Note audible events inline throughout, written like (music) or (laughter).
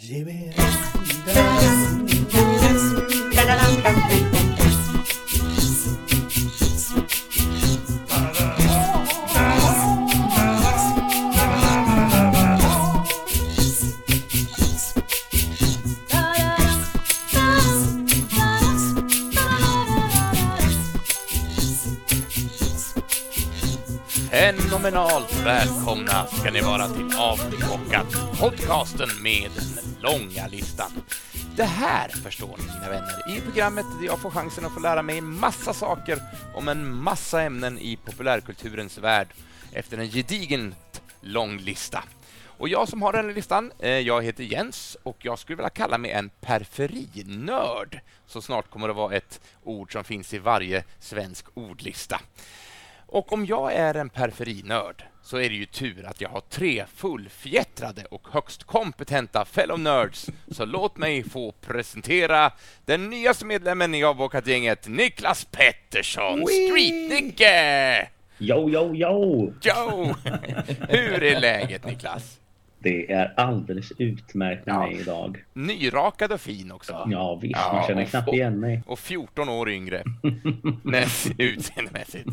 Lleve välkomna ska ni vara till Avklockat, podcasten med den långa listan. Det här, förstår ni mina vänner, i programmet där jag får chansen att få lära mig massa saker om en massa ämnen i populärkulturens värld efter en gedigent lång lista. Och jag som har den här listan, eh, jag heter Jens och jag skulle vilja kalla mig en periferinörd. Så snart kommer det vara ett ord som finns i varje svensk ordlista. Och om jag är en periferinörd så är det ju tur att jag har tre fullfjättrade och högst kompetenta fellow nerds. Så låt mig få presentera den nyaste medlemmen i avbockat-gänget, Niklas Pettersson, Street-Nicke! Jo, jo, jo! Jo! Hur är läget, Niklas? Det är alldeles utmärkt med Ja. mig idag. Nyrakad och fin också. Ja, visst. Ja, man känner och- knappt och- igen mig. Och 14 år yngre. (laughs) Utseendemässigt.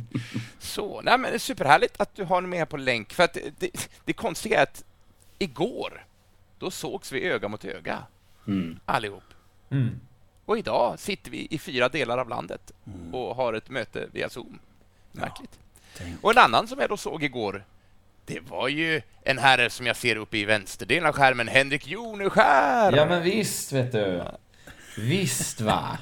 Så, nej men det är superhärligt att du har med på länk. För att det, det, det konstiga är att igår, då sågs vi öga mot öga, Mm. allihop. Mm. Och idag sitter vi i fyra delar av landet och har ett möte via Zoom. Märkligt. Och en annan som jag då såg igår, det var ju en herre som jag ser uppe i vänsterdelen av skärmen, Henrik Joneskär! Ja men visst vet du. Visst va.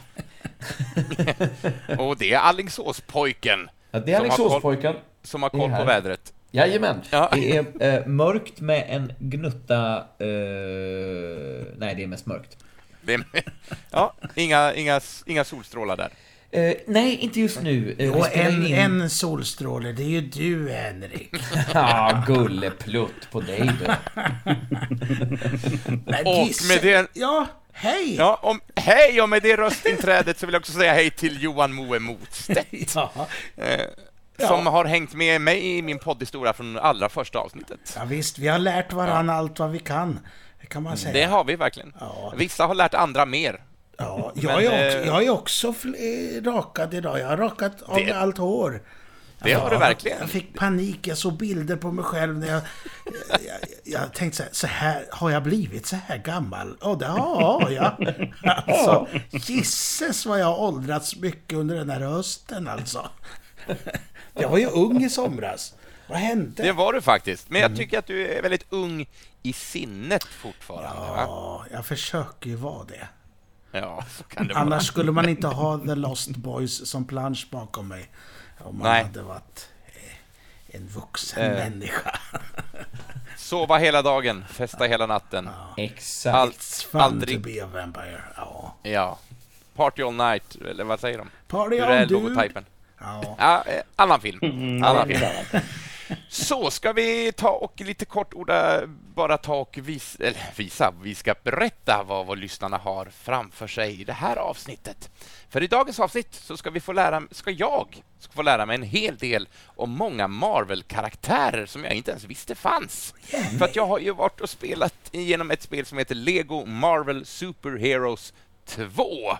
(laughs) Och det är Alingsåspojken Ja, det är Som har koll- Alingsåspojken. som har koll på vädret. Jajamän. Ja. Det är eh, mörkt med en gnutta... Eh, nej, det är mest mörkt. Är, (laughs) ja, inga, inga, inga solstrålar där. Eh, nej, inte just nu. Eh, vi Och en, in- en solstråle, det är ju du Henrik. (laughs) Ja, gulleplutt på dig du. (laughs) Och med det- Ja, hej! Ja, om, hej, och med det röstinträdet så vill jag också säga hej till Johan Moe Motstedt, (laughs) Ja, eh, Ja. som har hängt med mig i min poddhistoria från allra första avsnittet. ja, visst, vi har lärt varandra allt vad vi kan. Det kan man säga. Det har vi verkligen. Ja. Vissa har lärt andra mer. Ja, Men, jag, är också, eh, jag är också eh, rakad idag. Jag har rakat av Det- allt hår. Det har du verkligen. Jag fick panik. Jag såg bilder på mig själv när jag... Jag, jag, jag tänkte så här, så här, har jag blivit så här gammal? Ja, det har jag. (laughs) Alltså, gisses vad jag har åldrats mycket under den här hösten alltså. Jag var ju ung i somras. Vad hände? Det var du faktiskt. Men Mm. jag tycker att du är väldigt ung i sinnet fortfarande. Va? Ja, jag försöker ju vara det. Ja, så kan det vara. Annars skulle man inte (laughs) ha The Lost Boys som plansch bakom mig. Om man Nej. hade varit eh, en vuxen Eh. människa. (laughs) Sova hela dagen, festa hela natten. Exakt. Allt, It's fun aldrig... to be a vampire. Ja. Ja. Party all night, eller vad säger de? Party Hur är on, du. logotypen? Ja. Ja, eh, annan film. Mm, Annan är film. (laughs) Så ska vi ta och lite kort orda, bara ta och vis, eller visa, vi ska berätta vad vad lyssnarna har framför sig i det här avsnittet. För i dagens avsnitt så ska vi få lära, ska jag ska få lära mig en hel del om många Marvel-karaktärer som jag inte ens visste fanns. För att jag har ju varit och spelat igenom ett spel som heter Lego Marvel Superheroes 2.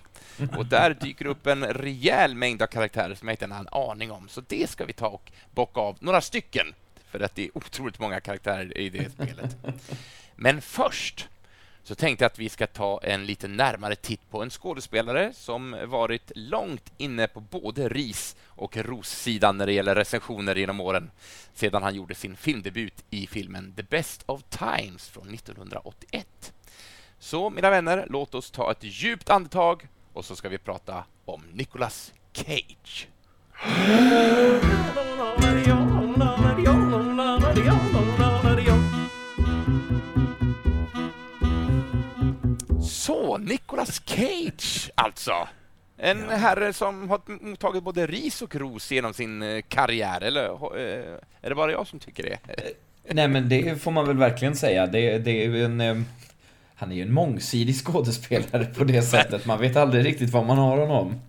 Och där dyker upp en rejäl mängd av karaktärer som jag inte har en aning om. Så det ska vi ta och bocka av några stycken. För att det är otroligt många karaktärer i det spelet. Men först så tänkte jag att vi ska ta en lite närmare titt på en skådespelare som varit långt inne på både ris och rossidan när det gäller recensioner genom åren sedan han gjorde sin filmdebut i filmen The Best of Times från 1981. Så mina vänner, låt oss ta ett djupt andetag och så ska vi prata om Nicolas Cage. Så, Nicolas Cage alltså. En herre som har mottagit både ris och ros genom sin eh, karriär, eller eh, är det bara jag som tycker det? Nej men det får man väl verkligen säga. Det, det är en... Han är ju en mångsidig skådespelare på det sättet. Man vet aldrig riktigt vad man har honom.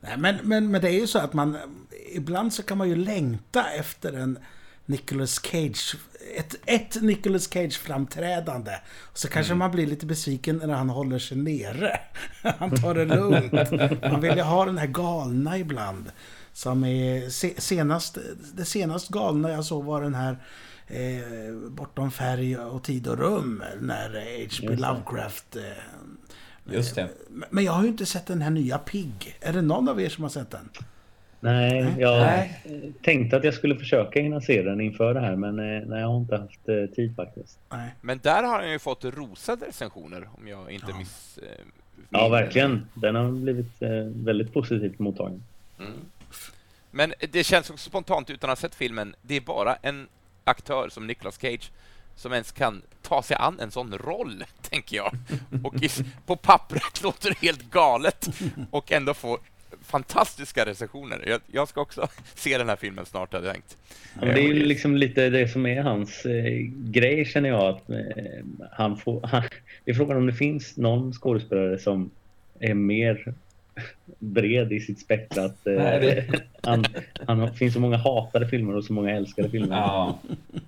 Nej, men, men, men det är ju så att man... Ibland så kan man ju längta efter en Nicolas Cage ett, ett Nicolas Cage-framträdande. Så kanske man blir lite besviken när han håller sig nere. (laughs) Han tar det lugnt. Man vill ju ha den här galna ibland. Som är se, senast, det senast galna jag såg var den här eh, Bortom färg och tid och rum. När H.P. Lovecraft... Eh, Just det. men jag har ju inte sett den här nya Pig. Är det någon av er som har sett den? Nej, jag Nej. tänkte att jag skulle försöka hinna se den inför det här, men eh, nej, jag har inte haft eh, tid faktiskt. Nej. Men där har han ju fått rosade recensioner, om jag inte Ja. miss... eh, Ja, verkligen. Den har blivit eh, väldigt positivt mottagen. Mm. Men det känns också spontant, utan att ha sett filmen, det är bara en aktör som Nicolas Cage som ens kan ta sig an en sån roll, (laughs) tänker jag. Och i, på pappret (laughs) låter det helt galet och ändå få fantastiska recensioner. Jag, jag ska också (laughs) se den här filmen snart, hade jag tänkt. Ja, men det är ju liksom lite det som är hans eh, grej känner jag. Att, eh, han får, han, det är frågan om det finns någon skådespelare som är mer bred i sitt spektra. Att, eh, (laughs) Nej, det- han, han har- finns så många hatade filmer och så många älskade filmer. Ja.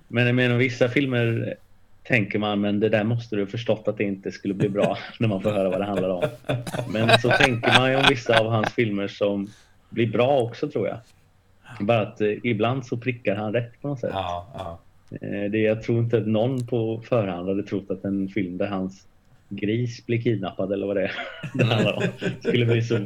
Men jag menar, vissa filmer tänker man, men det där måste du ha förstått att det inte skulle bli bra (laughs) när man får höra vad det handlar om. Men så tänker man ju om vissa av hans filmer som blir bra också tror jag. Bara att eh, ibland så prickar han rätt på något sätt. Ja, ja. Eh, det, jag tror inte att någon på förhand hade trott att en film där hans gris blir kidnappad eller vad det är (laughs) det handlar om skulle bli så,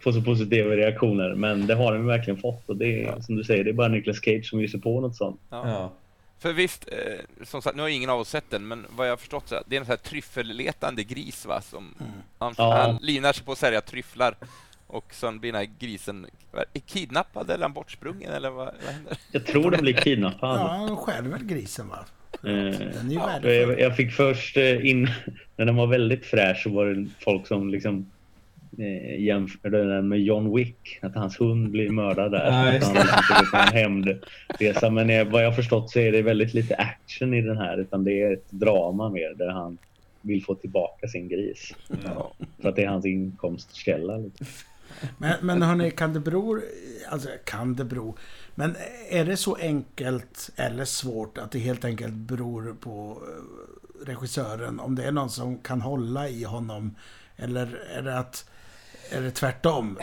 få så positiva reaktioner. Men det har den verkligen fått och det är som du säger, det är bara Nicolas Cage som sig på något sånt. Ja. ja. För visst, eh, som sagt, nu har ingen av oss sett den, men vad jag har förstått så är det en sån här tryffelletande gris, va? Som han, Ja. han linar sig på att sälja tryfflar och sen blir den här grisen är kidnappad eller är han bortsprungen eller vad, vad händer? Jag tror den blir kidnappad. Ja, han stjäl väl grisen va? Eh, ju Jag, jag fick först eh, in, (laughs) när den var väldigt fräsch så var det folk som liksom eh, jämförde den med John Wick. Att hans hund blir mördad där. Ja, att han liksom skulle få en hämndresa. Men eh, vad jag har förstått så är det väldigt lite action i den här. Utan det är ett drama mer där han vill få tillbaka sin gris. Ja. För att det är hans inkomstkälla. Liksom. Men, men hörni, kan det bero... Alltså, kan det bero... Men är det så enkelt eller svårt att det helt enkelt beror på eh, regissören? Om det är någon som kan hålla i honom? Eller är det att... Är det tvärtom?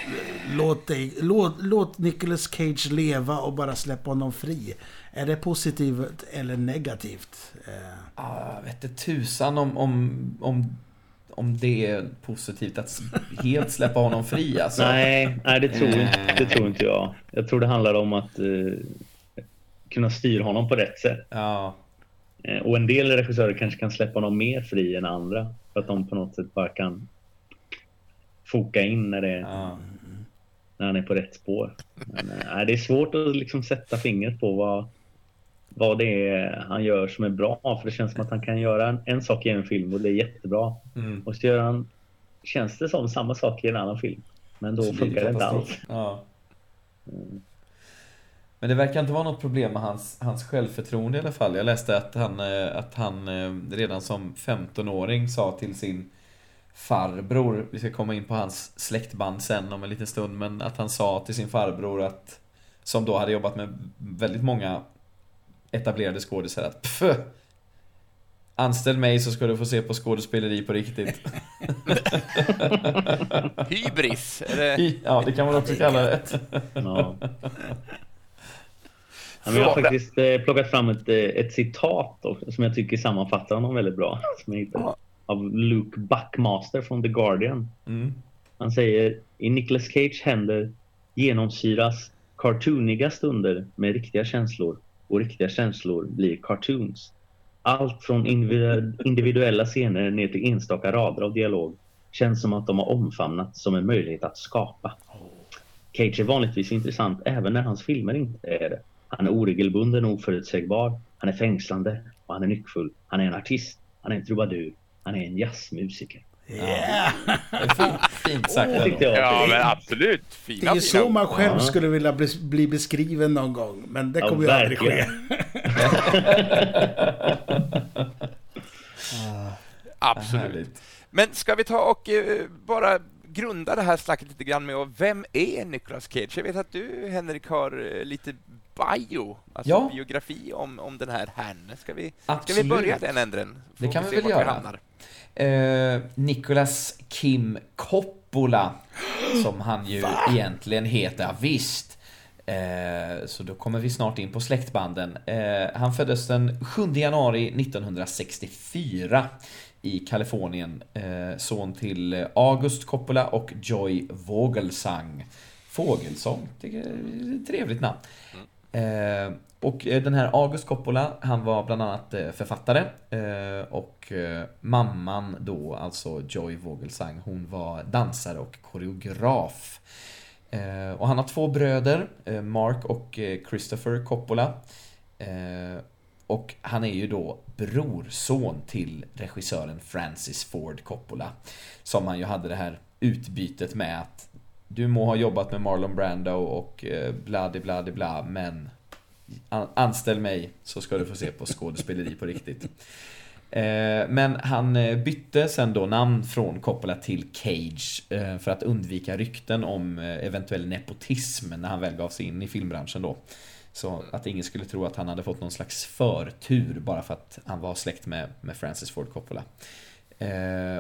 Låt, dig, låt, låt Nicolas Cage leva och bara släppa honom fri. Är det positivt eller negativt? Eh. Ah, jag vet inte tusan om, om, om, om det är positivt att helt släppa honom fri alltså. Nej, nej det, tror, inte- det tror inte jag. Jag tror det handlar om att eh, kunna styra honom på rätt sätt. Ja, Eh, Och en del regissörer kanske kan släppa honom mer fri än andra. För att de på något sätt bara kan foka in när, det, ja. när han är på rätt spår. Men, eh, det är svårt att liksom sätta fingret på vad, vad det är han gör som är bra. För det känns som att han kan göra en, en sak i en film och det är jättebra. Mm. Och så gör han, känns det som samma sak i en annan film. Men då Så funkar det inte alls. Ja. Men det verkar inte vara något problem med hans, hans självförtroende i alla fall. Jag läste att han, eh, att han eh, redan som 15-åring sa till sin farbror, vi ska komma in på hans släktband sen om en liten stund, men att han sa till sin farbror att, som då hade jobbat med väldigt många etablerade skådisar att Pff, Anställ mig så ska du få se på skådespeleri på riktigt. (laughs) Hybris! Det... Ja, det kan man också kalla det. Ja. (laughs) Jag har faktiskt eh, plockat fram ett, eh, ett citat som jag tycker sammanfattar honom väldigt bra. Som jag hittade, av Luke Buckmaster från The Guardian. Mm. Han säger i Nicolas Cage händer genomsyras cartooniga stunder med riktiga känslor och riktiga känslor blir cartoons. Allt från individuella scener ner till enstaka rader av dialog känns som att de har omfamnats som en möjlighet att skapa. Cage är vanligtvis intressant även när hans filmer inte är det. Han är oregelbunden och oförutsägbar. Han är fängslande och han är nyckfull. Han är en artist. Han är en trubadur. Han är en jazzmusiker yeah. Det är fint, fint sagt. Det jag. Ja, men absolut. Det Fina, är ju fina så man själv Ja. skulle vilja bli, bli beskriven någon gång. Men det Ja, kommer ju aldrig ske. verkligen. (laughs) Absolut. Men ska vi ta och eh, bara grunda det här snacket lite grann med och vem är Nicolas Cage? Jag vet att du, Henrik, har eh, lite bio, alltså Ja. biografi om, om den här herrn. Ska vi, ska vi börja den änden? Får Det kan vi se väl göra. Eh, Nicolas Kim Coppola, som han ju (gasps) egentligen heter. Ja, visst. Eh, så då kommer vi snart in på släktbanden. Eh, han föddes den 7 januari 1964 i Kalifornien. Son till August Coppola och Joy Vogelsang. Fågelsång, tycker jag är ett trevligt namn. Och eh, den här August Coppola, han var bland annat eh, författare eh, och mamman då, alltså Joy Vogelsang, hon var dansare och koreograf. Och han har två bröder, Mark och Christopher Coppola. Och han är ju då brorson till regissören Francis Ford Coppola. Som han ju hade det här utbytet med att du må ha jobbat med Marlon Brando och bladi-bladi-bla, bla men anställ mig så ska du få se på skådespeleri på riktigt. Eh, men han eh, bytte sen då namn från Coppola till Cage eh, för att undvika rykten om eventuell nepotism när han väl gav sig in i filmbranschen då. Så att ingen skulle tro att han hade fått någon slags förtur bara för att han var släkt med, med Francis Ford Coppola.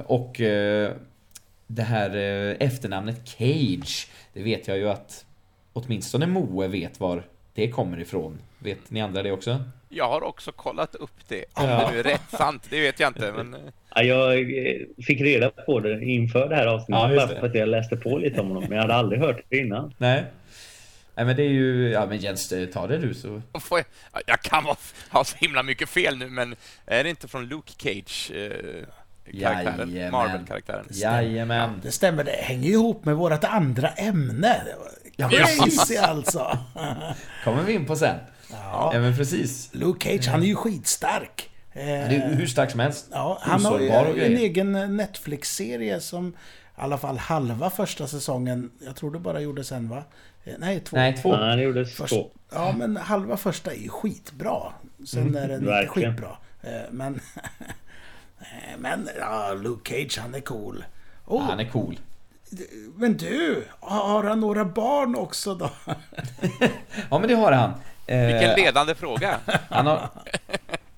Och det här efternamnet Cage, det vet jag ju att åtminstone Moe vet var det kommer ifrån. Vet ni andra det också? Jag har också kollat upp det. Om Ja. det nu är rätt sant, det vet jag inte. Men eh, Ja, jag eh, fick reda på det inför det här avsnittet Ja, bara för att jag läste på lite om honom. Men jag hade aldrig hört det innan. Nej. Nej men det är ju, ja men Jens, eh, ta det du så. får jag, jag kan vara, ha så himla mycket fel nu, men är det inte från Luke Cage? Eh, karaktären, Jajamän. Marvel-karaktären. Jajamän. Det stämmer, det hänger ihop med vårt andra ämne. Ja, Crazy alltså! (laughs) Kommer vi in på sen. Ja, Ja men precis. Luke Cage, han är ju skitstark. Eh, Det är hur stark som helst. Ja, han har ju en grejer. egen Netflix-serie som i alla fall halva första säsongen, jag tror det bara gjordes en va? Eh, Nej, två. Nej, två. Ja, det gjordes Först, två. ja, men halva första är ju skitbra. Sen Mm, är den inte skitbra. Eh, Men... (laughs) eh, men, ja, Luke Cage, han är cool. Oh, Han är cool. Men du, har han några barn också då? Ja men det har han. Eh, Vilken ledande fråga. Han har,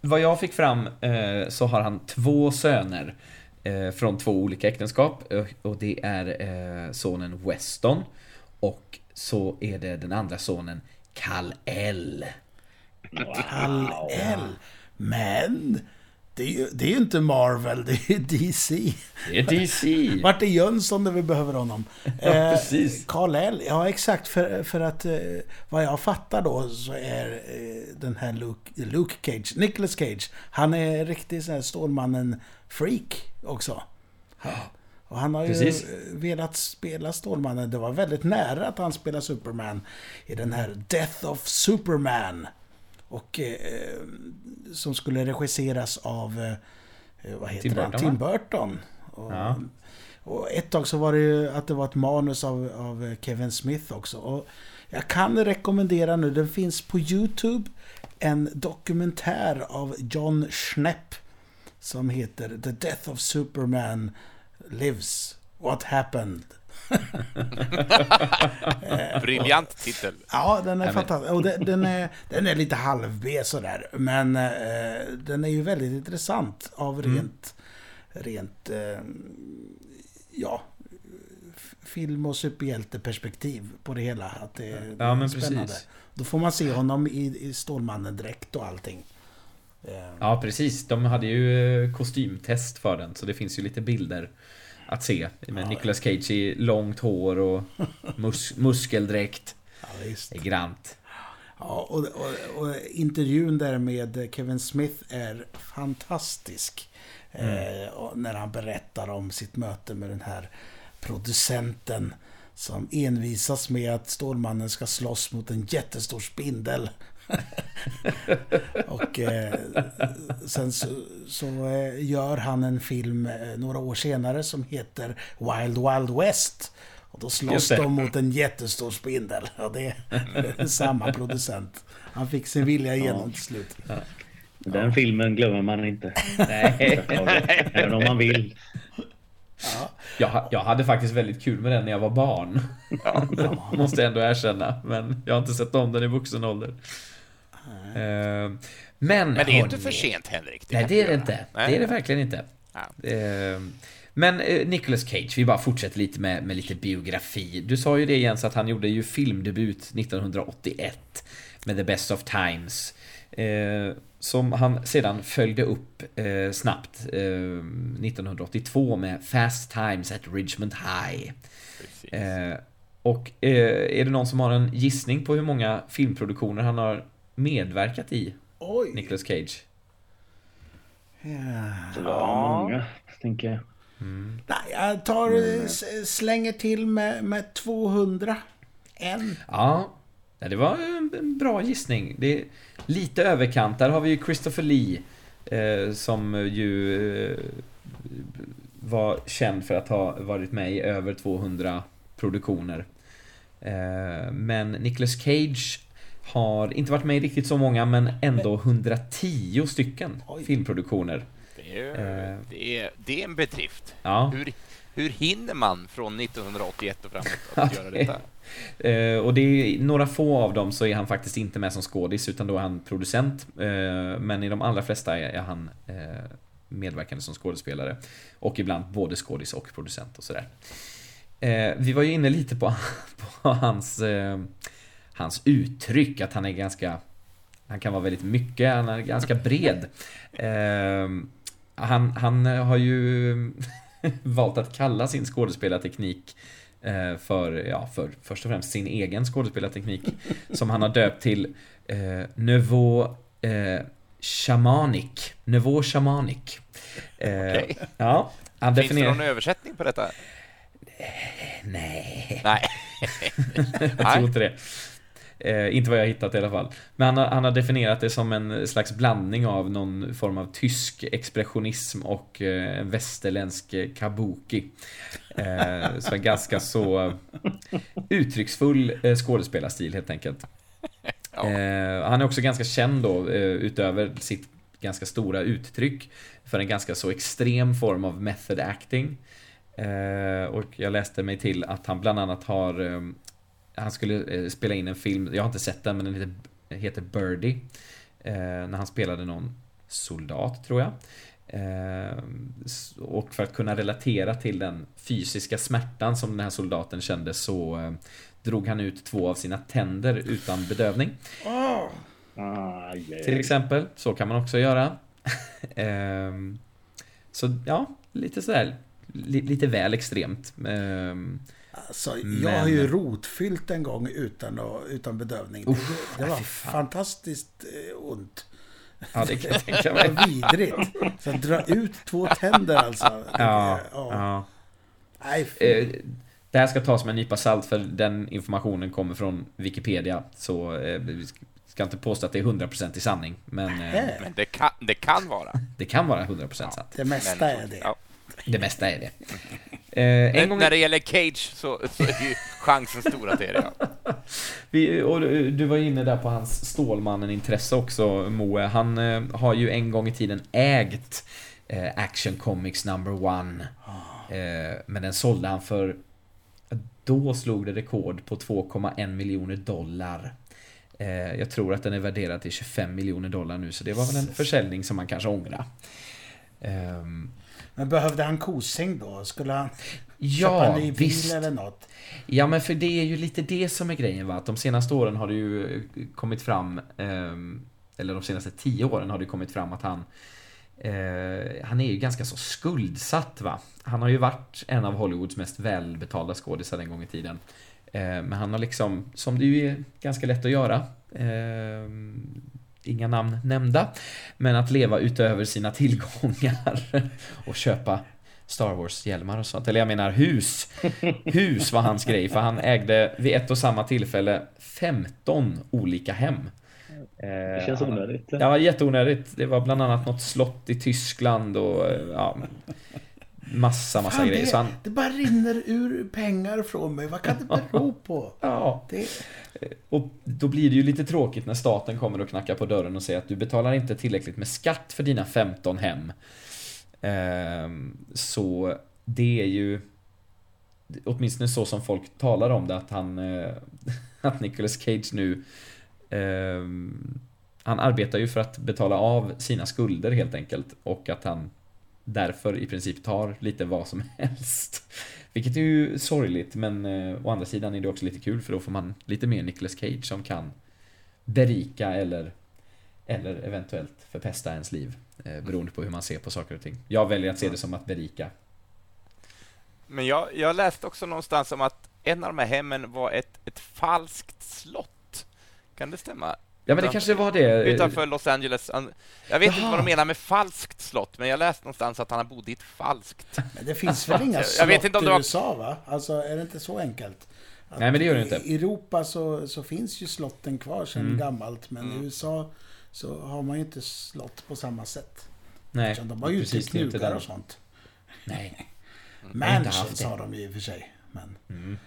vad jag fick fram eh, så har han två söner eh, från två olika äktenskap och det är sonen Weston och så är det den andra sonen Kal-El. Kal-El. Men, det är, ju, det är ju inte Marvel, det är DC. Det är DC. Vart är Jönsson när vi behöver honom? (laughs) Ja, Eh, precis. Karl-L, ja exakt. För, för att eh, vad jag fattar då så är eh, den här Luke, Luke Cage, Nicolas Cage, han är riktigt sån här Stålmannen-freak också. Och han har Precis. ju eh, velat spela Stålmannen. Det var väldigt nära att han spelade Superman i den här Death of Superman. Och eh, som skulle regisseras av, eh, vad heter Tim han? Burton, Tim va? Burton. Och, Ja. och ett tag så var det ju att det var ett manus av, av Kevin Smith också. Och jag kan rekommendera nu, den finns på YouTube, en dokumentär av John Schnepp som heter The Death of Superman Lives. What Happened? (laughs) Briljant titel. Ja, den är fantastisk. Och den, den, är, den är lite halv-B sådär. Men eh, den är ju väldigt intressant av Mm. rent, rent eh, ja, film och superhjälteperspektiv på det hela. Att det är Ja, men spännande. precis. Då får man se honom i, i Stålmannen-dräkt och allting. Ja, precis. De hade ju eh, kostymtest för den, så det finns ju lite bilder att se. Med Nicolas Cage i långt hår och (laughs) mus muskeldräkt. ja, visst. Det är grant. Ja, och, och, och intervjun där med Kevin Smith är fantastisk. Eh, och när han berättar om sitt möte med den här producenten som envisas med att Stålmannen ska slåss mot en jättestor spindel. (laughs) och eh, sen så, så eh, gör han en film eh, några år senare som heter Wild Wild West. Och då slåss de mot en jättestor spindel. Och det är (laughs) samma producent. Han fick sin vilja igenom till slut. Den filmen glömmer man inte. Nej. (laughs) Även om man vill. Jag, ha- jag hade faktiskt väldigt kul med den när jag var barn. Måste jag ändå erkänna. Men jag har inte sett om den i vuxen ålder. Eh, Men, Men det är inte för sent, Henrik. Nej, kan det är det inte. Nej. Det är det verkligen inte. Ja. Eh, Men eh, Nicolas Cage, vi bara fortsätter lite med, med lite biografi. Du sa ju det Jens att han gjorde ju filmdebut 1981 med The Best of Times. Eh, som han sedan följde upp eh, snabbt eh, 1982 med Fast Times at Richmond High. Och är det någon som har en gissning på hur många filmproduktioner han har medverkat i, Oj! Nicolas Cage? Ja, många, tänker jag. Nej, jag tar, slänger till med, med 200. En. Ja, det var en en bra gissning. Det är lite överkant. Där har vi ju Christopher Lee. Eh, som ju eh, var känd för att ha varit med i över 200 produktioner. Eh, men Nicolas Cage har inte varit med i riktigt så många, men ändå 110 stycken Oj. filmproduktioner. Det är, Eh. det, är, det är en bedrift. Ja. Hur, hur hinner man från 1981 och framåt att (laughs) göra det- detta? Eh, och det är några få av dem så är han faktiskt inte med som skådis utan då är han producent. Eh, men i de allra flesta är, är han eh, medverkande som skådespelare. Och ibland både skådis och producent och sådär. Vi var ju inne lite på, (laughs) på hans, hans uttryck, att han är ganska han kan vara väldigt mycket, han är ganska bred. Eh, han, han har ju (laughs) valt att kalla sin skådespelarteknik eh, för, ja, för först och främst sin egen skådespelarteknik som han har döpt till eh, Nouveau eh, Shamanic. Nouveau Shamanic. Eh, Okej. Ja, han Finns det definierar... någon översättning på detta? Nej. Nej. (laughs) Jag tror inte det. Eh, inte vad jag hittat i alla fall. Men han har, han har definierat det som en slags blandning av någon form av tysk expressionism och eh, en västerländsk kabuki. Eh, så en ganska så uttrycksfull eh, skådespelarstil helt enkelt. Ja. Eh, han är också ganska känd då, eh, utöver sitt ganska stora uttryck, för en ganska så extrem form av method acting. Eh, och jag läste mig till att han bland annat har Han skulle eh, spela in en film, jag har inte sett den men den heter, heter Birdie. Eh, när han spelade någon soldat tror jag. Eh, och för att kunna relatera till den fysiska smärtan som den här soldaten kände så drog han ut två av sina tänder utan bedövning. Aj, Till exempel, så kan man också göra. (laughs) Ehm, så ja, lite sådär, li, lite väl extremt. Alltså, jag Men- har ju rotfyllt en gång utan, utan bedövning. Uff, det, det var fantastiskt eh, ont. ja, det kan jag tänka (laughs) Det mig. var vidrigt. Så att dra ut två tänder alltså. Ja, ja. ja. Nej. Eh, Det här ska tas med en nypa salt för den informationen kommer från Wikipedia. Så eh, vi ska inte påstå att det är 100% i sanning. Men det kan, det kan vara. det kan vara 100% sant. Det mesta är det. Ja. Det mesta är det. Eh, en Men gång när det gäller Cage så, så är ju chansen stor att det är det. Ja. (laughs) Vi, och du var inne där på hans Stålmannen-intresse också, Moe. Han eh, har ju en gång i tiden ägt eh, Action Comics number one. Eh, men den sålde han för... Då slog det rekord på 2,1 miljoner dollar. Eh, jag tror att den är värderad till 25 miljoner dollar nu, så det var väl en försäljning som man kanske ångrar. Men behövde han kosäng då? Skulle han köpa ja, en ny bil visst. eller något? Ja men för det är ju lite det som är grejen va, att de senaste åren har det ju eh, kommit fram ehm, Eller de senaste tio åren har det kommit fram att han eh, Han är ju ganska så skuldsatt va Han har ju varit en av Hollywoods mest välbetalda skådisar en gång i tiden eh, Men han har liksom, som det ju är ganska lätt att göra ehm, Inga namn nämnda Men att leva utöver sina tillgångar (laughs) och köpa Star Wars-hjälmar och sånt. Eller jag menar hus. (laughs) Hus var hans grej, för han ägde vid ett och samma tillfälle 15 olika hem. Eh, Det känns han- onödigt. Ja, jätteonödigt. Det var bland annat något slott i Tyskland och eh, ja, massa, massa Fan, grejer. Det, han, det bara rinner ur pengar från mig. Vad kan det (laughs) bero på? ja, Det, och då blir det ju lite tråkigt när staten kommer och knackar på dörren och säger att du betalar inte tillräckligt med skatt för dina 15 hem. Ehm, Så det är ju åtminstone så som folk talar om det att han eh, (laughs) att Nicolas Cage nu eh, han arbetar ju för att betala av sina skulder helt enkelt och att han därför i princip tar lite vad som (laughs) helst. Vilket är ju sorgligt men eh, å andra sidan är det också lite kul för då får man lite mer Nicolas Cage som kan berika eller eller eventuellt förpesta ens liv. Eh, beroende på hur man ser på saker och ting. Jag väljer att se det som att berika. Men jag, jag läste också någonstans om att en av de här hemmen var ett, ett falskt slott. Kan det stämma? Ja men det kanske var det. Utanför Los Angeles. Jag vet Jaha. inte vad de menar med falskt slott, men jag läste någonstans att han bodde i ett falskt. Men det finns väl (laughs) inga Jag slott vet inte om i det var- USA, va? Alltså, är det inte så enkelt? Att Nej, men det gör det inte. I Europa så, så finns ju slotten kvar sedan Mm. gammalt, men Mm. i USA så har man ju inte slott på samma sätt. Nej, Utan de har ju inte precis, är inte knugar den. och sånt. Nej. (laughs) Jag Mansions det. har de ju i och för sig. Men, Mm.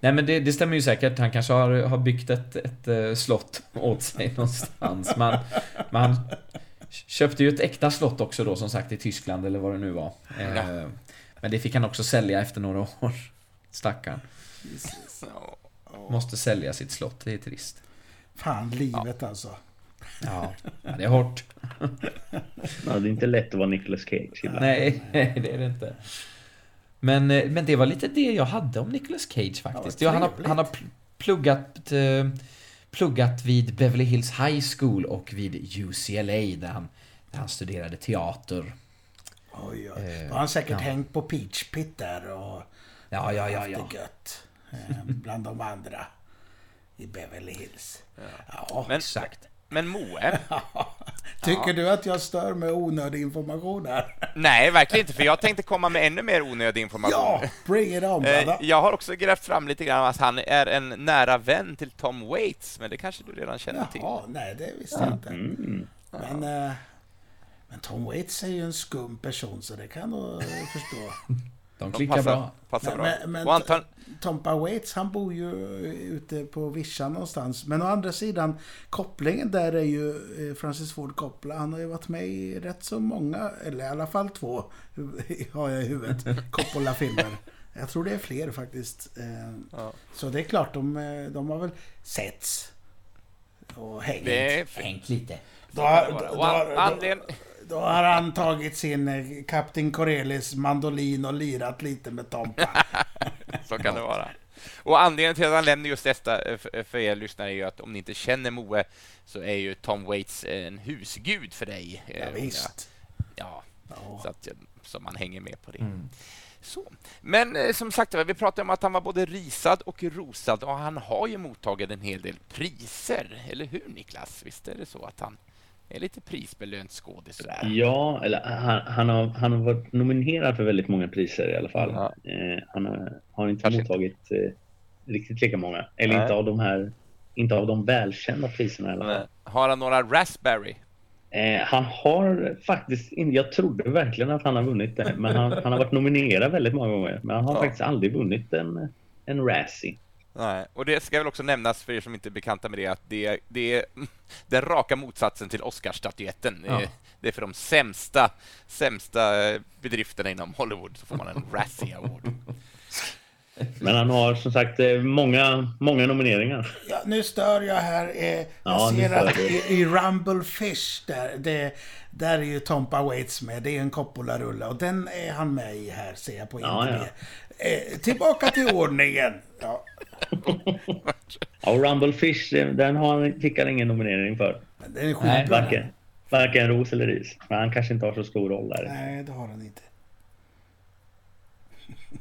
Ja. Nej men det, det stämmer ju säkert. Han kanske har, har byggt ett, ett eh, slott åt sig (laughs) någonstans. Men, men han köpte ju ett äkta slott också då som sagt i Tyskland eller vad det nu var. Eh, Ja. Men det fick han också sälja efter några år. Stackarn. Ja. Måste sälja sitt slott, det är trist. Fan, livet alltså. Ja, ja det är hårt. (laughs) Ja, det är inte lätt att vara Nicolas Cage ibland. Nej, (laughs) nej, det är det inte. Men, eh, men det var lite det jag hade om Nicolas Cage faktiskt. Ja, Ja, han, har, han har pl- pluggat, eh, pluggat vid Beverly Hills High School och vid UCLA där han, där han studerade teater. Oj, oj. Eh, Då har han säkert ja. hängt på Peach Pit där och Ja, ja, ja, haft ja. det gött. Bland de andra i Beverly Hills. Ja. Men, Exakt. Men Moe? (laughs) Tycker du att jag stör med onödig information här? (laughs) Nej, verkligen inte, för jag tänkte komma med ännu mer onödig information. Ja, bring it on (laughs) Eh, brother. Jag har också grävt fram lite grann att han är en nära vän till Tom Waits, men det kanske du redan känner till? Jaha, nej det visste jag inte. Mm. Men, eh, men Tom Waits är ju en skum person så det kan du förstå. De De klickar passar, bra. passar Men- bra. men- men- antar, Tompa Waits han bor ju ute på vischan någonstans. Men å andra sidan, kopplingen där är ju eh, Francis Ford Coppola. Han har ju varit med i rätt så många, eller i alla fall två, (laughs) har jag i huvudet, Coppola-filmer. (laughs) Jag tror det är fler faktiskt. Eh, Ja. Så det är klart, de, eh, de har väl setts. Och hängt. det är Hängt lite. Då, då, då, då, anledning- då har han tagit sin eh, Kapten Corellis mandolin och lirat lite med Tompa. (laughs) Så kan det vara. Och anledningen till att han nämner just detta eh, för- för er lyssnare är ju att om ni inte känner Moe så är ju Tom Waits en husgud för dig. eh, Ja, visst. jag- Ja, Ja. så, att, så man hänger med på det. Mm. Så. Men eh, som sagt vi pratade om att han var både risad och rosad och han har ju mottagit en hel del priser. Eller hur Niklas? Visst är det så att han är lite prisbelönt skådis? Ja, eller han, han, har, han har varit nominerad för väldigt många priser i alla fall. Ja. Eh, han har, har inte Kanske inte. mottagit eh, riktigt lika många. Eller Nej. inte av de här inte av de välkända priserna i alla fall. Har han några Raspberry? Eh, han har faktiskt, in- jag trodde verkligen att han har vunnit det, men han, han har varit nominerad väldigt många gånger. Men han har Ja. faktiskt aldrig vunnit en, en Razzie. Nej, och det ska väl också nämnas för er som inte är bekanta med det att det, det är (laughs) den raka motsatsen till Oscarsstatyetten. Det är- Ja. Det är för de sämsta, sämsta eh, bedrifterna inom Hollywood så får man en Razzie Award. (laughs) Men han har som sagt eh, många, många nomineringar. Ja, nu stör jag här. Eh, jag Ja, ser att i, i Rumble Fish, där, det, där är ju Tompa Waits med. Det är en Coppola-rulle och den är han med i här, ser jag på Ja, IMDb. Eh, tillbaka till ordningen. Ja, Ja, och Rumble Fish, eh, den har han, fick han ingen nominering för. den är Nej, skitbra. Varken, varken ros eller ris. Men han kanske inte har så stor roll där. Nej, det har han inte.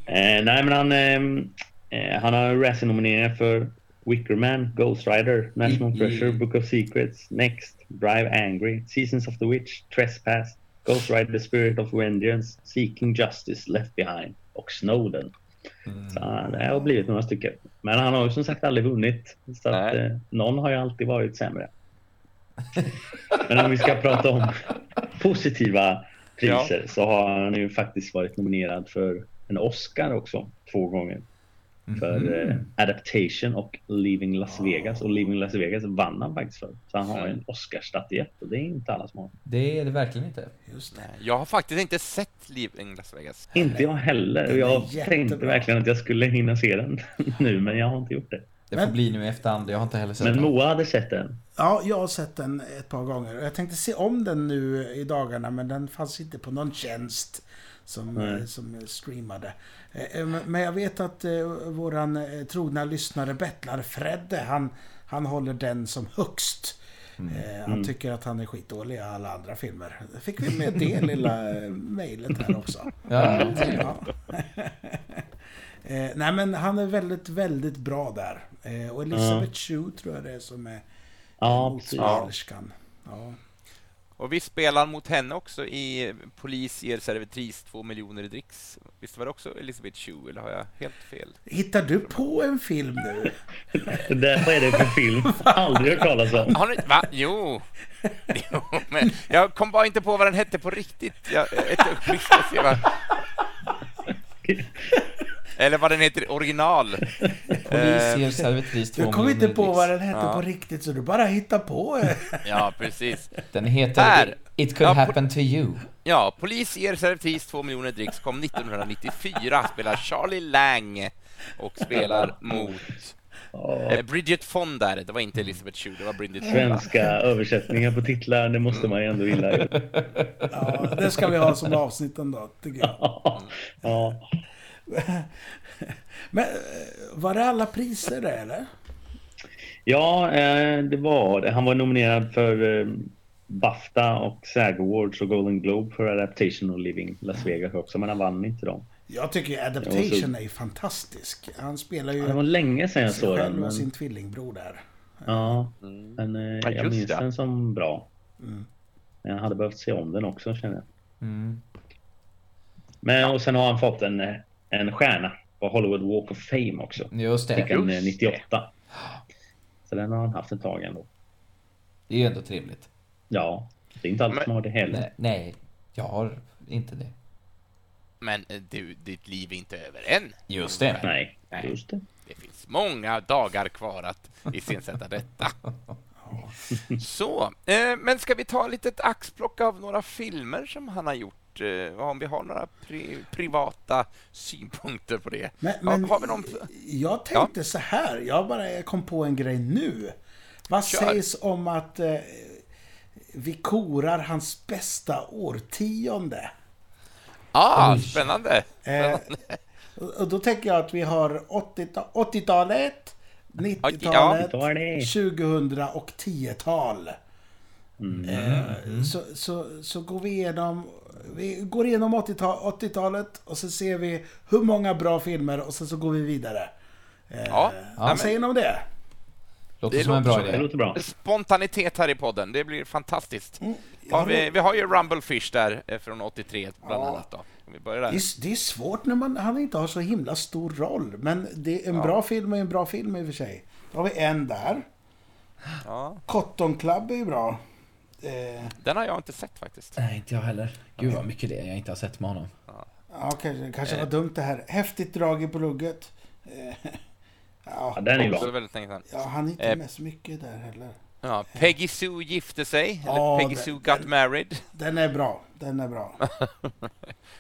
Eh, nej, men han, ehm, eh, han har Razzie-nomineringar för Wickerman, Ghost Rider, National i- Treasure, Book of Secrets, Next, Drive Angry, Seasons of the Witch, Trespass, Ghost Rider, Spirit of Vengeance, Seeking Justice, Left Behind och Snowden. Så ah, det har blivit några stycken. Men han har ju som sagt aldrig vunnit. Så att, eh, någon har ju alltid varit sämre. Men om vi ska prata om positiva priser så har han ju faktiskt varit nominerad för en Oscar också två gånger. För eh, Adaptation och Leaving Las Vegas. Och Leaving Las Vegas vann han faktiskt för. Så han har en Oscarsstatyett och det är inte alla som har. Det är det verkligen inte. Just det. Jag har faktiskt inte sett Leaving Las Vegas. Inte jag heller. Och jag jättebra. tänkte verkligen att jag skulle hinna se den (laughs) nu, men jag har inte gjort det. Det Men- får bli nu i efterhand. Jag har inte heller sett Men den. Moa hade sett den. Ja, jag har sett den ett par gånger. Jag tänkte se om den nu i dagarna, men den fanns inte på någon tjänst som, Nej. eh, som streamade. Eh, eh, Men jag vet att eh, våran eh, trogna lyssnare Bettlar Fredde, han, han håller den som högst. Eh, Han Mm. tycker att han är skitdålig i alla andra filmer. Fick vi med det lilla eh, mejlet här också. Ja, Ja. (laughs) eh, nej men han är väldigt, väldigt bra där. Eh, och Elizabeth Shue tror jag det är som är Ja, motspelerskan. Ja. Och vi spelar mot henne också i Polis ger servitris två miljoner i dricks. Visst var det också Elisabeth Shue, eller har jag helt fel? Hittar du på en film nu? (laughs) Det, vad är det för film? Aldrig hört talas om. Har ni, va? Jo. jo men jag kom bara inte på vad den hette på riktigt. Jag, ett ögonblick ska se vad... (laughs) Eller vad den heter original. (laughs) Polis ger servitris två Du kom inte på vad den hette Ja. på riktigt så du bara hittar på. eh. (laughs) Ja, precis. Den heter Här. It could Ja, happen to you. Ja, Polis ger servitris två miljoner dricks kom 1994. Spelar Charlie Lang och spelar mot eh, Bridget Fonda. Det var inte Elisabeth Shue, det var Bridget Fonda. Svenska översättningar på titlar, det måste man ju ändå gilla. ju. (laughs) Ja, det ska vi ha som avsnitt ändå, tycker jag. Ja, (laughs) Men eh, var det alla priser det eller? ja eh, det var det. Han var nominerad för eh, Bafta och SAG Awards och Golden Globe för Adaptation och Living Las Vegas också, men han vann inte dem. Jag tycker Adaptation är ju fantastisk. Han spelar ju Det var länge sedan jag såg den. Men, sin tvillingbror där. ja, Mm. men eh, Ja, jag minns det. den som bra. Mm. Men jag hade behövt se om den också känner jag. Mm. Men och sen har han fått en, en stjärna på Hollywood Walk of Fame också. Just Fick det. en eh, Just 98. Så den har han haft ett tag ändå. Det är ju ändå trevligt. Ja, det är inte alla som har det heller. Nej, nej, jag har inte det. Men eh, du, ditt liv är inte över än. Just det. Nej, Nej. just det. Det finns många dagar kvar att iscensätta detta. (laughs) Så, eh, men ska vi ta ett litet axplock av några filmer som han har gjort? Eh, om vi har några pri privata synpunkter på det. Men, Ja, men har vi någon... jag tänkte så här, jag bara kom på en grej nu. Vad Kör. sägs om att eh, vi korar hans bästa årtionde? Ah, spännande! Eh, och och då tänker jag att vi har 80-ta- 80-talet, Då 90-talet, är det. 2000 och 10-tal. Mm. Eh, så, så, så går vi igenom vi går igenom 80-ta- 80-talet och så ser vi hur många bra filmer och sen så går vi vidare. Eh, Ja, vad men- säger ni om det? Låter Det som en bra Det idé. låter bra. Spontanitet här i podden, det blir fantastiskt. Mm, Har ja, vi, vi har ju Rumblefish där eh, från 83 bland Ja. annat. Då. Vi börjar det, där. är, det är svårt när man, han inte har så himla stor roll. Men det är en Ja. bra film är en bra film i och för sig. Då har vi en där. Ja, Cotton Club är ju bra. Eh, den har jag inte sett faktiskt. Nej, inte jag heller. Gud vad mycket det är jag inte har sett med honom. ja, kanske, kanske Eh. var dumt det här. Häftigt drag i plugget. Eh, (laughs) Ja, ja, den är bra. ja, han är inte Eh. med så mycket där heller. Ja, Peggy Sue gifte sig, eller Ja, Peggy den- Sue got den- married. Den är bra. Den är bra. (laughs) sen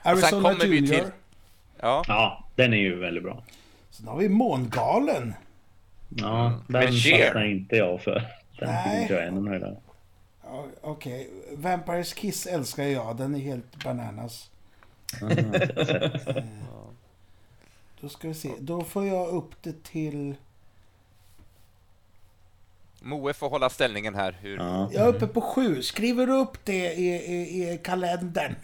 Arizona kommer vi Junior. till- Ja, Ja, den är ju väldigt bra. Sen har vi Mångalen. Ja, Mm. den Men fastnar inte jag för. Den Nej. inte jag är någon Okej. Vampires Kiss älskar jag. Den är helt bananas. Inte sett. Då ska vi se. Då får jag upp det till... Moe får hålla ställningen här. Hur... Ja. Jag är uppe på sju. Skriver du upp det i, i, i kalendern?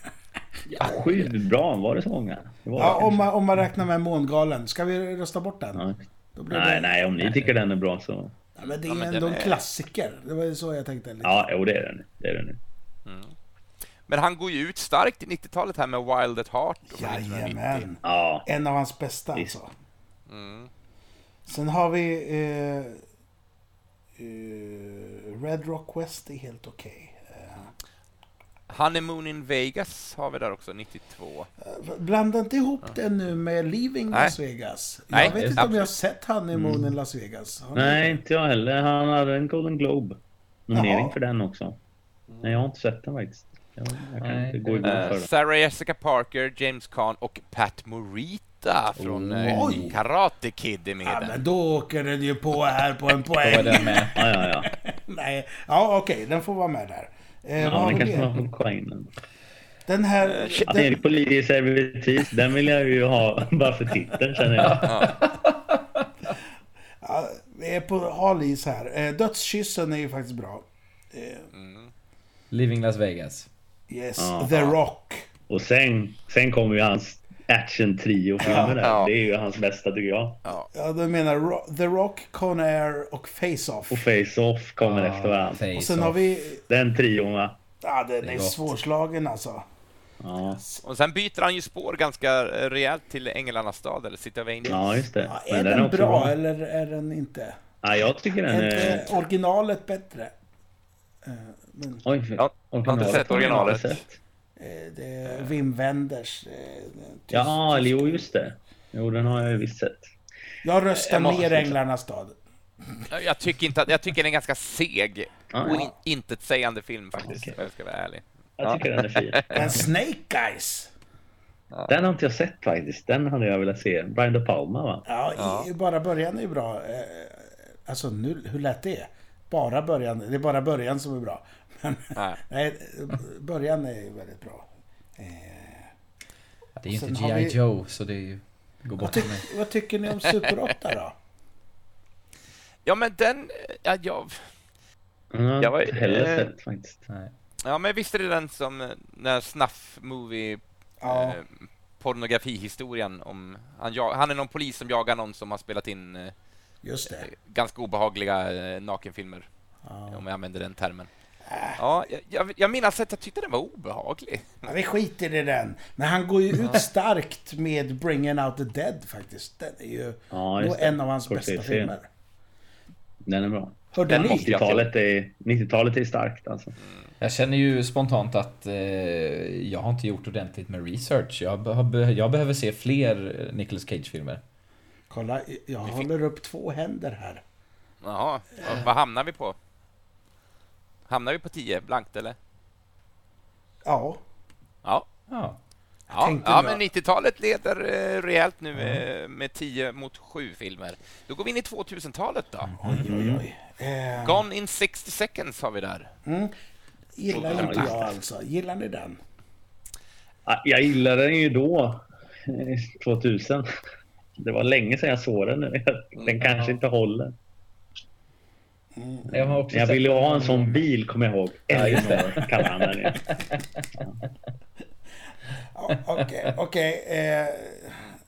Ja, sju bra, var det så många? Det var Ja, det om man, om man räknar med Mångalen. Ska vi rösta bort den? Ja. Då blir Nej, det... nej, om ni tycker den är bra så... Ja, men det är Ja, men ändå en är- klassiker. Det var ju så jag tänkte. Lite. Ja, jo, det är den. Det är den nu. Men han går ju ut starkt i 90-talet här med Wild at Heart. och från 1990. Jajamän. Ja, En av hans bästa Visst. alltså. Mm. Sen har vi... Eh, eh, Red Rock West är helt okej. Honeymoon in Vegas har vi där också, 92. Blanda inte ihop den nu med Leaving Nej. Las Vegas. Nej, jag vet just inte om jag har absolut. sett Honeymoon in Las Vegas. Har ni? Nej, inte jag heller. Han hade en Golden Globe. Nominering Jaha. för den också. Nej, jag har inte sett den faktiskt. Jag, jag kan Nej. inte gå i god för Eh, det. Sarah Jessica Parker, James Caan och Pat Morita från eh, Oj. Karate Kid är med Ja, men då åker den ju på här på en Då var poäng. den med. Ja, ja, ja. (laughs) Nej, ja okej, den får vara med där. Eh, ja den vi kanske mer? man får kolla in den. Den här... Den, Erik Polier servitris, den vill jag ju ha (laughs) bara för titeln känner jag. ja, vi är på hal is här. Eh, Dödskyssen är ju faktiskt bra. Eh, Living Las Vegas. yes, Ja. The Rock. Och sen, sen kommer ju hans action-trio-filmer. Ja. Det är ju hans bästa tycker jag. Ja, du menar Ro- The Rock, Con Air och Face-Off. Och Face-Off kommer efter varandra. Face Och sen Off. har vi... Den trion va? Ja, den Det är är svårslagen alltså. Ja. Och sen byter han ju spår ganska eh, rejält till Änglarnas stad, eller City of Angels. ja, just det. Ja, är Men den, också bra, eller är den inte? Ja, jag tycker den Är är... originalet bättre? Eh, Men, Oj, Ja, jag har inte sett har jag originalet. Eh, det är Wim Wenders. eh, Ja, jo just det. Jo, den har jag visst sett. Jag röstar Jag ner Änglarnas stad. Jag tycker, inte att, jag tycker den är ganska seg Ja, och ja. in, intetsägande film faktiskt, Okej. om jag ska vara ärlig. Jag tycker den är fin. Men (laughs) Snake Eyes. Den har inte jag sett faktiskt. Den hade jag velat se. Brian De Palma va? Ja, Ja. I, bara början är ju bra. Eh, Alltså, nu, hur lät det? Bara början. Det är bara början som är bra. (laughs) Nej. nej, början är ju väldigt bra. Eh, Det är ju inte G.I. vi- Joe, så det är ju... det går vad, bort ty för mig. vad tycker ni om (laughs) Super 8 då? Ja, men den... Ja, jag, har Jag var- inte heller eh, sett faktiskt. Nej. ja, men visst är det den som eh, när Snuff-movie Ja, eh, pornografihistorien om... Han, jag, han är någon polis som jagar någon som har spelat in eh, just det. ganska obehagliga eh, nakenfilmer, Ja. om jag använder den termen. Ja, jag, jag, jag minns att jag tyckte den var obehaglig. Ja, vi skiter i den. Men han går ju ut starkt med Bringing Out the Dead faktiskt. Den är ju Ja, en av hans bästa Scorsese. filmer. Den är bra. Hörde Den ni? måste jag se. 90-talet är, 90-talet är starkt alltså. Jag känner ju spontant att eh, jag har inte gjort ordentligt med research. Jag, be- jag behöver se fler eh, Nicolas Cage-filmer. Kolla, jag håller upp två händer här. Jaha, vad hamnar vi på? Hamnar vi på 10 blankt eller? Ja, Ja, Ja. ja, men 90-talet leder eh, rejält nu eh, med 10 mot 7 filmer. Då går vi in i 2000-talet då. oj, oj, oj. Eh, Gone in 60 seconds har vi där. mm, gillar inte jag alltså. Gillar ni den? Ja, Jag gillade den ju då, eh, 2000. Det var länge sedan jag såg den nu. Den kanske inte håller. Jag har också Jag ville ha en sån bil, kommer jag ihåg. Ja, just det. Eleanor kallar han den. (laughs) Ja, Okej, okej. eh,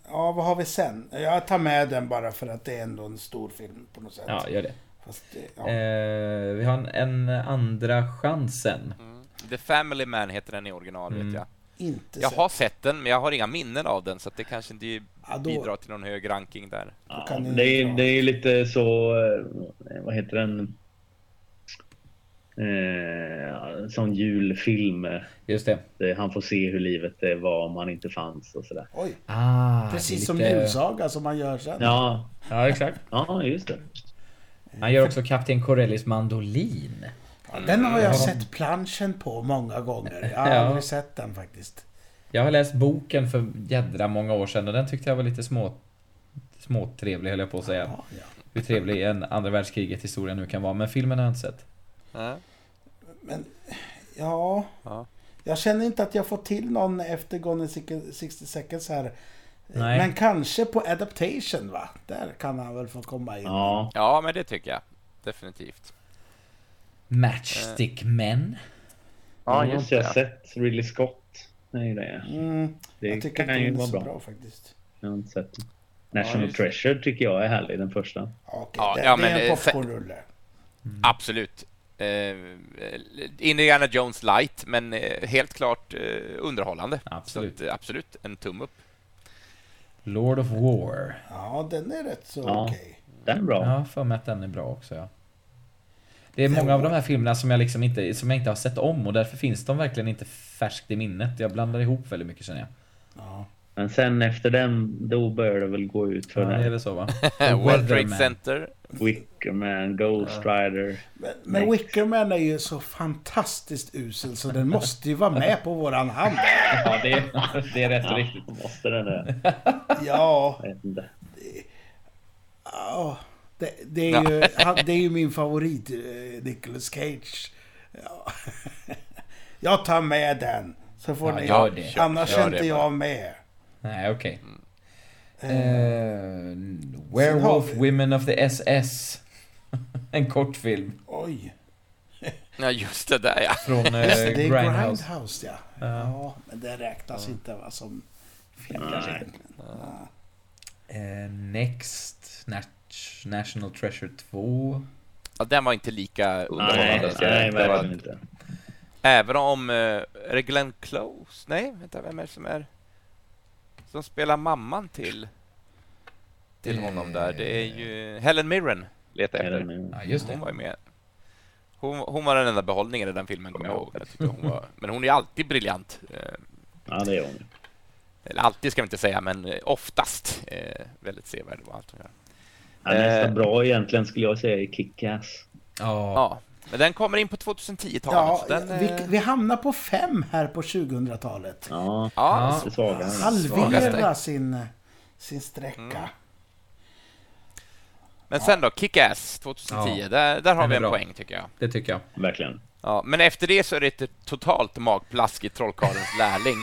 ja, vad har vi sen? Jag tar med den bara för att det är ändå en stor film på något sätt. Ja, gör det. Fast det, ja. Eh, vi har en, en andra chansen. The Family Man heter den i original, Mm. vet jag. Inte Jag sett. har sett den, men jag har inga minnen av den, så att det kanske inte Ja, då- bidrar till någon hög ranking där. Ja, det, är, det är ju lite så, eh, vad heter den? Eh, sån julfilm. eh, Just det. Han får se hur livet eh, var om han inte fanns och sådär. Oj, Ah, precis är som lite- julsaga som man gör sen. Ja, Ja, exakt. ja just det. Han gör också Kapten Corellis mandolin. Ja, den har jag Ja. sett planschen på många gånger. Jag har Ja. aldrig sett den faktiskt. Jag har läst boken för jädra många år sedan och den tyckte jag var lite små småtrevlig höll jag på att säga. Ja, ja. Hur trevlig en andra världskriget historia nu kan vara. Men filmen har jag inte sett. Ja. Men, ja... Ja. Jag känner inte att jag får till någon efter Gone in 60 seconds här. Nej. Men kanske på Adaptation va? Där kan han väl få komma in. Ja, ja, men det tycker jag. Definitivt. Matchstick Men. ja just det. Jag har sett Ridley Scott. Nej, det, Mm, det jag tycker kan inte ju den är vara så bra. bra, faktiskt. Jag har inte sett den. National det. Treasure tycker jag är härlig, den första. Ja, okej. Ja, det, ja, det men, är en eh, popcornrulle. Absolut. Eh, Indiana Jones light, men eh, helt klart eh, underhållande. Absolut. Så att, eh, absolut, en tumme upp. Lord of War. Ja, den är rätt så Ja. okej. Den är bra. Ja, för mig att den är bra också ja. Det är många av de här filmerna som jag liksom inte, som jag inte har sett om och därför finns de verkligen inte färskt i minnet. Jag blandar ihop väldigt mycket känner jag. Ja. Men sen efter den, då börjar det väl gå ut för Ja, det är väl så va? (laughs) World Trade. Center. Wickerman, Ghost Rider. Men, men Wickerman är ju så fantastiskt usel så den måste ju vara med på våran hand. (laughs) Ja, det, (laughs) det är rätt Ja, riktigt. måste den det? Ja, Jag vet inte. ja det, det, är ju, han, det är ju min favorit, eh, Nicolas Cage. Ja. (laughs) Jag tar med den. Så får Ja, ni... gör det. Annars Gör är det inte jag med. Nej, okej. Eh, Eh, Werewolf Sen har vi- Women of the SS. (laughs) en kortfilm oj. (laughs) Ja, just det där ja. från eh, Just det, det är Grindhouse. Grindhouse, ja. Ja. Ja, men det räknas inte va, som film. Ja. Eh, Next Nat- National Treasure 2. ja. Den var inte lika Nej, underhållande. nej. Det var- inte. Även om... eh, Är det Glenn Close? Nej, vänta, vem är det som är... Som spelar mamman till... Till Eh, honom där. Det är ju Helen Mirren. Är efter. Ja, just Hon det. var ju med. Hon, hon var den enda behållningen i den filmen, kommer jag ihåg. Jag hon var, (laughs) men hon är alltid briljant. Eh, Ja, det är hon. Eller alltid ska vi inte säga, men eh, oftast eh, väldigt sevärd och allt hon gör. Ja, nästa Eh. bra egentligen skulle jag säga är Kick-Ass. Ja. Ja, men den kommer in på 2010-talet. Ja, den, vi, eh, vi hamnar på fem här på 2000-talet. Ja, ja, det är svagare. Halvera Svagaste. sin, sin sträcka. Mm. Men sen då, Kick-Ass 2010. Ja. Där, där har vi en bra. poäng, tycker jag. Det tycker jag. Verkligen. Ja, men efter det så är det ett totalt magplask i Trollkarlens (laughs) lärling.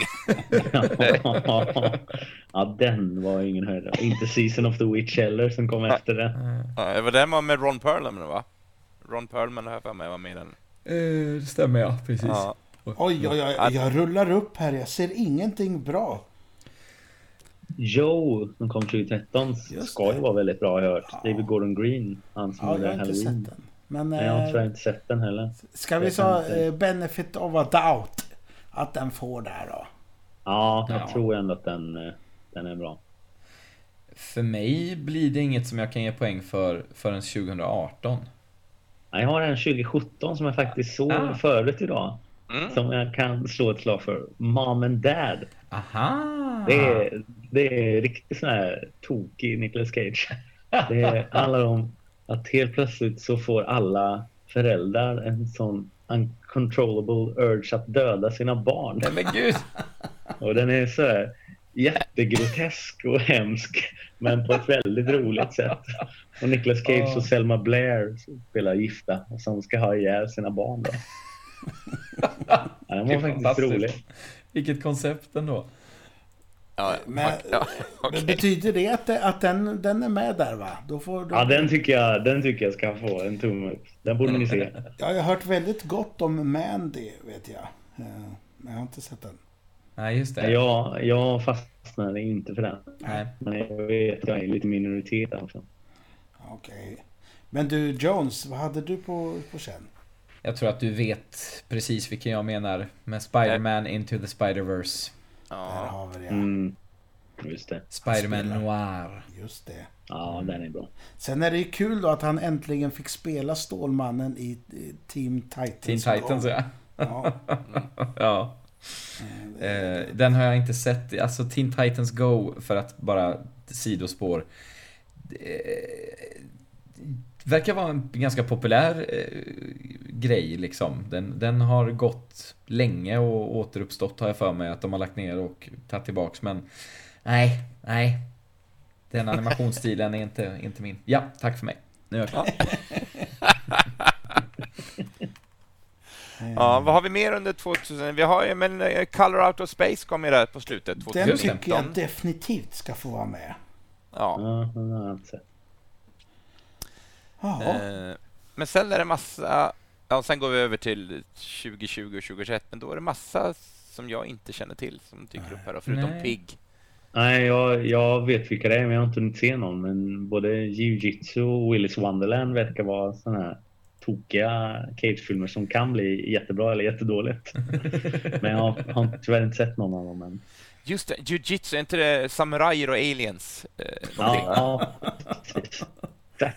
(laughs) ja, den var ingen höjdare. Inte Season of the Witch heller som kom efter det. Ja, det var den var med Ron Perlman, va? Ron Perlman har jag för mig var med i den. Eh, det stämmer ja, precis. Ja. Oj, oj, oj, jag rullar upp här. Jag ser ingenting bra. Joe som kom 2013 Just ska ju vara väldigt bra har jag hört. Ja. David Gordon Green, han som Ja, gjorde Halloween. Men Nej, jag har tyvärr eh, inte sett den heller. ska vi säga eh, benefit of a doubt? Att den får där då. Ja, jag Ja. tror ändå att den, eh, den är bra. För mig blir det inget som jag kan ge poäng för förrän 2018. Ja, Jag har en 2017 som jag faktiskt såg Ah. förut idag. Mm. Som jag kan slå ett slag för. Mom and Dad. Aha! Det är, det är riktigt sån här tokig Nicolas Cage. (laughs) Det handlar om att helt plötsligt så får alla föräldrar en sån uncontrollable urge att döda sina barn. Nej men gud! (laughs) Och den är så här jättegrotesk och hemsk men på ett väldigt roligt sätt. Och Nicolas Cage Ja. och Selma Blair spelar gifta som ska ha ihjäl sina barn. Då. (laughs) Ja, den Det var faktiskt rolig. Vilket koncept ändå. Ja, Men, ja, Men okej. betyder det att, det, att den, den är med där va? Då får, då, Ja, den tycker, jag, den tycker jag ska få en tumme upp. Den borde ni se. Ja, (laughs) jag har hört väldigt gott om Mandy, vet jag. Eh, Men jag har inte sett den. Nej, just det. Jag, jag fastnade inte för den. Nej. Men jag vet att jag är lite minoritet också. Okej. Men du Jones, vad hade du på, på känn? Jag tror att du vet precis vilken jag menar med Spider-Man Into the Spider-Verse. Där Ja. har vi det. Mm, just det. Spider-Man. Noir. Just det. Ja, den är bra. Sen är det ju kul då att han äntligen fick spela Stålmannen i, Team Titans. Teen Titans ja. Ja, (laughs) ja. Eh, den har jag inte sett. Alltså Teen Titans Go, för att bara sidospår. Verkar vara en ganska populär eh, grej liksom. Den, den har gått länge och återuppstått har jag för mig att de har lagt ner och tagit tillbaks. Men nej, nej. Den animationsstilen är inte, inte min. Ja, tack för mig. Nu är jag klar. ja, vad har vi mer under 2000? Vi har ju, men eh, Color Out of Space kom ju där på slutet, Den 2015. tycker jag definitivt ska få vara med. Ja. Ja, den har jag inte sett. Ja, Eh, Men sen är det massa... Ja, sen går vi över till 2020 och 2021, men då är det massa som jag inte känner till som dyker upp här, förutom Nej. Pig. Nej, jag, jag vet vilka det är, men jag har inte hunnit se någon. Men både Jiu-Jitsu och Willis Wonderland verkar vara såna här tokiga Cage-filmer som kan bli jättebra eller jättedåligt. (laughs) men jag har, har tyvärr inte sett någon av dem än. Just det, Jiu-Jitsu, är inte det samurajer och aliens? Eh? Ja, ja precis.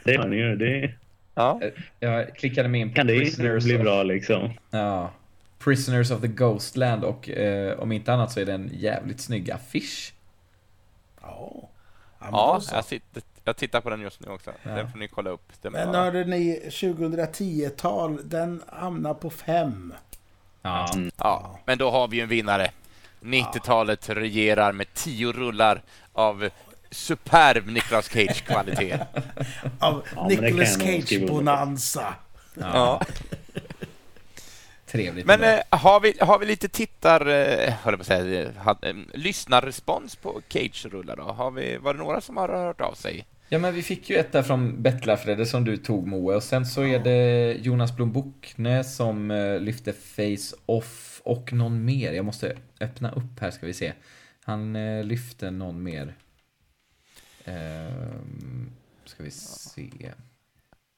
Det ni ju. Det, Ja. Jag klickade mig in på Kan det Prisoners bli of- bra liksom? Ja. Prisoners of the Ghostland och eh, om inte annat så är det en jävligt snygg affisch. Ja. Ja, jag, sitter, jag tittar på den just nu också. Ja. Den får ni kolla upp. Den Men hörde ni, 2010-tal, den hamnar på fem. Ja. Ja, men då har vi ju en vinnare. 90-talet regerar med tio rullar av superb Nicolas Cage-kvalitet. Av (laughs) Ja, Nicolas jag nog Cage skriva under på. Bonanza. Ja. (laughs) Trevligt. Men eh, har, vi, har vi lite tittar... Eh, höll jag på att säga, eh, ha, eh, lyssnarrespons på Cage-rullar då? Har vi, var det några som har hört av sig? Ja men vi fick ju ett där från Bettlafredde som du tog Moe och sen så är det Jonas Blom Bockne som eh, lyfte Face Off och någon mer. Jag måste öppna upp här ska vi se. Han eh, lyfte någon mer. Ehm, ska vi se.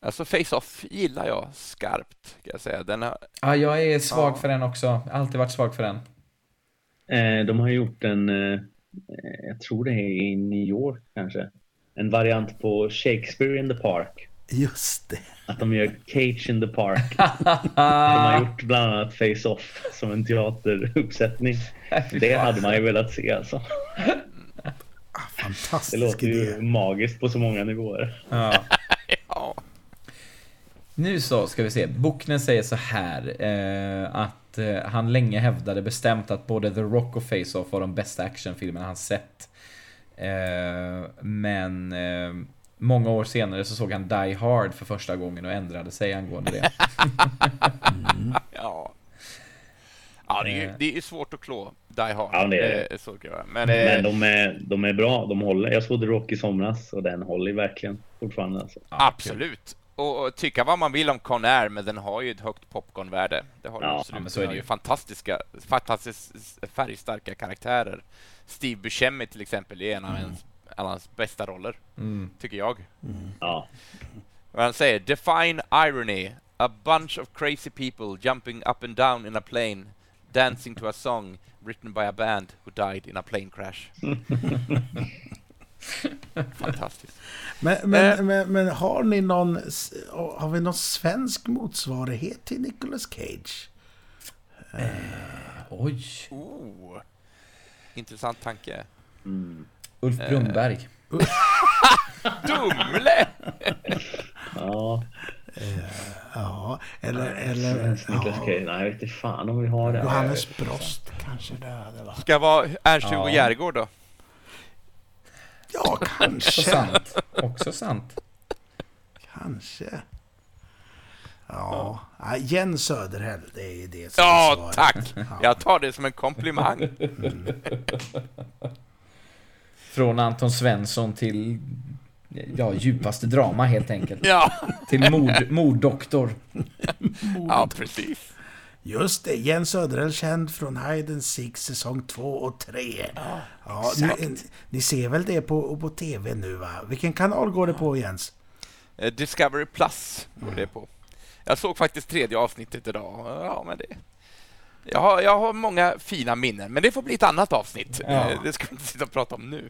Alltså Face-Off gillar jag skarpt, kan jag säga. Den har, Ja, ah, jag är svag Ja. för den också. Alltid varit svag för den. Eh, de har gjort en, eh, jag tror det är i New York kanske, en variant på Shakespeare in the Park. Just det. Att de gör Cage in the Park. (laughs) De har gjort bland annat Face Off som en teateruppsättning. (laughs) Det hade man ju velat se alltså. Ah, Det fantastisk låter ju idé. magiskt på så många nivåer. Ja. (laughs) ja, Nu så ska vi se. Bocknen säger så här. Eh, att eh, han länge hävdade bestämt att både The Rock och Face-Off var de bästa actionfilmerna han sett. Eh, men eh, många år senare så såg han Die Hard för första gången och ändrade sig angående det. (laughs) (laughs) ja. Ja, det är ju Eh. det är svårt att klå Die Hard. Ja, det är det. Eh, Så men eh, Men de är, de är bra, de håller. Jag såg The Rock i somras och den håller verkligen fortfarande alltså. absolut. Och, och tycka vad man vill om Con Air, men den har ju ett högt popcornvärde. Det har den Ja, absolut. men så är Den det ju. fantastiska, fantastiskt färgstarka karaktärer. Steve Buscemi till exempel är en av hans, en av hans bästa roller, Mm. tycker jag. Ja, Och han säger Define irony. A bunch of crazy people jumping up and down in a plane, dancing to a song written by a band who died in a plane crash. (laughs) Fantastiskt. Men, men, Eh. men, men har ni någon... Har vi någon svensk motsvarighet till Nicolas Cage? Oj. Oh. Intressant tanke. mm. Ulf Brunnberg. (laughs) (laughs) Dumle! ja. Ja, eller... eller Nicolas ja, Cage. Nej, jag vet inte fan om vi har det. Johannes Brost kanske det hade varit. Ska vara Ernst-Hugo Ja. Järegård då? Ja, Också kanske. sant. Också sant. Kanske. Ja, ja Jens Söderhäll, det är det som är Ja, svaret. tack! Ja. Jag tar det som en komplimang. Från Anton Svensson till ja, djupaste drama helt enkelt. Ja, Till mord, morddoktor. ja precis. Just det, Jens Söderhäll känd från Hide and Seek säsong 2 och 3. Ja, ni, ni ser väl det på, på TV nu va? Vilken kanal går det på Jens? Eh, Discovery Plus går det på. Jag såg faktiskt tredje avsnittet idag. Ja, men det... Jag har, jag har många fina minnen, men det får bli ett annat avsnitt. Ja. Eh, Det ska vi inte sitta och prata om nu.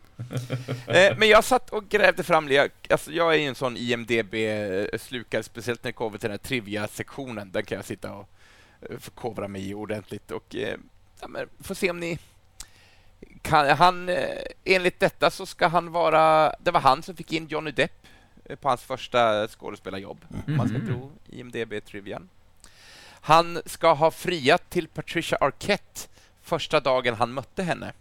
Eh, Men jag satt och grävde fram det. Alltså, jag är ju en sån IMDB-slukare, speciellt när det kommer till den här trivia-sektionen. Där kan jag sitta och eh, förkovra mig ordentligt. Och, eh, ja, får se om ni... Kan, han, eh, enligt detta så ska han vara... Det var han som fick in Johnny Depp eh, på hans första skådespelarjobb, om man ska Mhm. tro IMDB-trivian. Han ska ha friat till Patricia Arquette första dagen han mötte henne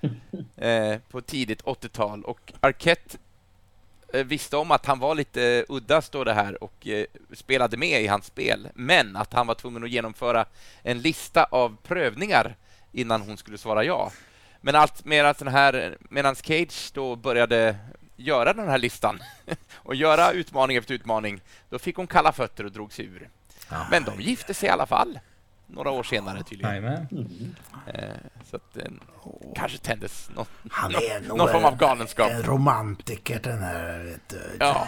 (laughs) eh, på tidigt 80-tal. Och Arquette eh, visste om att han var lite eh, udda, står det här, och eh, spelade med i hans spel. Men att han var tvungen att genomföra en lista av prövningar innan hon skulle svara ja. Men allt medan den här, medan Cage då började göra den här listan (laughs) och göra utmaning efter utmaning, då fick hon kalla fötter och drog sig ur. Men de gifte sig i alla fall. Några år senare tydligen. Eh, så att eh, kanske tändes någon, Han är nog någon form av en- galenskap. En romantiker den här, vet du. Ja.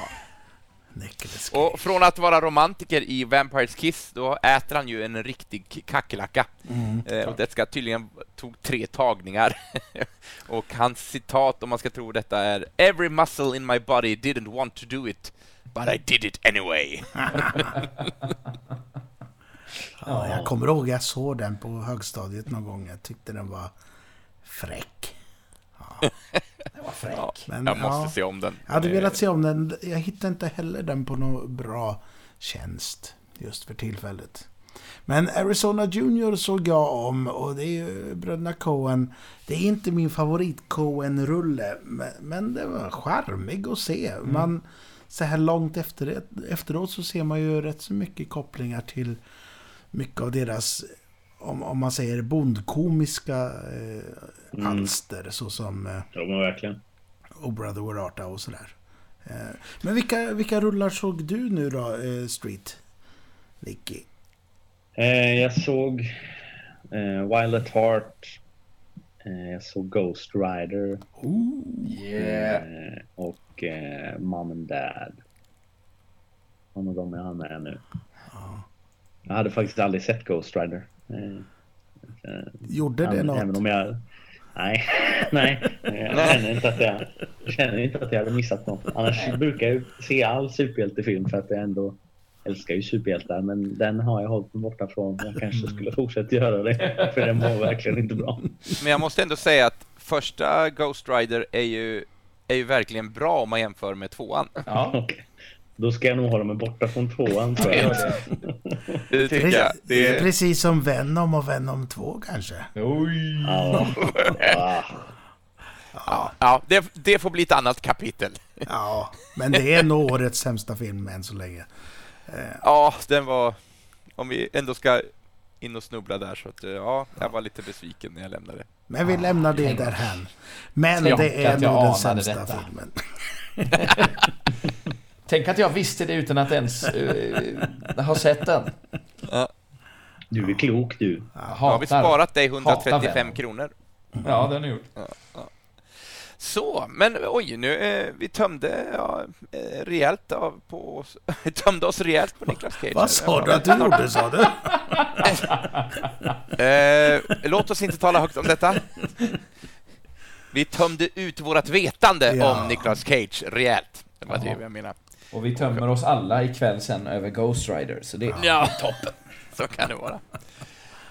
Och från att vara romantiker i Vampires Kiss, då äter han ju en riktig kackerlacka. Mm. Eh, och det ska tydligen tog tre tagningar. (laughs) och hans citat, om man ska tro detta, är “Every muscle in my body didn't want to do it, But I did it anyway. (laughs) Ja, jag kommer ihåg jag såg den på högstadiet någon gång. Jag tyckte den var fräck. Ja, den var fräck. Men, jag måste ja. se om den. Jag hade velat se om den. Jag hittade inte heller den på någon bra tjänst just för tillfället. Men Arizona Junior såg jag om och det är ju bröderna Coen. Det är inte min favorit Coen-rulle, men, men det var charmig att se. Man, så här långt efter, efteråt så ser man ju rätt så mycket kopplingar till mycket av deras, om, om man säger bondkomiska eh, alster, såsom eh, Ja, men verkligen. och Brother Where Art och sådär. Eh, Men vilka, vilka rullar såg du nu då, eh, Street? Nicky? Eh, jag såg eh, Wild at Heart. Eh, jag såg Ghost Rider. Yeah. Eh, och eh, Mom and Dad. Någon av dem jag har med nu. Jag hade faktiskt aldrig sett Ghost Rider. Gjorde det även, något? även om jag... Nej, (laughs) nej. Jag känner inte att jag, känner inte att jag hade missat något. Annars brukar jag se all superhjältefilm för att jag ändå älskar ju superhjältar. Men den har jag hållit mig borta från. Jag kanske skulle fortsätta göra det. (laughs) För den var verkligen inte bra. Men jag måste ändå säga att första Ghost Rider är ju, är ju verkligen bra om man jämför med tvåan. Ja, (laughs) Okej. Då ska jag nog hålla mig borta från tvåan tror jag. det. Det (laughs) tycker jag. Det är, Precis som Venom och Venom 2 kanske? Oj! Ja. Ah. ja, ja, det, det får bli ett annat kapitel. Ja, men det är nog årets sämsta film än så länge. Ja, den var... Om vi ändå ska in och snubbla där så att ja, jag var lite besviken när jag lämnade. Men vi lämnar det därhän. Men tänk det är nog den sämsta detta. filmen. (laughs) Tänk att jag visste det utan att ens eh, ha sett den. Du är klok du. Nu har vi sparat dig 135 Venom. kronor. Ja, den har gjort. Så, men oj, nu eh, vi tömde ja, eh, rejält av på (laughs) tömde oss rejält på Niklas Cage. Vad sa du att du gjorde, sa du? (laughs) Eh, låt oss inte tala högt om detta. Vi tömde ut vårt vetande Ja. om Nicolas Cage rejält. Det var Jaha. det jag menade. Och vi tömmer oss alla ikväll sen över Ghost Rider, så det... Ja, toppen. (laughs) Så kan det vara.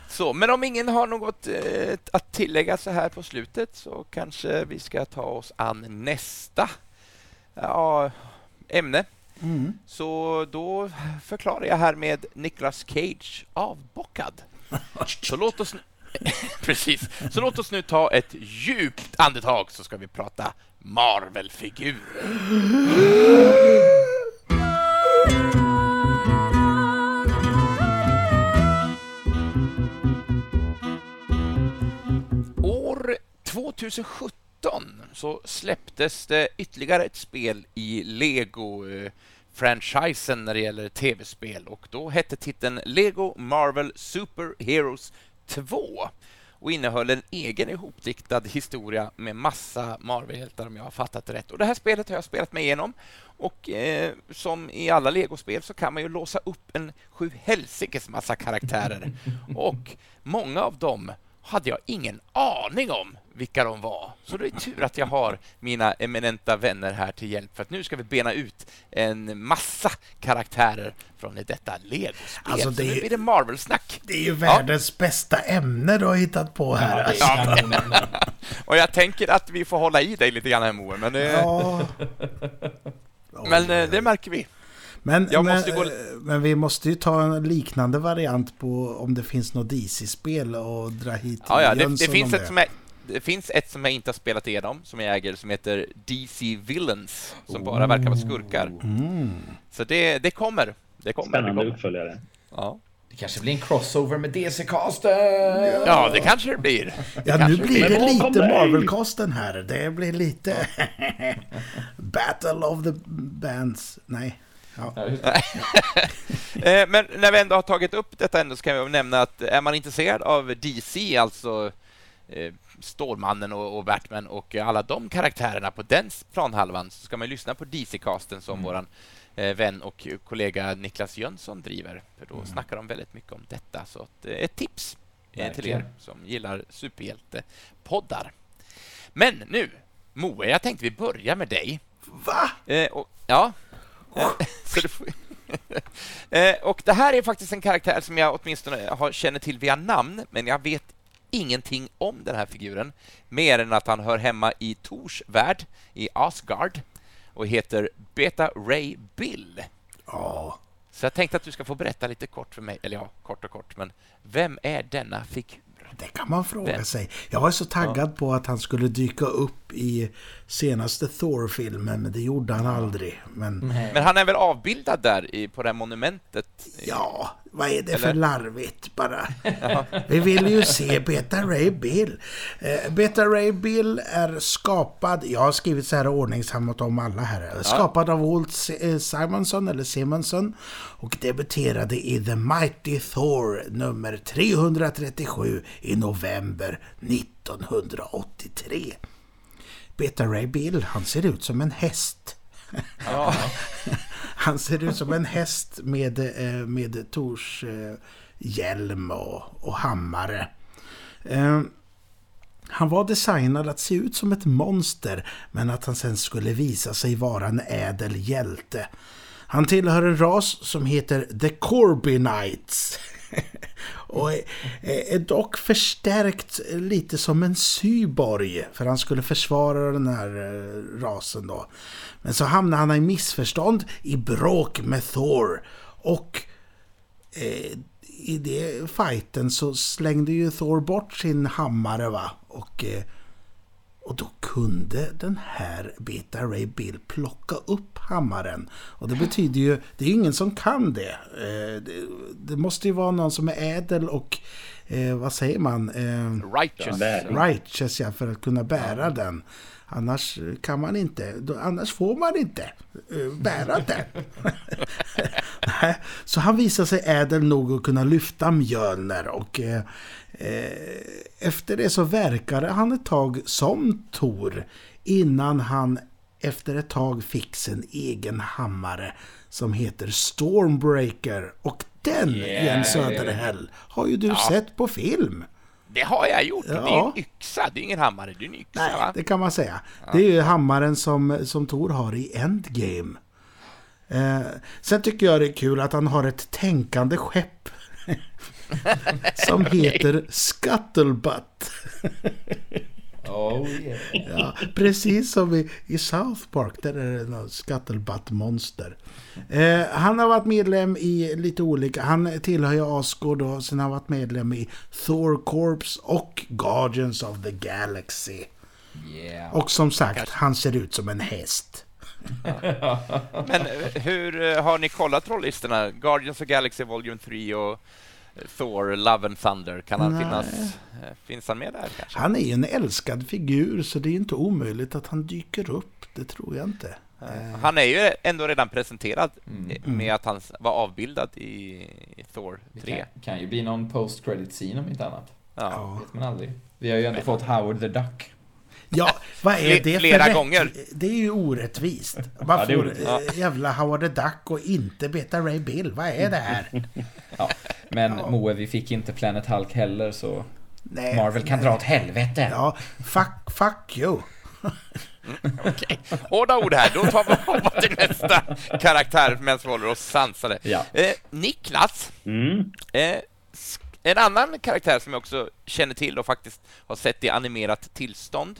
Så, men om ingen har något eh, att tillägga så här på slutet så kanske vi ska ta oss an nästa ja, ämne. Mm. Så då förklarar jag här med Nicolas Cage avbockad. Så låt oss nu... (laughs) Precis. Så låt oss nu ta ett djupt andetag så ska vi prata Marvel-figurer. (gasps) (laughs) 2017 så släpptes det ytterligare ett spel i Lego-franchisen när det gäller tv-spel. Och då hette titeln Lego Marvel Super Heroes 2 och innehöll en egen ihopdiktad historia med massa Marvel-hjältar om jag har fattat det rätt. Och Det här spelet har jag spelat mig igenom. Och eh, som i alla Lego-spel så kan man ju låsa upp en sju helsikes massa karaktärer. (laughs) Och många av dem hade jag ingen aning om vilka de var. Så det är tur att jag har mina eminenta vänner här till hjälp för att nu ska vi bena ut en massa karaktärer från detta Lego-spel. Alltså, Så det nu är- blir det Marvel-snack. Det är ju världens bästa ämne du har hittat på här. alltså. Ja, är. Och jag tänker att vi får hålla i dig lite grann här Moe, men, det, Ja. men eh, det märker vi. Men, men, gå- eh, men vi måste ju ta en liknande variant på om det finns något DC-spel och dra hit Ja, ja, det, det, finns ett som jag, det finns ett som jag inte har spelat igenom, som jag äger, som heter DC Villains, som bara verkar vara skurkar. Mm. Så det, det kommer. Det kommer. Det Spännande kommer. uppföljare. Ja. Det kanske blir en crossover med DC-casten! ja, det kanske det blir. Ja, nu blir Men det lite dig! Marvel-kosten här. Det blir lite... (laughs) Battle of the Bands. Nej. Ja. Det. (laughs) Eh, Men när vi ändå har tagit upp detta ändå så kan vi nämna att är man intresserad av DC, alltså eh, Stålmannen och, och Batman och alla de karaktärerna på den planhalvan så ska man lyssna på DC-casten som våran eh, vän och kollega Niklas Jönsson driver. För då snackar de väldigt mycket om detta. Så att, eh, ett tips eh, till er Verkligen. som gillar superhjältepoddar. Men nu, Moe, jag tänkte vi börjar med dig. Va? Eh, och, ja, (laughs) får... (laughs) Eh, och det här är faktiskt en karaktär som jag åtminstone har, känner till via namn, men jag vet ingenting om den här figuren, mer än att han hör hemma i Tors värld, i Asgard, och heter Beta Ray Bill. Ja, Så jag tänkte att du ska få berätta lite kort för mig, eller ja, kort och kort, men vem är denna figur? det kan man fråga Vem? sig. Jag var så taggad på att han skulle dyka upp i senaste Thor-filmen, men det gjorde han aldrig. Men Men han är väl avbildad där i, på det här monumentet? ja, vad är det för Eller? larvigt bara? Vi vill ju se Beta Ray Bill. Eh, Beta Ray Bill är skapad, jag har skrivit så här ordningsammat om alla här. Skapad av Walt eh, Simonson, eller Simonson. Och debuterade i The Mighty Thor nummer 337 i november 1983. Beta Ray Bill, han ser ut som en häst. Ja. (laughs) Han ser ut som en häst med, eh, med Tors eh, hjälm och, och hammare. Eh, Han var designad att se ut som ett monster men att han sen skulle visa sig vara en ädel hjälte. Han tillhör en ras som heter The Corbinites. (laughs) Och eh, är, dock förstärkt lite som en syborg. För han skulle försvara den här eh, rasen då. Men så hamnar han i missförstånd i bråk med Thor. Och eh, i det fighten så slängde ju Thor bort sin hammare va. Och, eh, och då kunde den här Beta Ray Bill plocka upp hammaren. Och det betyder ju, det är ingen som kan det. Eh, det, det måste ju vara någon som är ädel och, eh, vad säger man? Eh, Righteous. Righteous ja, för att kunna bära den. Annars kan man inte, annars får man inte eh, bära den. (laughs) Så han visar sig ädel nog att kunna lyfta Mjölner och eh, efter det så verkade han ett tag som Tor innan han efter ett tag fick sin egen hammare som heter Stormbreaker och den, Yeah. Jens Söderhäll, har ju du sett på film. Det har jag gjort. Det är Ja. en yxa, det är ingen hammare, det är en yxa. Nej, va? det kan man säga. Det är ju hammaren som, som Tor har i Endgame. Eh, sen tycker jag det är kul att han har ett tänkande skepp. (laughs) som (laughs) heter Scuttlebutt. (laughs) Oh yeah. (laughs) Ja, precis som i, i South Park, där är det något Scuttlebutt-monster. Eh, han har varit medlem i lite olika, han tillhör ju Asgård och sen har han varit medlem i Thor Corps och Guardians of the Galaxy. Yeah. Och som sagt, han ser ut som en häst. (laughs) (laughs) Men eh, hur eh, har ni kollat rollistorna? Guardians of the Galaxy Volume 3 och Thor, Love and Thunder. Kan han Nej. finnas? eh, Finns han med där kanske? Han är ju en älskad figur så det är inte omöjligt att han dyker upp. Det tror jag inte. Eh, Han är ju ändå redan presenterad Mm. med att han var avbildad i Thor Det 3. kan, kan ju bli någon post credit scene om inte annat. Ja. ja. Vet man aldrig. Vi har ju ändå fått Howard the Duck. ja, vad är det flera för rätt- gånger. Det är ju orättvist. (laughs) Man Ja, det får eh, jävla Howard the Duck och inte Beta Ray Bill. Vad är det här? Ja. Men Ja. Moe, vi fick inte Planet Hulk heller så Nej, Marvel kan nej. dra åt helvete. Ja, fuck, fuck you. (laughs) Okej, hårda ord här. Då tar vi hoppa till nästa karaktär medan vi håller oss sansade. Ja. Eh, Niklas, Mm. eh, en annan karaktär som jag också känner till och faktiskt har sett i animerat tillstånd.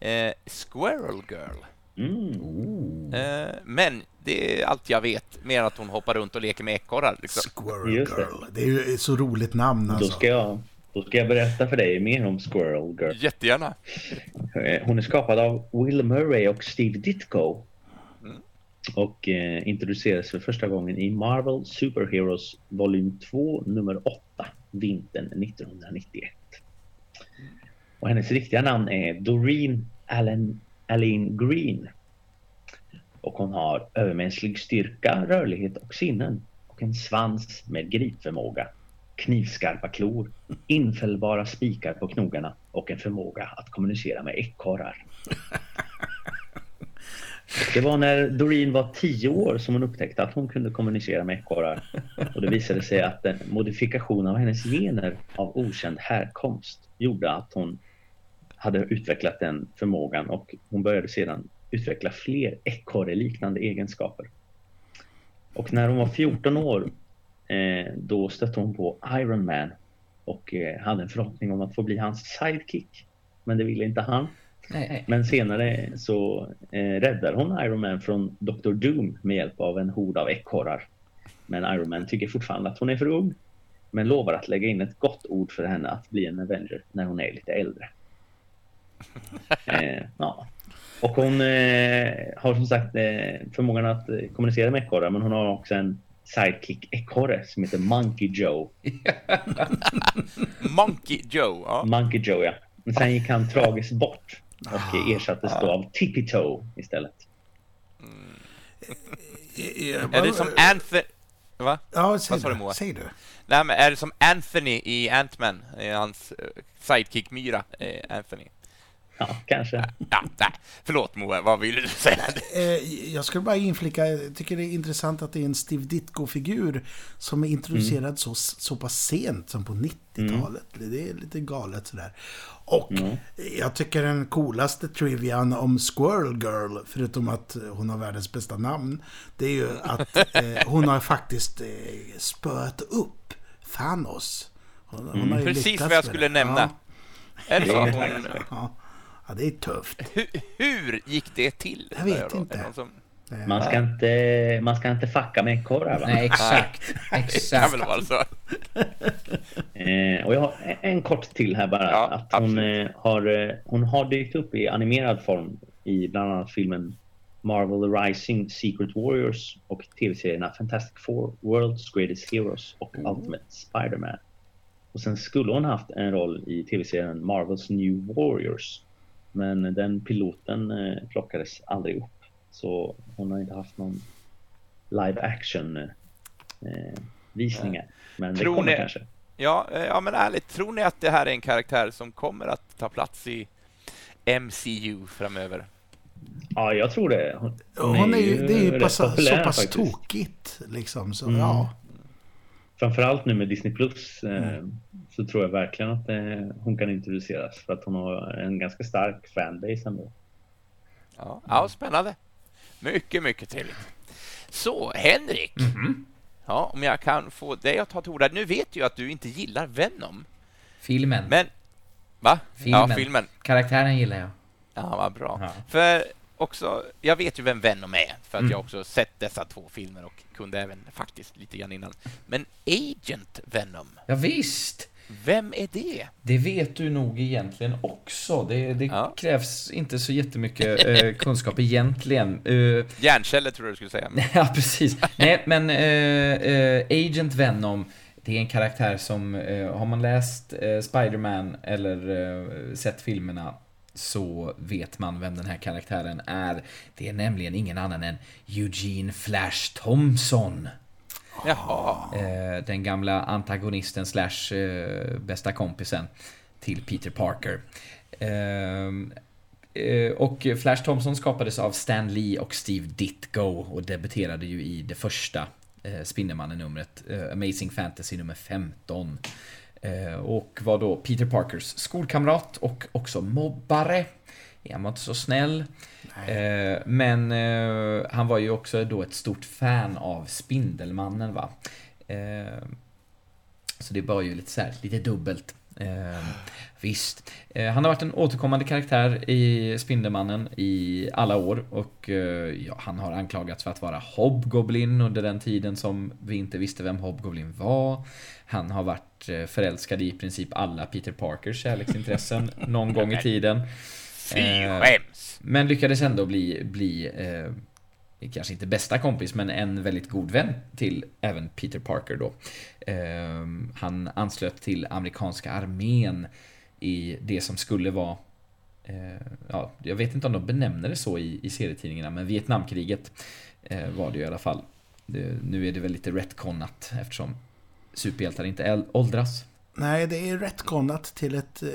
Eh, Squirrel Girl. Mm. Eh, men det är allt jag vet, mer än att hon hoppar runt och leker med ekorrar. Liksom. Squirrel Just det. Girl. Det är ju ett så roligt namn Då, alltså. ska jag, då ska jag berätta för dig mer om Squirrel Girl. Jättegärna. Eh, Hon är skapad av Will Murray och Steve Ditko. Mm. Och eh, introducerades för första gången i Marvel Superheroes volym 2 nummer 8 vintern 1991. Och hennes riktiga namn är Doreen Allen, Aline Green. Och hon har övermänsklig styrka, rörlighet och sinnen. Och en svans med gripförmåga. Knivskarpa klor, infällbara spikar på knogarna och en förmåga att kommunicera med ekorrar. Det var när Doreen var tio år som hon upptäckte att hon kunde kommunicera med ekorrar. Och det visade sig att en modifikation av hennes gener av okänd härkomst gjorde att hon hade utvecklat den förmågan och hon började sedan utveckla fler ekorreliknande egenskaper. Och när hon var 14 år eh, då stötte hon på Iron Man och eh, hade en förhoppning om att få bli hans sidekick. Men det ville inte han. Nej. Men senare så eh, räddar hon Iron Man från Dr. Doom med hjälp av en hord av ekorrar. Men Iron Man tycker fortfarande att hon är för ung. Men lovar att lägga in ett gott ord för henne att bli en Avenger när hon är lite äldre. (laughs) Eh, ja. Och hon eh, har som sagt eh, förmågan att eh, kommunicera med ekorrar men hon har också en sidekick ekorre som heter Monkey Joe. (laughs) Monkey Joe. Ja. Monkey Joe ja. Men sen gick han tragiskt bort och ersattes då av Tippy Toe istället. Är det som Anthony... Va? Ja, säg Vad sa du. Moa? Säg du. Nej, men är det som Anthony i Ant-Man? Eh, Hans eh, sidekick-myra, eh, Anthony. Ja, kanske. Ja, nej. Förlåt Moa, vad ville du säga? Eh, jag skulle bara inflika, jag tycker det är intressant att det är en Steve Ditko-figur som är introducerad Mm. så, så pass sent som på 90-talet. Det är lite galet sådär. Och Mm. jag tycker den coolaste trivian om Squirrel Girl, förutom att hon har världens bästa namn, det är ju att (laughs) eh, hon har faktiskt eh, spöat upp Thanos. Hon, hon har ju Precis vad jag skulle det. nämna. Är det så? Ja, ja, det är tufft. hur, hur gick det till? Jag vet inte. Det som- Man ska inte, man ska inte fucka med ekorrar va? Nej, exakt. Det kan Exakt. väl vara så. Eh, och jag har en- kort till här bara. Ja, att hon, eh, har, eh, hon har dykt upp i animerad form i bland annat filmen Marvel The Rising, Secret Warriors och tv-serierna Fantastic Four, World's Greatest Heroes och Ultimate Spider-Man. Och sen skulle hon haft en roll i tv-serien Marvels New Warriors. Men den piloten eh, plockades aldrig upp. Så hon har inte haft någon live action eh, visningar. Men Tror det kommer ni- kanske. Ja, eh, ja, men ärligt, tror ni att det här är en karaktär som kommer att ta plats i MCU framöver? Ja, jag tror det. Hon, Hon är ju, det är ju pass, så populär pass faktiskt. tokigt liksom. Så, Mm. ja. Framförallt nu med Disney Plus eh, Mm. så tror jag verkligen att eh, hon kan introduceras för att hon har en ganska stark fanbase ändå. Ja, ja spännande. Mycket, mycket trevligt. Så, Henrik. Mhm. Ja, om jag kan få dig att ta till orda. Nu vet jag att du inte gillar Venom, Filmen. men... Va? Filmen. Ja, filmen. Karaktären gillar jag. Ja, vad bra. Ja. För också, jag vet ju vem Venom är, för att Mm. jag också sett dessa två filmer och kunde även faktiskt lite grann innan. Men Agent Venom, Ja, visst. vem är det? Det vet du nog egentligen också. Det, det Ja. krävs inte så jättemycket eh, (laughs) kunskap egentligen. Eh, Hjärnceller tror jag du skulle säga. (laughs) ja, precis. Nej, men eh, eh, Agent Venom, det är en karaktär som, eh, har man läst eh, Spider-Man eller eh, sett filmerna så vet man vem den här karaktären är. Det är nämligen ingen annan än Eugene Flash Thompson. Jaha. Eh, den gamla antagonisten slash eh, bästa kompisen till Peter Parker. Ehm, eh, och Flash Thompson skapades av Stan Lee och Steve Ditko och debuterade ju i det första Spindelmannen-numret, Amazing Fantasy nummer 15. Eh, och var då Peter Parkers skolkamrat och också mobbare. Han var inte så snäll. Eh, men eh, han var ju också då ett stort fan av Spindelmannen va. Så det var ju lite så här, lite dubbelt. Eh, visst. Eh, han har varit en återkommande karaktär i Spindelmannen i alla år och eh, ja, han har anklagats för att vara Hobgoblin under den tiden som vi inte visste vem Hobgoblin var. Han har varit eh, förälskad i i princip alla Peter Parkers kärleksintressen (laughs) någon gång i tiden. Fy Eh, skäms! Men lyckades ändå bli, bli eh, kanske inte bästa kompis, men en väldigt god vän till även Peter Parker då. Eh, han anslöt till amerikanska armén i det som skulle vara eh, ja, jag vet inte om de benämner det så i, i serietidningarna, men Vietnamkriget var det ju i alla fall. Det, nu är det väl lite retconat eftersom superhjältar inte åldras. Nej, det är retconat till ett eh,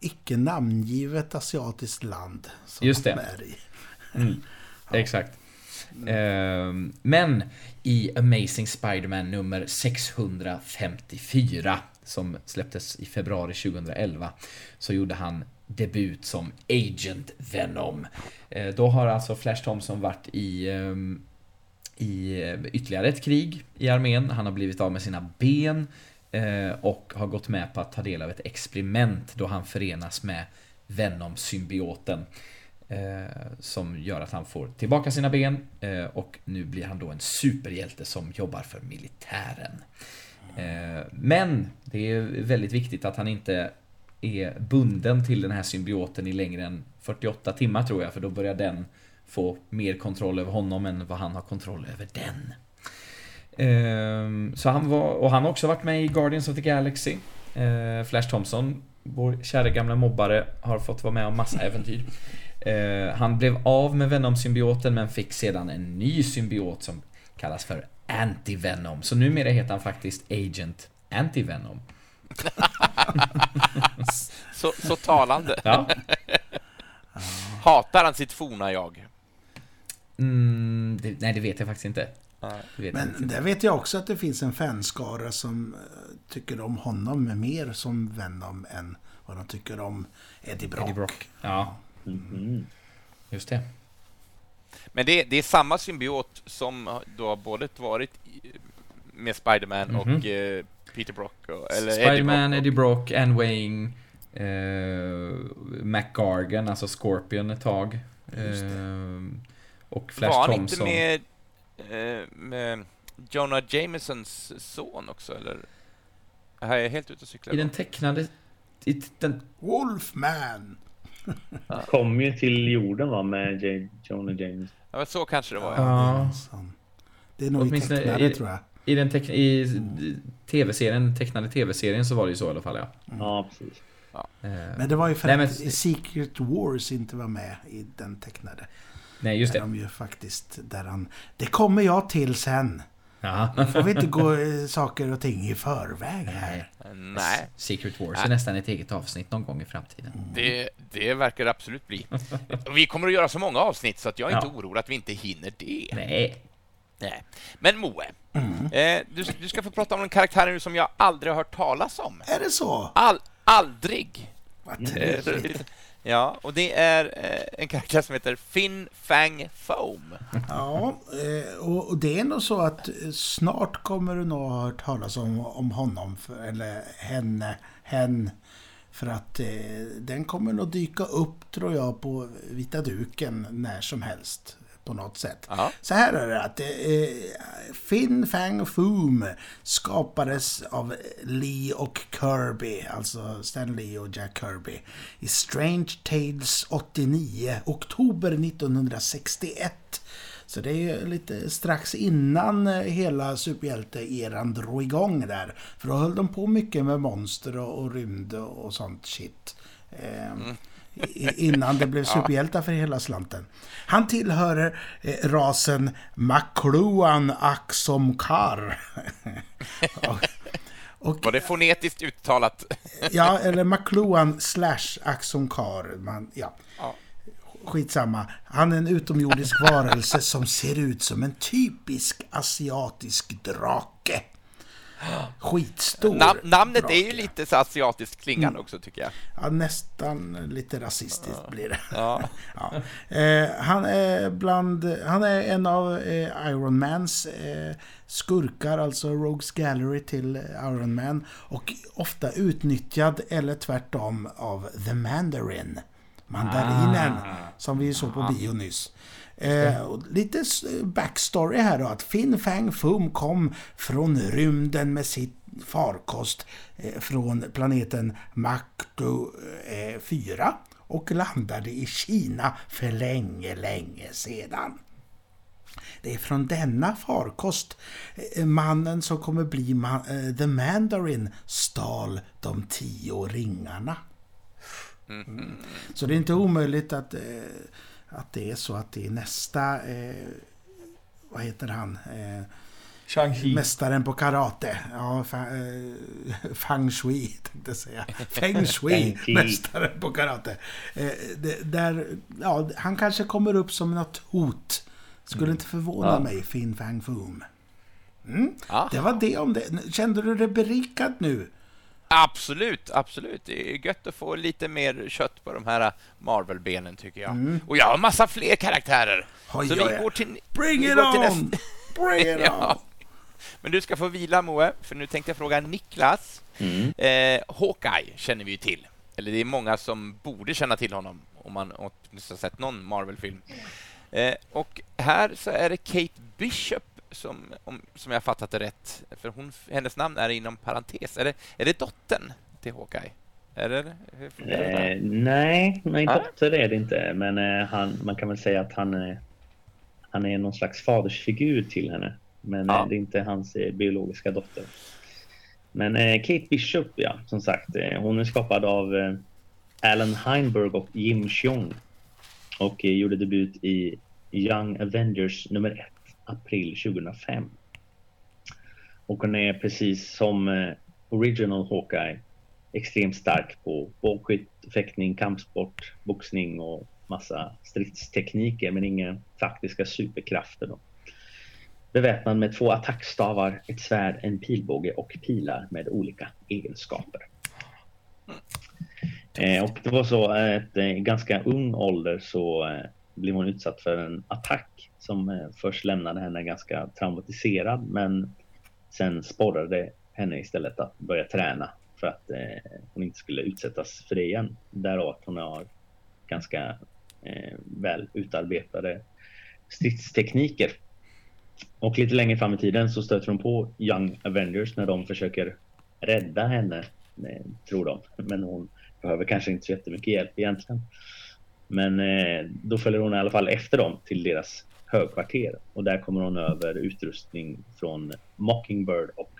icke namngivet asiatiskt land. Som Just det. de är i. Mm, (laughs) (laughs) Exakt. Ehm, men i Amazing Spider-Man nummer 654 som släpptes i februari 2011 så gjorde han debut som Agent Venom. Eh, då har alltså Flash Thompson varit i ehm, i eh, ytterligare ett krig i armén. Han har blivit av med sina ben eh, och har gått med på att ta del av ett experiment då han förenas med Venom-symbioten. Eh, som gör att han får tillbaka sina ben och nu blir han då en superhjälte som jobbar för militären. Men det är väldigt viktigt att han inte är bunden till den här symbioten i längre än 48 timmar tror jag, för då börjar den få mer kontroll över honom än vad han har kontroll över den. Ehm, Så han var, och han har också varit med i Guardians of the Galaxy. Eh, Flash Thompson, vår kära gamla mobbare, har fått vara med om massa äventyr. Eh, Han blev av med Venom-symbioten men fick sedan en ny symbiot som kallas för Anti-Venom. Så numera heter han faktiskt Agent Anti-Venom. (laughs) Så, så talande. Ja. Hatar han sitt forna jag? Mm, det, nej, det vet jag faktiskt inte. Nej. Det vet jag inte. Men där vet jag också att det finns en fanskara som eh, tycker om honom mer som Venom än vad de tycker om Eddie Brock. Eddie Brock. Ja, Mhm. just det. Men det, det är samma symbiot som då har både varit med Spiderman Mhm. och eh, Peter Brock. Och, eller Spiderman, Brock Eddie Brock, Anne Wayne, eh, McGargan, alltså Scorpion ett tag. Just det. Eh, och Flash Var han inte Thompson. med, eh, med Jonah Jamesons son också, eller? Här är jag helt ute och cyklar. I den tecknade... I den, Wolfman! Kom ju till jorden va, med J- Jonah James. Ja, så kanske det var, ja. Ja, Ja. det är nog i Åtminstone tecknade, i- tror jag. I den teck, i tv-serien, tecknade tv-serien så var det ju så i alla fall ja. Ja, precis. Eh, Men det var ju för Nej, men- att Secret Wars inte var med i den tecknade. Nej just Där det. de ju faktiskt, där han... Det kommer jag till sen. Ja. Får vi inte gå eh, saker och ting i förväg här? Nej. Nej, Secret Wars är nästan ett eget avsnitt någon gång i framtiden. det, det verkar absolut bli. Vi kommer att göra så många avsnitt så att jag är inte Ja. orolig att vi inte hinner det. Nej. Nej. Men Moe, eh, du, du ska få prata om en karaktär nu som jag aldrig har hört talas om. Är det så? All, aldrig! Vad Eh, trevligt. Ja, och det är eh, en karaktär som heter Finn Fang Foam. Ja, eh, och och det är nog så att eh, snart kommer du nog ha hört talas om, om honom, för, eller henne, hen. För att eh, den kommer nog dyka upp, tror jag, på vita duken när som helst. På något sätt. Ja. Så här är det att eh, Fin Fang Foom skapades av Lee och Kirby, alltså Stan Lee och Jack Kirby, i Strange Tales 89, oktober 1961. Så det är ju lite strax innan eh, hela superhjälte-eran drog igång där. För då höll de på mycket med monster och, och rymd och, och sånt shit. Eh, i- innan det blev superhjältar för hela slanten. Han tillhör eh, rasen Makluan Aksomkar. (laughs) och, och, Var det fonetiskt uttalat? ja, eller Makluan slash Aksomkar. Man, ja. Ja. Skitsamma. Han är en utomjordisk varelse som ser ut som en typisk asiatisk drake. Skitstor Nam namnet är ju drake. lite så asiatiskt klingande också, tycker jag. Ja, nästan lite rasistiskt blir det. Ja. (laughs) Ja. Eh, han, är bland, han är en av eh, Iron Mans eh, skurkar, alltså Rogues Gallery till Iron Man. Och ofta utnyttjad, eller tvärtom, av The Mandarin. Mandarinen, som vi såg på bio nyss. Eh, och lite s- backstory här då, att Fin Fang Foom kom från rymden med sitt farkost eh, från planeten Makto eh, 4 och landade i Kina för länge, länge sedan. Det är från denna farkost eh, mannen som kommer bli ma- eh, The Mandarin stal de tio ringarna. Mhm. Så det är inte omöjligt att, eh, att det är så att det är nästa, eh, vad heter han, eh, Shang-Chi. mästaren på karate. Ja, fa, eh, (laughs) Fang Shui tänkte jag säga. Feng Shui, mästaren på karate. Eh, det, där, ja, han kanske kommer upp som något hot. Skulle inte förvåna Ja. mig, Fin Fang Foom. Mm. Det var det om det. Kände du dig berikad nu? Absolut, absolut. Det är gött att få lite mer kött på de här Marvel-benen, tycker jag. Mm. Och jag har massa fler karaktärer. Oj, Så oj, vi går till... Bring vi it går till on! nästa- (laughs) Bring it on! Ja. Men du ska få vila, Moe, för nu tänkte jag fråga Niklas. Mm. Eh, Hawkeye känner vi ju till. Eller det är många som borde känna till honom om man åtminstone har sett någon Marvel-film. Eh, och här så är det Kate Bishop som, om, som jag fattat det rätt. För hon, hennes namn är inom parentes. Är det, är det dottern till Hawkeye? Är det? Eh, nej, nej, Nej. dotter är det inte. Men eh, han, man kan väl säga att han, eh, han är någon slags fadersfigur till henne. Men Ja. eh, det är inte hans eh, biologiska dotter. Men eh, Kate Bishop, ja, som sagt. Hon är skapad av Alan Heinberg och Jim Cheong. Och gjorde debut i Young Avengers nummer 1, april 2005. Och hon är precis som eh, Original Hawkeye extremt stark på bågskytt, fäktning, kampsport, boxning och massa stridstekniker men inga faktiska superkrafter. Då. Beväpnad med två attackstavar, ett svärd, en pilbåge och pilar med olika egenskaper. Eh, och det var så att eh, i eh, ganska ung ålder så eh, blev hon utsatt för en attack som eh, först lämnade henne ganska traumatiserad men sen sporrade henne istället att börja träna för att eh, hon inte skulle utsättas för det igen. Därav att hon har ganska eh, väl utarbetade stridstekniker. Och lite längre fram i tiden så stöter hon på Young Avengers när de försöker rädda henne, eh, tror de. Men hon behöver kanske inte så jättemycket hjälp egentligen. Men eh, då följer hon i alla fall efter dem till deras högkvarter och där kommer hon över utrustning från Mockingbird och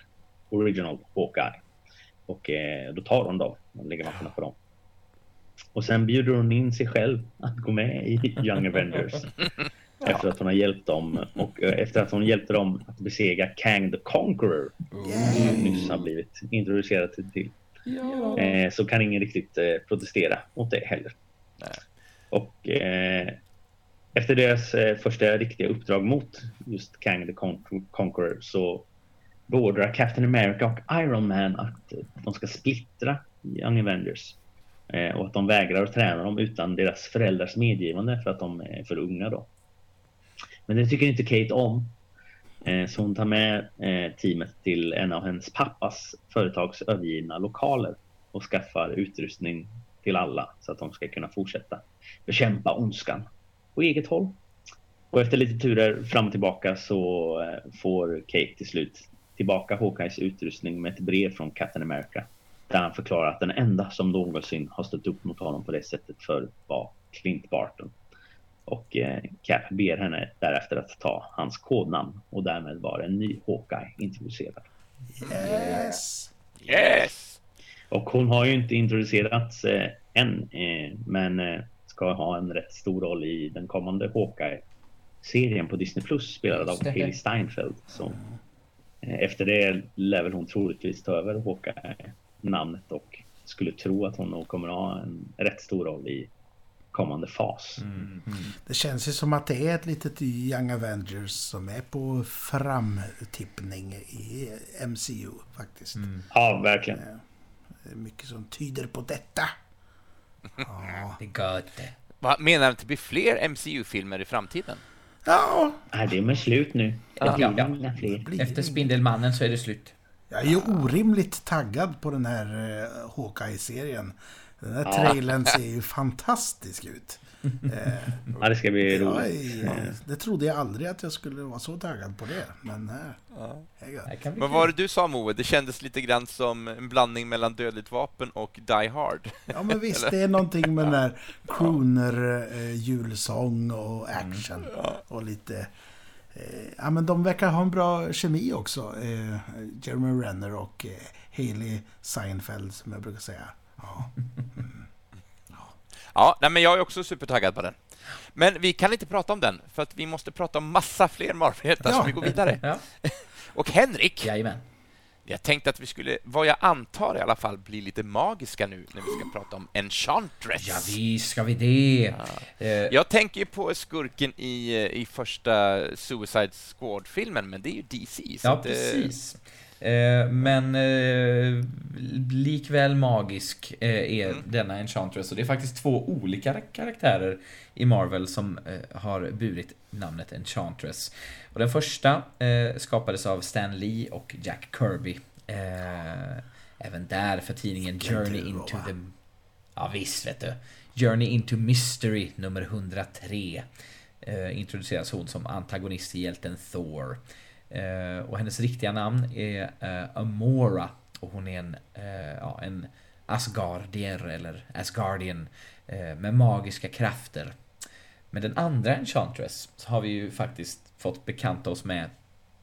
Original Hawkeye. Och eh, då tar hon dem och lägger matcherna på dem. Och sen bjuder hon in sig själv att gå med i Young Avengers. (laughs) Efter att hon har hjälpt dem och eh, efter att hon hjälpte dem att besegra Kang the Conqueror. Som nyss har blivit introducerad till. till. Eh, så kan ingen riktigt eh, protestera mot det heller. Och eh, efter deras eh, första riktiga uppdrag mot just Kang the Con- Conqueror så beordrar Captain America och Iron Man att eh, de ska splittra Young Avengers. Eh, och att de vägrar att träna dem utan deras föräldrars medgivande för att de är för unga då. Men det tycker inte Kate om. Eh, så hon tar med eh, teamet till en av hennes pappas företags övergivna lokaler och skaffar utrustning till alla så att de ska kunna fortsätta bekämpa ondskan på eget håll. Och efter lite turer fram och tillbaka så eh, får Kate till slut tillbaka Hawkeyes utrustning med ett brev från Captain America där han förklarar att den enda som någonsin har stått upp mot honom på det sättet för var Clint Barton. Och eh, Cap ber henne därefter att ta hans kodnamn och därmed var en ny Hawkeye introducerad. Yes! Yes! Och hon har ju inte introducerats eh, än, eh, men ska ha en rätt stor roll i den kommande Hawkeye-serien på Disney Plus spelad av. Haley Steinfeld. Så, eh, efter det lär väl hon troligtvis ta över Hawkeye-namnet och skulle tro att hon nog kommer ha en rätt stor roll i kommande fas. Det känns ju som att det är ett litet Young Avengers som är på framtippning i MCU faktiskt. Ja, verkligen. Det är mycket som tyder på detta. Ja, Det är det. Vad menar du att det blir fler MCU-filmer i framtiden? ja Nej, det är med slut nu. Det Ja, blir ja, ja. inga fler. Efter. Spindelmannen så är det slut. Jag är ju orimligt taggad på den här uh, Hawkeye-serien. Den här Ja. trailern ser ju fantastisk ut. Eh, Ja, det ska bli jag roligt. eh, det trodde jag aldrig att jag skulle vara så taggad på det. Men. Det kan bli Vad var det du sa Moe? Det kändes lite grann som en blandning mellan Dödligt vapen och Die Hard. Ja men visst, det är någonting med den där (laughs) crooner, eh, julsång och action. Och lite... Eh, ja men de verkar ha en bra kemi också. Eh, Jeremy Renner och eh, Haley Seinfeld som jag brukar säga. Ja. Ja, nej, men jag är också supertaggad på den. Men vi kan inte prata om den, för att vi måste prata om massa fler Marvel-hjältar, Ja. så vi går vidare. Ja, (laughs) Och Henrik, jajamän. jag tänkte att vi skulle, vad jag antar i alla fall, bli lite magiska nu när vi ska prata om Enchantress. Ja, visst ska vi det. Eh, Jag tänker på skurken i, i första Suicide Squad-filmen, men det är ju DC. så Ja, eh, precis. Eh, men eh, likväl magisk eh, är Mm. denna Enchantress. Och det är faktiskt två olika karaktärer i Marvel som eh, har burit namnet Enchantress. Och den första eh, skapades av Stan Lee och Jack Kirby. Eh, även där för tidningen Journey into the... Ja visst vet du. Journey into Mystery nummer 103. Eh, introduceras hon som antagonist till hjälten Thor. Eh, och hennes riktiga namn är eh, Amora. Och hon är en, eh, ja, en Asgardier eller Asgardian eh, med magiska krafter. Men den andra Enchantress så har vi ju faktiskt fått bekanta oss med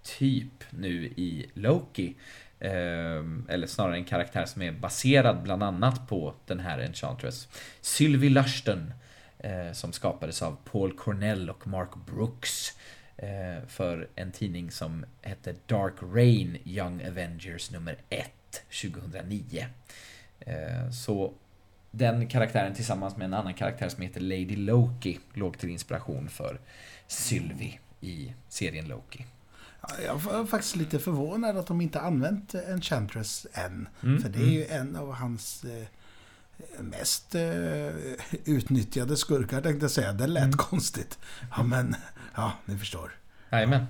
typ nu i Loki. Eh, eller snarare en karaktär som är baserad bland annat på den här Enchantress. Sylvie Lushton. Eh, som skapades av Paul Cornell och Mark Brooks. Eh, för en tidning som hette Dark Reign Young Avengers nummer 1 2009. Eh, så den karaktären tillsammans med en annan karaktär som heter Lady Loki låg till inspiration för Sylvie i serien Loki. Ja, Jag var faktiskt lite förvånad att de inte använt Enchantress än. Mm, För det är ju en av hans eh, mest utnyttjade skurkar tänkte jag säga. Det lät Mm. konstigt. Ja men, ja ni förstår. Jajamän.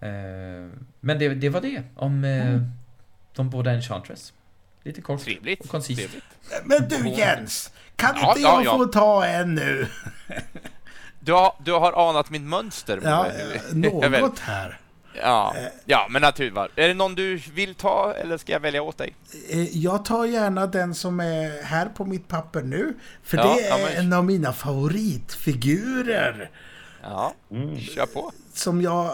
Eh, men det, det var det om eh, de båda Enchantress. Lite kort Trevligt. och koncist. Trevligt. Men du Jens! Kan Ja, inte ja, jag ja. få ta en nu? Du har, du har anat min mönster. Ja, eh, (laughs) något här. Ja, ja men naturligtvis. Är det någon du vill ta eller ska jag välja åt dig? Eh, Jag tar gärna den som är här på mitt papper nu. För Ja, det ja, är men- en av mina favoritfigurer. Ja, Mm. kör på. Som jag...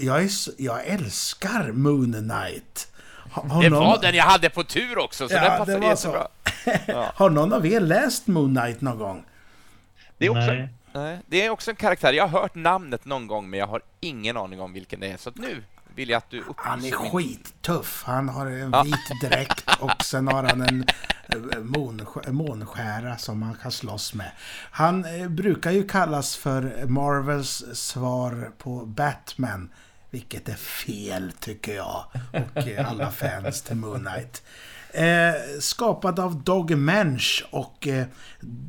Jag, är, jag älskar Moon Knight. Har, Det någon, var den jag hade på tur också, så Ja, den det passade var jättebra. (laughs) har någon av er läst Moon Knight någon gång? Det är, också, Nej. nej, det är också en karaktär, jag har hört namnet någon gång men jag har ingen aning om vilken det är. Så att nu vill jag att du Han är upplyser mig. skittuff. Han har en Ja. vit dräkt och sen har han en eh, månsk- månskära som han kan slåss med. Han eh, brukar ju kallas för Marvels svar på Batman. Vilket är fel tycker jag och eh, alla fans till Moon Knight. Eh, skapad av Dog Mensch och eh,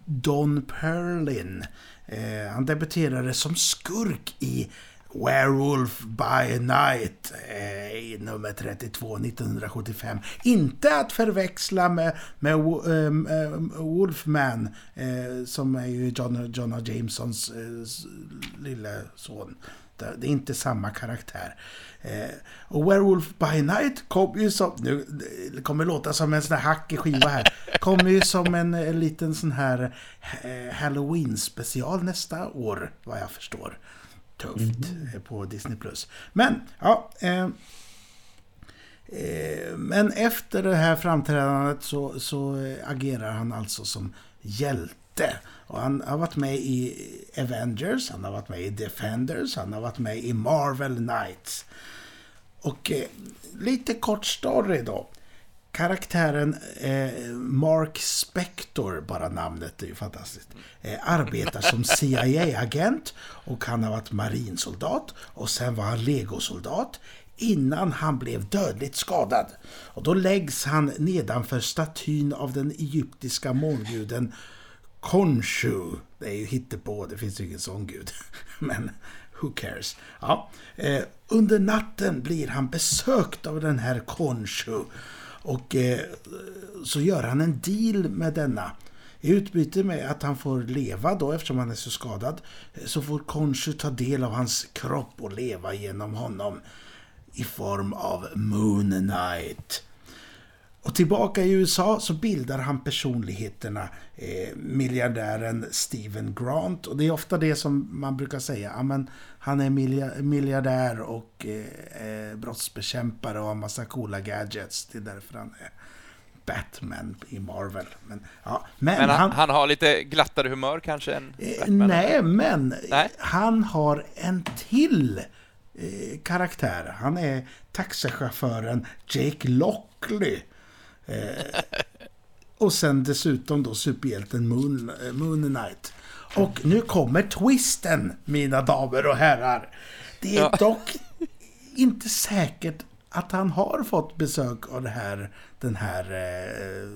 Don Perlin. Eh, han debuterade som skurk i Werewolf by Night eh, i nummer 32 1975. Inte att förväxla med, med Wo- ehm, ehm, Wolfman eh, som är ju John, John Jamesons eh, lille son. Det är inte samma karaktär. Eh, och Werewolf by Night kom ju som... Nu det kommer låta som en sån här hackig skiva här. Kommer ju som en, en liten sån här eh, Halloween-special nästa år, vad jag förstår. Tufft eh, på Disney+. Men, ja... Eh, eh, men efter det här framträdandet så, så agerar han alltså som hjälte. Och han har varit med i Avengers, han har varit med i Defenders, han har varit med i Marvel Knights. Och eh, lite kort story då. Karaktären eh, Mark Spector, bara namnet är ju fantastiskt, eh, arbetar som CIA-agent och han har varit marinsoldat och sen var han legosoldat innan han blev dödligt skadad. Och då läggs han nedanför statyn av den egyptiska månguden Khonshu. Det är ju hittepå, det finns ju ingen sån gud. (laughs) Men who cares? Ja. Eh, under natten blir han besökt av den här Khonshu. Och eh, så gör han en deal med denna. I utbyte med att han får leva då eftersom han är så skadad eh, så får Konshu ta del av hans kropp och leva genom honom i form av Moon Knight. Och tillbaka i USA så bildar han personligheterna eh, miljardären Steven Grant. Och det är ofta det som man brukar säga. Ja, men han är milja- miljardär och eh, eh, brottsbekämpare och har massa coola gadgets. Det är därför han är Batman i Marvel. Men, ja, men, Men han, han, han har lite glattare humör kanske än Eh, Batman? Nej, men Nej. han har en till eh, karaktär. Han är taxichauffören Jake Lockley. Eh, och sen dessutom då superhjälten Moon, eh, Moon Knight. Och nu kommer twisten, mina damer och herrar. Det är Ja. dock inte säkert att han har fått besök av här, den här eh,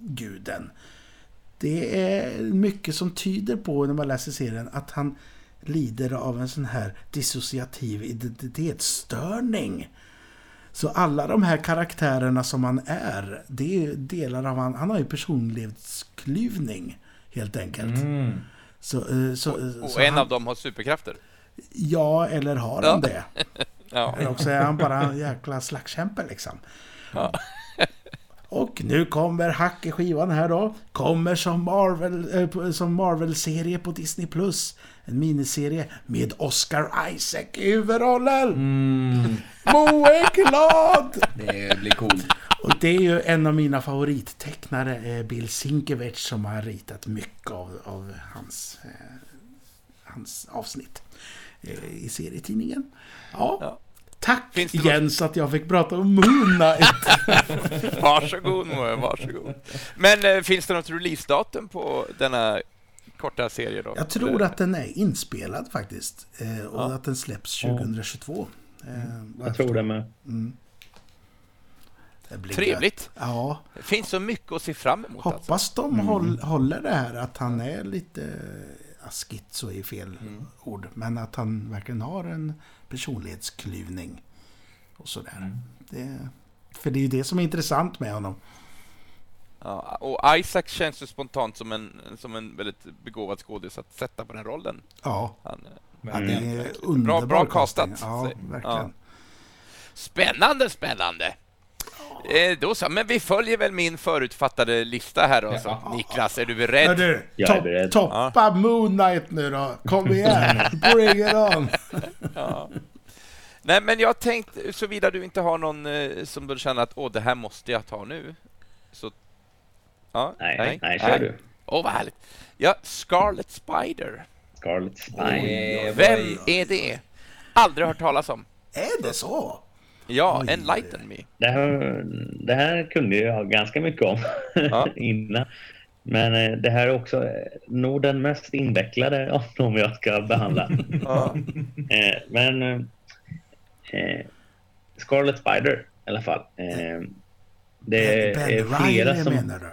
guden. Det är mycket som tyder på när man läser serien att han lider av en sån här dissociativ identitetsstörning. Så alla de här karaktärerna som han är, det är delar av han. Han har ju personlighetsklyvning helt enkelt. Mm. Så, eh, så, Och så en han, av dem har superkrafter. Ja, eller har Ja. han det? (laughs) Ja. Eller också är han bara en jäkla slagskämpe liksom. Ja. (laughs) Och nu kommer hack i skivan här då. Kommer som Marvel, eh, Marvel-serie på Disney+. Plus. En miniserie med Oscar Isaac i huvudrollen. Mm. Mo är glad! Det blir coolt. Och det är ju en av mina favorittecknare, eh, Bill Sienkiewicz, som har ritat mycket av, av hans, eh, hans avsnitt eh, i serietidningen. Ja. Ja. Tack Finns det Jens att jag fick prata om Moon Knight. (laughs) Varsågod Moe, varsågod. Men eh, finns det något releasedatum på denna korta serie då? Jag tror att den är inspelad faktiskt. eh, Och Ja. att den släpps 2022. eh, vad Jag tror det med. Mm. Det blir Trevligt. gött. Ja, Det finns så mycket att se fram emot. Alltså. hoppas de håll, håller det här att han är lite... Ja, schizo är fel Mm. ord. Men att han verkligen har en personlighetsklyvning. Och sådär. Mm. Det, för det är ju det som är intressant med honom. Ja, och Isaac känns ju spontant som en, som en väldigt begåvad skådis att sätta på den rollen. Ja, Han, eh, ja det Mm. är underbar bra casting. castat, Ja, verkligen. Spännande, spännande! Eh, då så, men vi följer väl min förutfattade lista här då. Så. Ja. Niklas, är du beredd? du, Jag är beredd. toppa Moon Knight nu då. Kom igen, (laughs) bring it on. (laughs) Ja. Nej, men jag tänkte, såvida du inte har någon eh, som du känner att åh, det här måste jag ta nu. Så... Ja, Nej, nej, kör du. Åh, vad härligt. Ja, Scarlet Spider. Scarlet Spine. Eh, Vem är det? Aldrig hört talas om. Är det så? Ja, Oj. enlighten me. Det här, det här kunde jag ganska mycket om Ja. (laughs) innan. Men eh, det här är också eh, nog den mest invecklade av de jag ska behandla. (laughs) Ja. Eh, men eh, Scarlet Spider i alla fall. Eh, det ben är flera Riley som... menar du?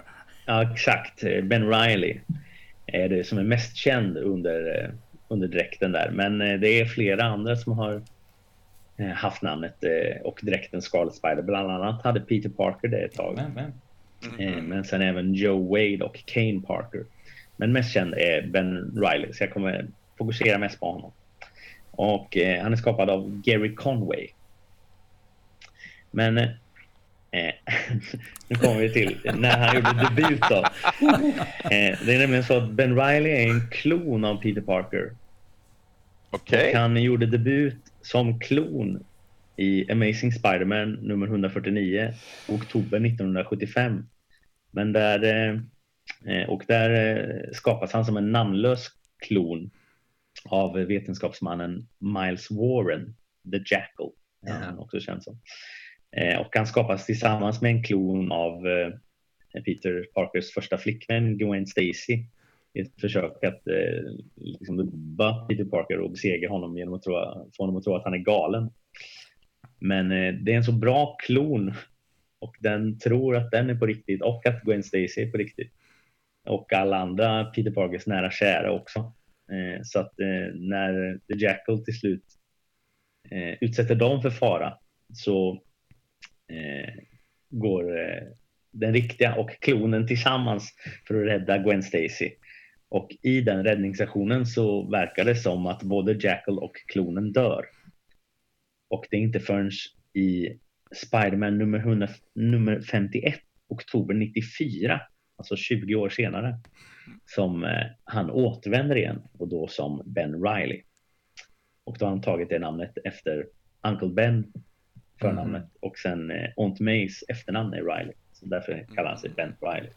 Ja, exakt. Ben Riley är det som är mest känd under, eh, under dräkten där. Men eh, det är flera andra som har eh, haft namnet och dräkten Scarlet Spider. Bland annat hade Peter Parker det ett tag. Men, men. Eh, Men sen även Joe Wade och Kane Parker. Men mest känd är Ben Riley, så jag kommer fokusera mest på honom. Och han är skapad av Gary Conway. Men eh, (laughs) nu kommer vi till när han gjorde debut då. Eh, det är nämligen så att Ben Riley är en klon av Peter Parker. Okej. Och han gjorde debut som klon i Amazing Spider-Man nummer 149 oktober 1975. Men där, eh, eh, och där eh, skapas han som en namnlös klon av vetenskapsmannen Miles Warren, The Jackal, är han också känd som. Eh, och han skapas tillsammans med en klon av eh, Peter Parkers första flickvän Gwen Stacy i ett försök att eh, liksom dubba Peter Parker och besegra honom genom att tro, få honom att tro att han är galen. Men eh, det är en så bra klon och den tror att den är på riktigt och att Gwen Stacy är på riktigt. Och alla andra Peter Parkers nära kära också. Eh, så att eh, när The Jackal till slut eh, utsätter dem för fara så Eh, går eh, den riktiga och klonen tillsammans för att rädda Gwen Stacy. Och i den räddningsaktionen så verkar det som att både Jackal och klonen dör. Och det är inte förrän i Spiderman nummer, 100, nummer 51, oktober 94, alltså 20 år senare, som eh, han återvänder igen och då som Ben Riley. Och då har han tagit det namnet efter Uncle Ben, förnamnet, och sen eh, Aunt Mays efternamn är Riley. Så därför kallar han sig Ben Riley.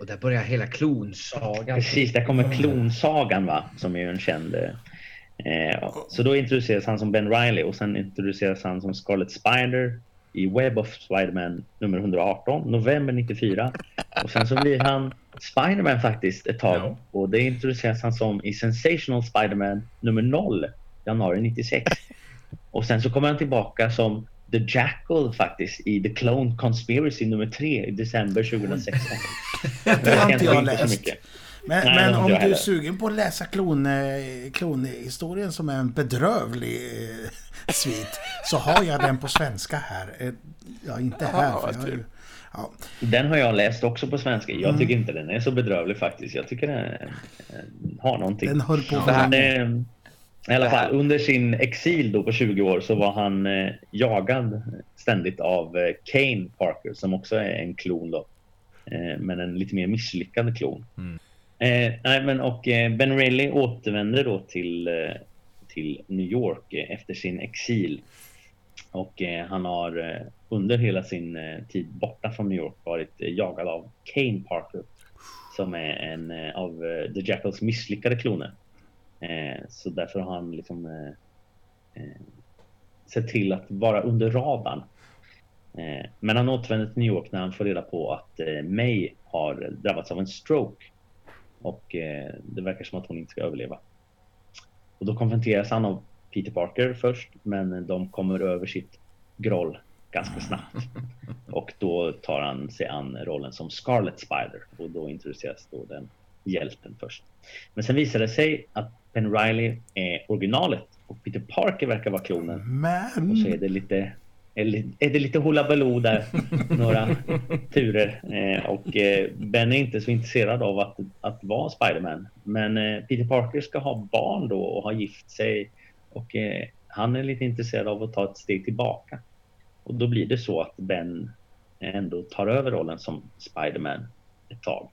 Och där börjar hela klonsagan. Precis, där kommer klonsagan va, som är ju en känd... Eh, så då introduceras han som Ben Riley och sen introduceras han som Scarlet Spider i Web of Spiderman nummer 118, november 94. Och sen så blir han Spiderman faktiskt ett tag Ja. och det introduceras han som i Sensational Spiderman nummer 0, januari 96. Och sen så kommer han tillbaka som The Jackal faktiskt i The Clone Conspiracy nummer 3 i december 2016. (laughs) Det har inte jag så läst. mycket. Men, Nej, men om du är sugen på att läsa klon, eh, klonhistorien som är en bedrövlig eh, svit så har jag den på svenska här. Eh, Ja, inte här. Ja, För jag, tur. ja. Den har jag läst också på svenska. Jag Mm. tycker inte den är så bedrövlig faktiskt. Jag tycker den eh, har någonting. Den höll på eh, I alla fall under sin exil då på 20 år så var han eh, jagad ständigt av eh, Kane Parker som också är en klon då. Eh, men en lite mer misslyckad klon. Mm. Eh, nej, men, och eh, Ben Reilly återvänder då till, eh, till New York efter sin exil. Och han har under hela sin tid borta från New York varit jagad av Kane Parker. Som är en av The Jackals misslyckade kloner. Eh, så därför har han liksom eh, eh, sett till att vara under radarn. Eh, men han återvänder till New York när han får reda på att May har drabbats av en stroke. Och det verkar som att hon inte ska överleva. Och då konfronteras han av Peter Parker först, men de kommer över sitt groll ganska snabbt. (laughs) Och då tar han sig an rollen som Scarlet Spider och då introduceras då den hjälten först. Men sen visar det sig att Ben Riley är originalet och Peter Parker verkar vara klonen. Och så är Men... det lite är det lite hullabaloo där, (laughs) några turer. Eh, och eh, Ben är inte så intresserad av att, att vara Spiderman. Men eh, Peter Parker ska ha barn då och ha gift sig. Och han är lite intresserad av att ta ett steg tillbaka. Och då blir det så att Ben ändå tar över rollen som Spiderman ett tag.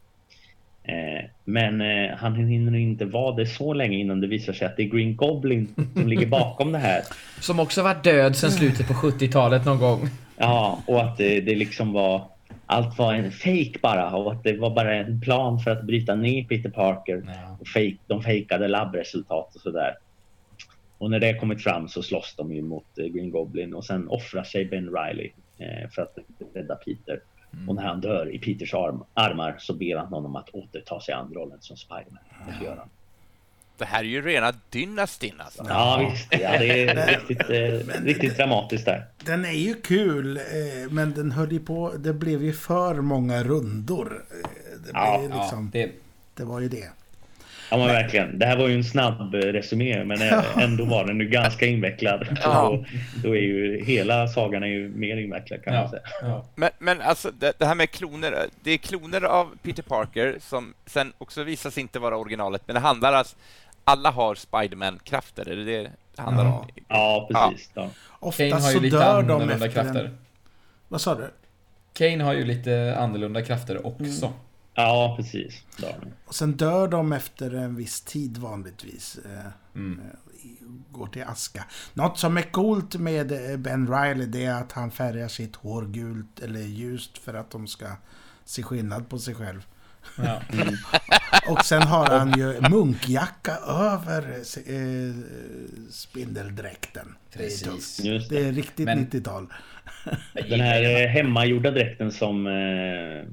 Eh, men eh, han hinner inte vara det så länge innan det visar sig att det är Green Goblin som ligger bakom det här. (laughs) Som också varit död sedan slutet på 70-talet någon gång. Ja, och att det, det liksom var allt var en fake bara och att det var bara en plan för att bryta ner Peter Parker. Ja. Och fake, de fejkade labbresultat och sådär. Och när det kommit fram så slåss de ju mot eh, Green Goblin och sen offrar sig Ben Riley för att rädda Peter. Och när han dör i Peters arm, armar så ber han honom att återta sig an rollen som Spiderman. Det gör han. Det här är ju rena dynastin alltså. Ja, visst. Ja, det är riktigt, eh, riktigt dramatiskt där. Den är ju kul, eh, men den höll ju på... Det blev ju för många rundor. Eh, Det, Ja, blev ju Ja, liksom, det, det var ju det. Ja men verkligen. Det här var ju en snabb resumé men eh, ändå var den ju ganska invecklad. Ja. Och då är ju hela sagan är ju mer invecklad kan man ja, säga. ja. Men, men alltså det, det här med kloner, det är kloner av Peter Parker som sen också visar sig inte vara originalet, men det handlar alltså, alla har Spiderman-krafter, är det det det handlar Ja. om? Ja precis. Ja. Ofta Kane har ju så lite dör de annorlunda efter krafter. en... Vad sa du? Kane har ju lite annorlunda krafter också. Ja precis. Och sen dör de efter en viss tid vanligtvis. eh, Mm. Går till aska. Något som är coolt med eh, Ben Riley det är att han färgar sitt hår gult eller ljust för att de ska se skillnad på sig själv. Ja. (laughs) Och sen har han ju munkjacka över eh, spindeldräkten. Det är tufft. Precis. Det. Det är riktigt Men- 90-tal. Den här eh, hemmagjorda dräkten som eh,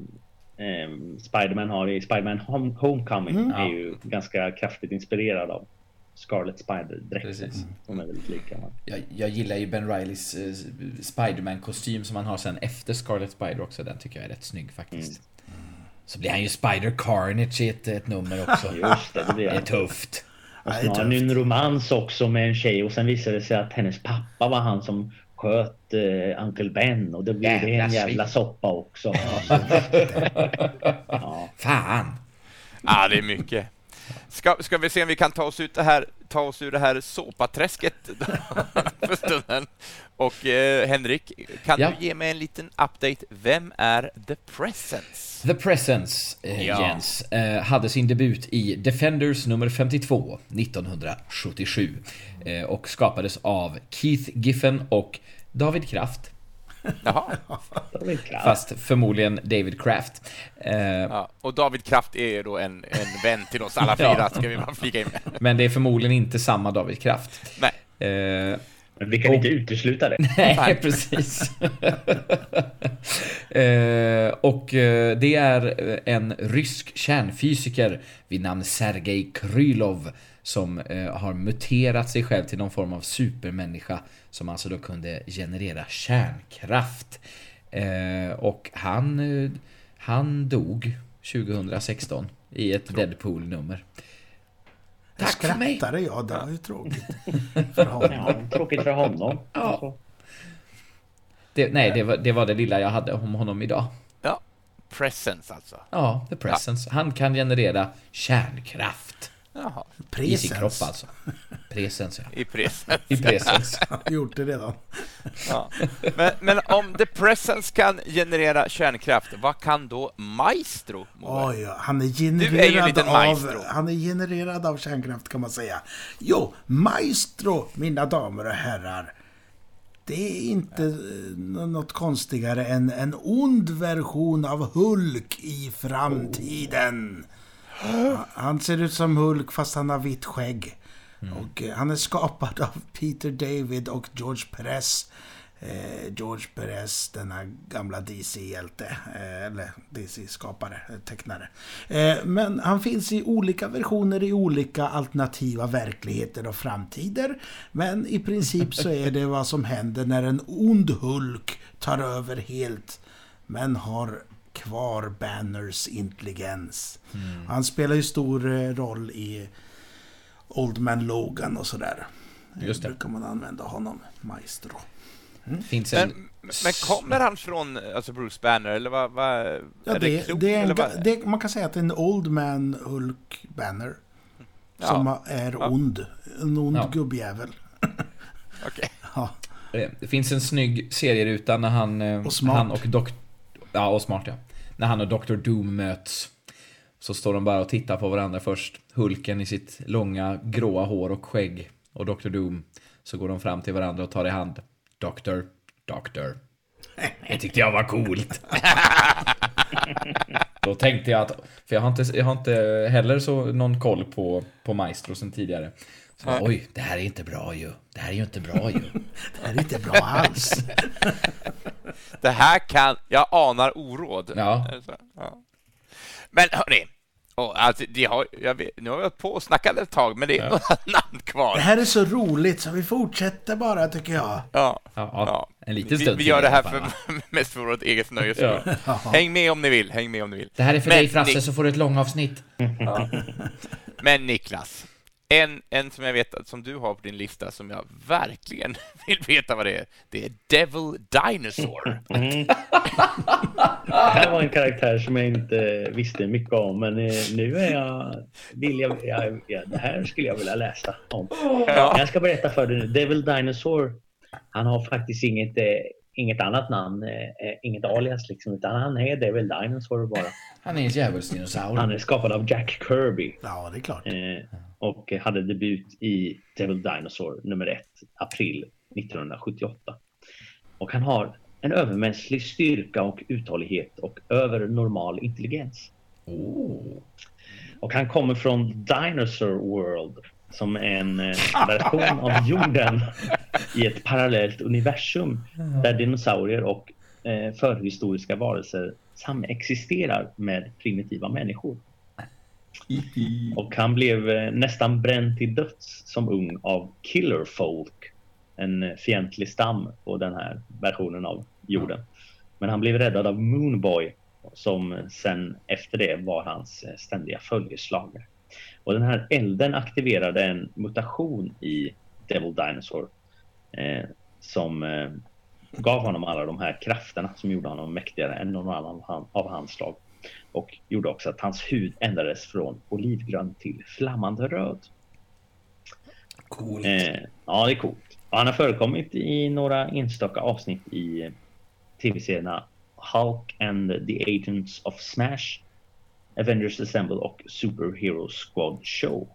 eh, Spiderman har i Spiderman Home, Homecoming Mm. är ju ganska kraftigt inspirerad av Scarlet Spider-dräkten. Precis. De är väldigt lika. Jag, jag gillar ju Ben Rileys eh, Spiderman-kostym som han har sen efter Scarlet Spider också. Den tycker jag är rätt snygg faktiskt. Så blir han ju Spider Carnage i ett, ett nummer också. (laughs) Just det, det blir Det är tufft. Och Ja, sen har han en romans också med en tjej och sen visade det sig att hennes pappa var han som sköt eh, Uncle Ben och då blev det Jävla en jävla svin. soppa också. (laughs) ja. Fan! Ja, det är mycket. Ska, ska vi se om vi kan ta oss, ut det här, ta oss ur det här såpaträsket (laughs) för stunden. Och eh, Henrik, kan Ja. du ge mig en liten update? Vem är The Presence? The Presence, eh, Ja. Jens, eh, hade sin debut i Defenders nummer 52 1977 eh, och skapades av Keith Giffen och David Kraft, Jaha. Fast förmodligen David Kraft. Eh, Ja, och David Kraft är ju då en, en vän till oss alla (laughs) fyra, Ja. ska vi bara flika in med. Men det är förmodligen inte samma David Kraft. Nej. Men vi kan Och- inte utesluta det. (laughs) Nej, precis. (laughs) eh, och eh, det är eh, en rysk kärnfysiker vid namn Sergej Krylov som eh, har muterat sig själv till någon form av supermänniska som alltså då kunde generera kärnkraft. Och han, han dog 2016 i ett Deadpool-nummer. Tack för mig! jag, det var ju tråkigt. (laughs) För honom. Ja, tråkigt för honom. Ja. Det, nej, det var, det var det lilla jag hade om honom idag. Ja, presence alltså. Ja, The Presence. Han kan generera kärnkraft. Jaha, I sin kropp Presens. alltså. Presens, ja. i presence. I presens. Jag (laughs) har gjort det redan. Ja. Men, men om The Presence kan generera kärnkraft, vad kan då Maestro? Ja, han är Du är ju en genererad liten av... maestro. Han är genererad av kärnkraft kan man säga. Jo, maestro, mina damer och herrar. Det är inte eh, något konstigare än en ond version av Hulk i framtiden. Han ser ut som Hulk fast han har vitt skägg. Och eh, han är skapad av (laughs) Peter David och George Perez. Eh, George Perez, denna gamla DC-hjälte, eh, eller DC-skapare, eh, tecknare. Eh, men han finns i olika versioner i olika alternativa verkligheter och framtider. Men i princip så är det vad som händer när en ond Hulk tar över helt, men har kvar Banners intelligens. Han spelar ju stor eh, roll i Old Man Logan och sådär. Just det. brukar man använda honom, Maestro. Finns en... Men, men kommer han från alltså Bruce Banner, eller vad? vad Ja, är det, det, det, är en, vad? det, man kan säga att det är en Old Man Hulk Banner. Ja. Som är Ja. ond. En ond Ja. gubbjävel. (laughs) Okej. Ja. Eh, Det finns en snygg serieruta när han... eh, Och. Han och Dok- Ja, och smart ja. När han och Dr. Doom möts. Så står de bara och tittar på varandra först. Hulken i sitt långa gråa hår och skägg. Och Dr. Doom. Så går de fram till varandra och tar i hand. Doktor, doktor. Det tyckte jag var coolt. (laughs) Då tänkte jag att, för jag har inte, jag har inte heller så någon koll på, på Maestro sen tidigare. Så, Oj, det här är inte bra ju. Det här är ju inte bra ju. (laughs) Det här är inte bra alls. (laughs) Det här kan... Jag anar oråd. Ja. Ja. Men hörni, oh, alltså, de har, jag vet, nu har vi hållit på och snackat ett tag, men det är några (laughs) namn kvar. Det här är så roligt så vi fortsätter bara tycker jag. Ja. Ja, ja, en liten vi, stund vi till gör det här för, mest för vårt eget nöjes Ja. skull. Häng med om ni vill, häng med om ni vill. Det här är för Men dig Frasse, Ni- så får du ett långavsnitt. Men Niklas, en, en som jag vet att som du har på din lista som jag verkligen (laughs) vill veta vad det är. Det är Devil Dinosaur. (laughs) Det här var en karaktär som jag inte visste mycket om, men eh, nu är jag... Vill jag, jag, ja, det här skulle jag vilja läsa om. Ja. Jag ska berätta för dig nu. Devil Dinosaur, han har faktiskt inget, eh, inget annat namn, eh, inget alias liksom, utan han är Devil Dinosaur bara. Han är en djävulsdinosaur. Han är skapad av Jack Kirby Ja, det är klart. eh, och hade debut i Devil Dinosaur nummer ett, april 1978. Och han har en övermänsklig styrka och uthållighet och övernormal intelligens. Oh. Och han kommer från Dinosaur World som en eh, version av jorden i ett parallellt universum där dinosaurier och eh, förhistoriska varelser samexisterar med primitiva människor. (laughs) Och han blev eh, nästan bränd till döds som ung av Killer Folk, en fientlig stam på den här versionen av jorden. Men han blev räddad av Moonboy som sen efter det var hans eh, ständiga följeslagare. Och den här elden aktiverade en mutation i Devil Dinosaur eh, som eh, gav honom alla de här krafterna som gjorde honom mäktigare än någon annan av hans slag. Och gjorde också att hans hud ändrades från olivgrön till flammande röd. Coolt. Eh, ja, det är coolt. Och han har förekommit i några enstaka avsnitt i eh, tv-serierna Hulk and the Agents of Smash, Avengers Assemble och Superhero Squad Show.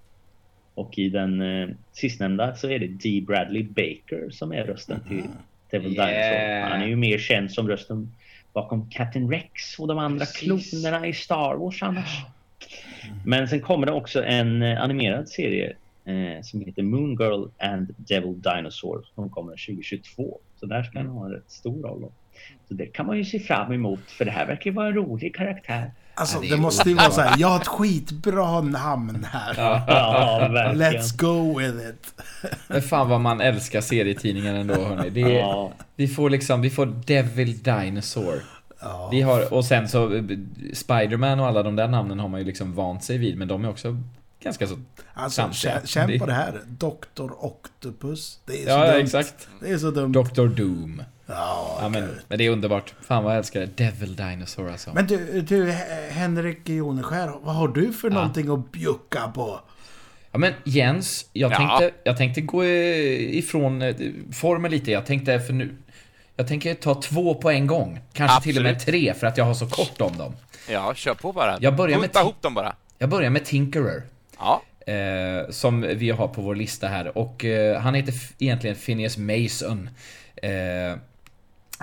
Och i den eh, sistnämnda så är det Dee Bradley Baker som är rösten till Devil Yeah. Dinosaur. Han är ju mer känd som rösten bakom Captain Rex och de andra Precis. klonerna i Star Wars annars. Men sen kommer det också en eh, animerad serie eh, som heter Moon Girl and Devil Dinosaur som kommer 2022. Så där ska han ha en rätt stor roll. Så det kan man ju se fram emot för det här verkar vara en rolig karaktär. Alltså, Ja, det det, måste ju vara så här. Jag har ett skitbra namn här. Ja, verkligen. Let's go with it. Men fan vad man älskar serietidningar ändå hörni. Det är, Ja. Vi får liksom, vi får Devil Dinosaur. Ja. Vi har, och sen så eh, Spiderman och alla de där namnen har man ju liksom vant sig vid, men de är också ganska så... Alltså, Samtliga. känn, på Det- det här. Dr. Octopus. Det är så Ja, dumt. exakt. Det är så dumt. Dr. Doom. Ja, Ja, men, men det är underbart. Fan vad jag älskar det. Devil Dinosaur alltså. Men du, du Henrik Joneskär, vad har du för någonting att bjucka på? Ja men Jens, jag, Ja. tänkte, jag tänkte gå ifrån eh, formen lite. Jag tänkte för nu... Jag tänker ta två på en gång. Kanske till och med Absolut. tre för att jag har så kort om dem. Ja, kör på bara. Jag börjar med ihop dem bara. Jag börjar med Tinkerer. Ja. Eh, som vi har på vår lista här. Och eh, han heter egentligen Phineas Mason. Eh,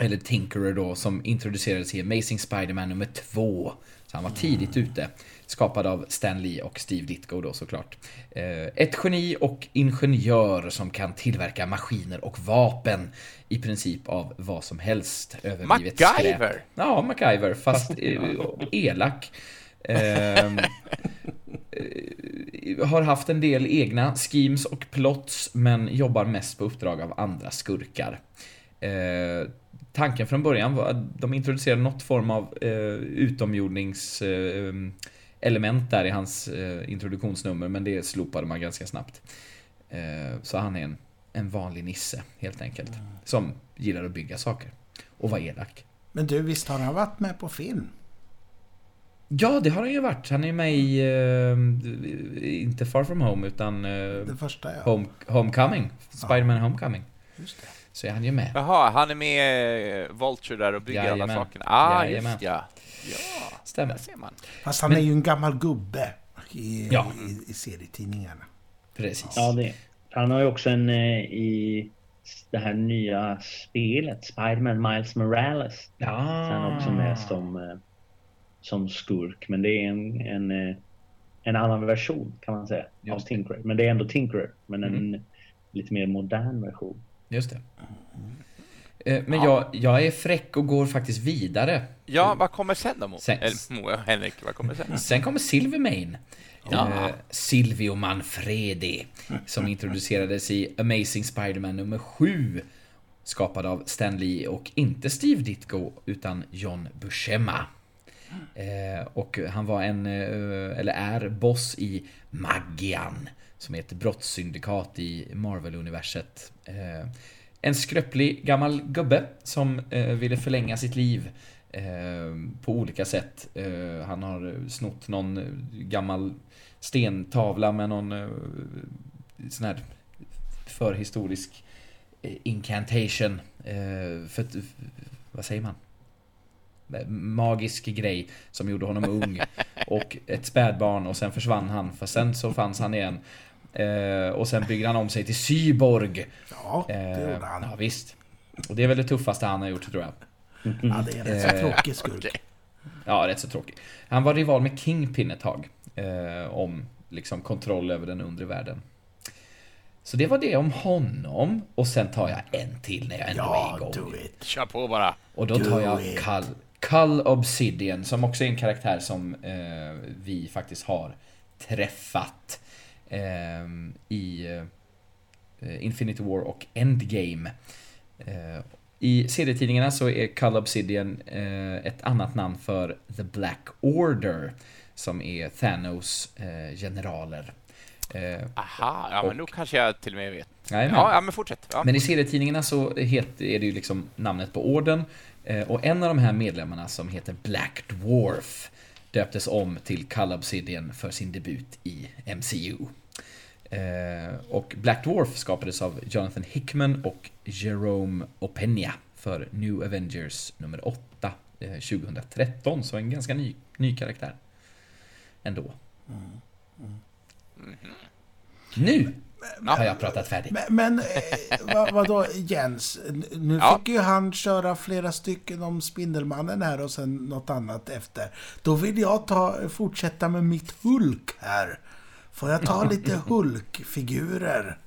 eller Tinkerer då, som introducerades i Amazing Spider-Man nummer två. Så han var tidigt ute. Skapad av Stan Lee och Steve Ditko då såklart. Eh, ett geni och ingenjör som kan tillverka maskiner och vapen i princip av vad som helst. Överblivet MacGyver. skräp. Ja, MacGyver, fast (laughs) eh, elak. Ehm, eh, har haft en del egna schemes och plots, men jobbar mest på uppdrag av andra skurkar. Eh, tanken från början var att de introducerade något form av eh, utomjordnings eh, där i hans eh, introduktionsnummer, men det slopade man ganska snabbt. Eh, så han är en, en vanlig nisse, helt enkelt. Som gillar att bygga saker. Och vara elak. Men du, visst har han varit med på film? Ja, det har han ju varit. Han är med i, eh, inte Far From Home, utan Det första, ja. Home, Homecoming. Spider-Man Homecoming. Just det. Så är han ju med. Jaha, han är med eh, Vulture där och bygger alla Jajamän. sakerna. Ah, Jajamän. just ja. Ja, Stämmer. där ser man. Fast han Men- är ju en gammal gubbe i, Ja. i, i serietidningarna. Precis. Ja, det. Han har ju också en eh, i det här nya spelet, Spiderman Miles Morales. Ja. Så han är också med som, eh, som skurk. Men det är en, en, en annan version kan man säga av Just det. Tinkerer. Men det är ändå Tinkerer, men en Mm. lite mer modern version. Just det. Eh, Men jag, jag är fräck och går faktiskt vidare. Ja, vad kommer sen då? Mo? Sen- Eller, Mo, Henrik, vad kommer sen? Sen kommer Silvermane. Ja. Eh, Silvio Manfredi. Som introducerades i Amazing Spider-Man nummer 7. Skapad av Stan Lee och inte Steve Ditko utan John Buscema. Eh, och han var en, eh, eller är, boss i Magian. Som är ett brottssyndikat i Marvel-universet. Eh, en skröplig gammal gubbe som eh, ville förlänga sitt liv eh, på olika sätt. Han har snott någon gammal stentavla med någon sån här förhistorisk incantation. För, vad säger man? Magisk grej som gjorde honom ung (laughs) och ett spädbarn och sen försvann han för sen så fanns han igen. Eh, och sen byggde han om sig till cyborg. Ja, det Eh, gjorde han. ja, visst. Och det är väl det tuffaste han har gjort tror jag. Ja, det är en rätt så Eh, tråkig skurk. Ja, rätt så tråkig. Han var rival med Kingpin ett tag. Eh, om liksom kontroll över den undre världen. Så det var det om honom. Och sen tar jag en till när jag ändå är Ja, igång. do it. Kör på bara. Och då tar Do jag. Cull, Cull Obsidian som också är en karaktär som eh, vi faktiskt har träffat eh, i eh, Infinity War och Endgame. Eh, I serietidningarna så är Cull Obsidian eh, ett annat namn för The Black Order som är Thanos generaler. Aha, ja, men Och- då kanske jag till och med vet. Ja, ja men fortsätt. Ja. Men i serietidningarna så heter, är det ju liksom namnet på orden. Och en av de här medlemmarna som heter Black Dwarf döptes om till Cull Obsidian för sin debut i MCU. Eh, Och Black Dwarf skapades av Jonathan Hickman och Jerome Opeña för New Avengers nummer 8 eh, 2013. Så en ganska ny, ny karaktär. Ändå. Nu har jag pratat färdigt. Men, men eh, vad, vadå Jens? Nu Ja. fick ju han köra flera stycken om Spindelmannen här och sen något annat efter. Då vill jag ta, fortsätta med mitt Hulk här. Får jag ta lite Hulk-figurer?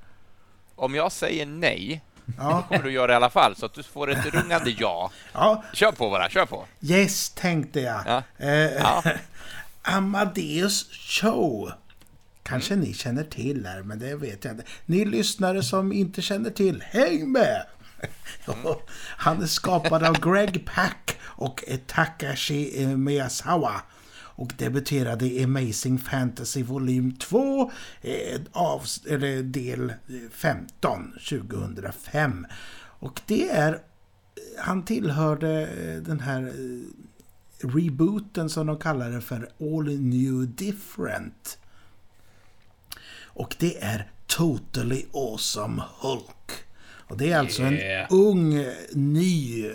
Om jag säger nej, Ja, kommer du göra i alla fall, så att du får ett rungande ja. ja. Kör på bara, kör på. Yes, tänkte jag. Ja. Eh, Ja. (laughs) Amadeus Show. Kanske ni känner till här, men det vet jag inte. Ni lyssnare som inte känner till, häng med! Ja, (laughs) (laughs) Han är skapad av Greg Pak och Takashi Miyazawa och debuterade i Amazing Fantasy volym 2, eh, av, eller del 15, 2005. Och det är, han tillhörde eh, den här eh, rebooten som de kallar det för All New Different. Och det är Totally Awesome Hulk. Och det är alltså Yeah. en ung, ny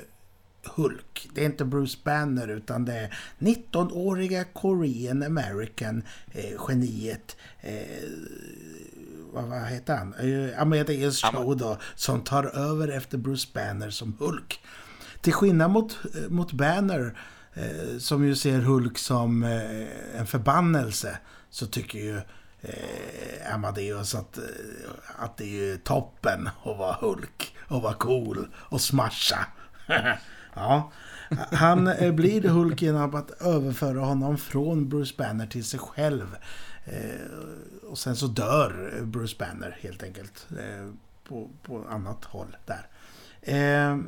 Hulk. Det är inte Bruce Banner utan det är 19-åriga Korean American eh, geniet eh, vad, vad heter han? Eh, Amadeus Cho då, som tar över efter Bruce Banner som Hulk. Till skillnad mot, eh, mot Banner, eh, som ju ser Hulk som eh, en förbannelse, så tycker ju eh, Amadeus att, eh, att det är ju toppen att vara Hulk och vara cool och smasha. (laughs) ja. Han eh, blir Hulk genom att överföra honom från Bruce Banner till sig själv. Eh, och sen så dör Bruce Banner helt enkelt eh, på, på annat håll där. Eh,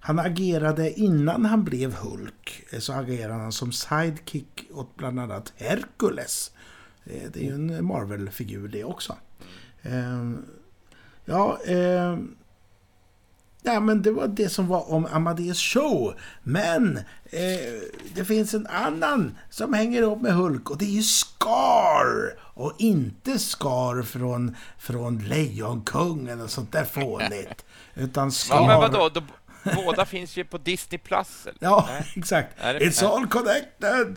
han agerade innan han blev Hulk. Eh, så agerade han som sidekick åt bland annat Hercules. Eh, det är ju en Marvel-figur det också. Ja, ja, men det var det som var om Amadeus show. Men eh, det finns en annan som hänger ihop med Hulk och det är ju Scar. Och inte Scar från, från Lejonkungen och sånt där fånigt. (laughs) Utan Scar... Ja, men vadå? De, båda finns ju på Disney Plus. eller? Ja, Nej. (laughs) exakt. Det- It's all connected!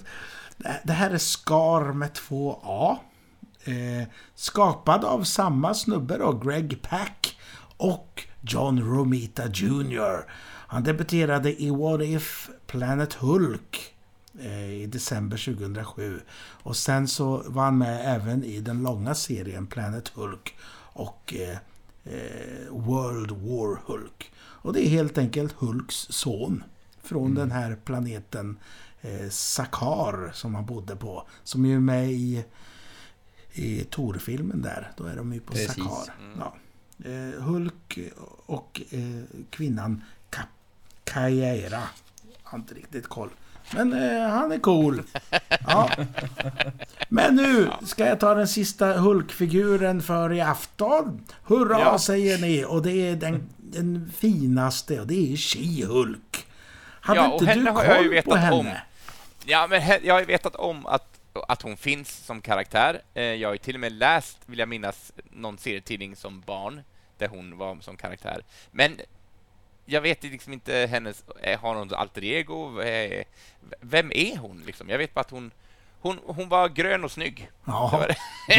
Det- här är Scar med två A. Eh, skapad av samma snubbe då, Greg Pak och John Romita Jr. Han debuterade i What If Planet Hulk eh, i december 2007. Och sen så var han med även i den långa serien Planet Hulk och eh, eh, World War Hulk. Och det är helt enkelt Hulks son från den här planeten eh, Sakar som han bodde på. Som är med i, i Tor-filmen där. Då är de ju på Precis. Sakar. Ja. Eh, Hulk och eh, kvinnan Ka Kaira. Har inte riktigt koll. Men eh, han är cool. Ja. Men nu ska jag ta den sista Hulkfiguren för i afton. Hurra Ja. säger ni. Och det är den, den finaste och det är She-Hulk. Hade Ja, inte du har jag ju koll vetat på henne? om. Ja, men he- jag har ju vetat om att, att hon finns som karaktär. Eh, Jag har ju till och med läst, vill jag minnas, någon serietidning som barn där hon var som karaktär. Men jag vet liksom inte hennes... eh, Har hon alter ego? Eh, Vem är hon? Liksom? Jag vet bara att hon, hon, hon var grön och snygg. Ja,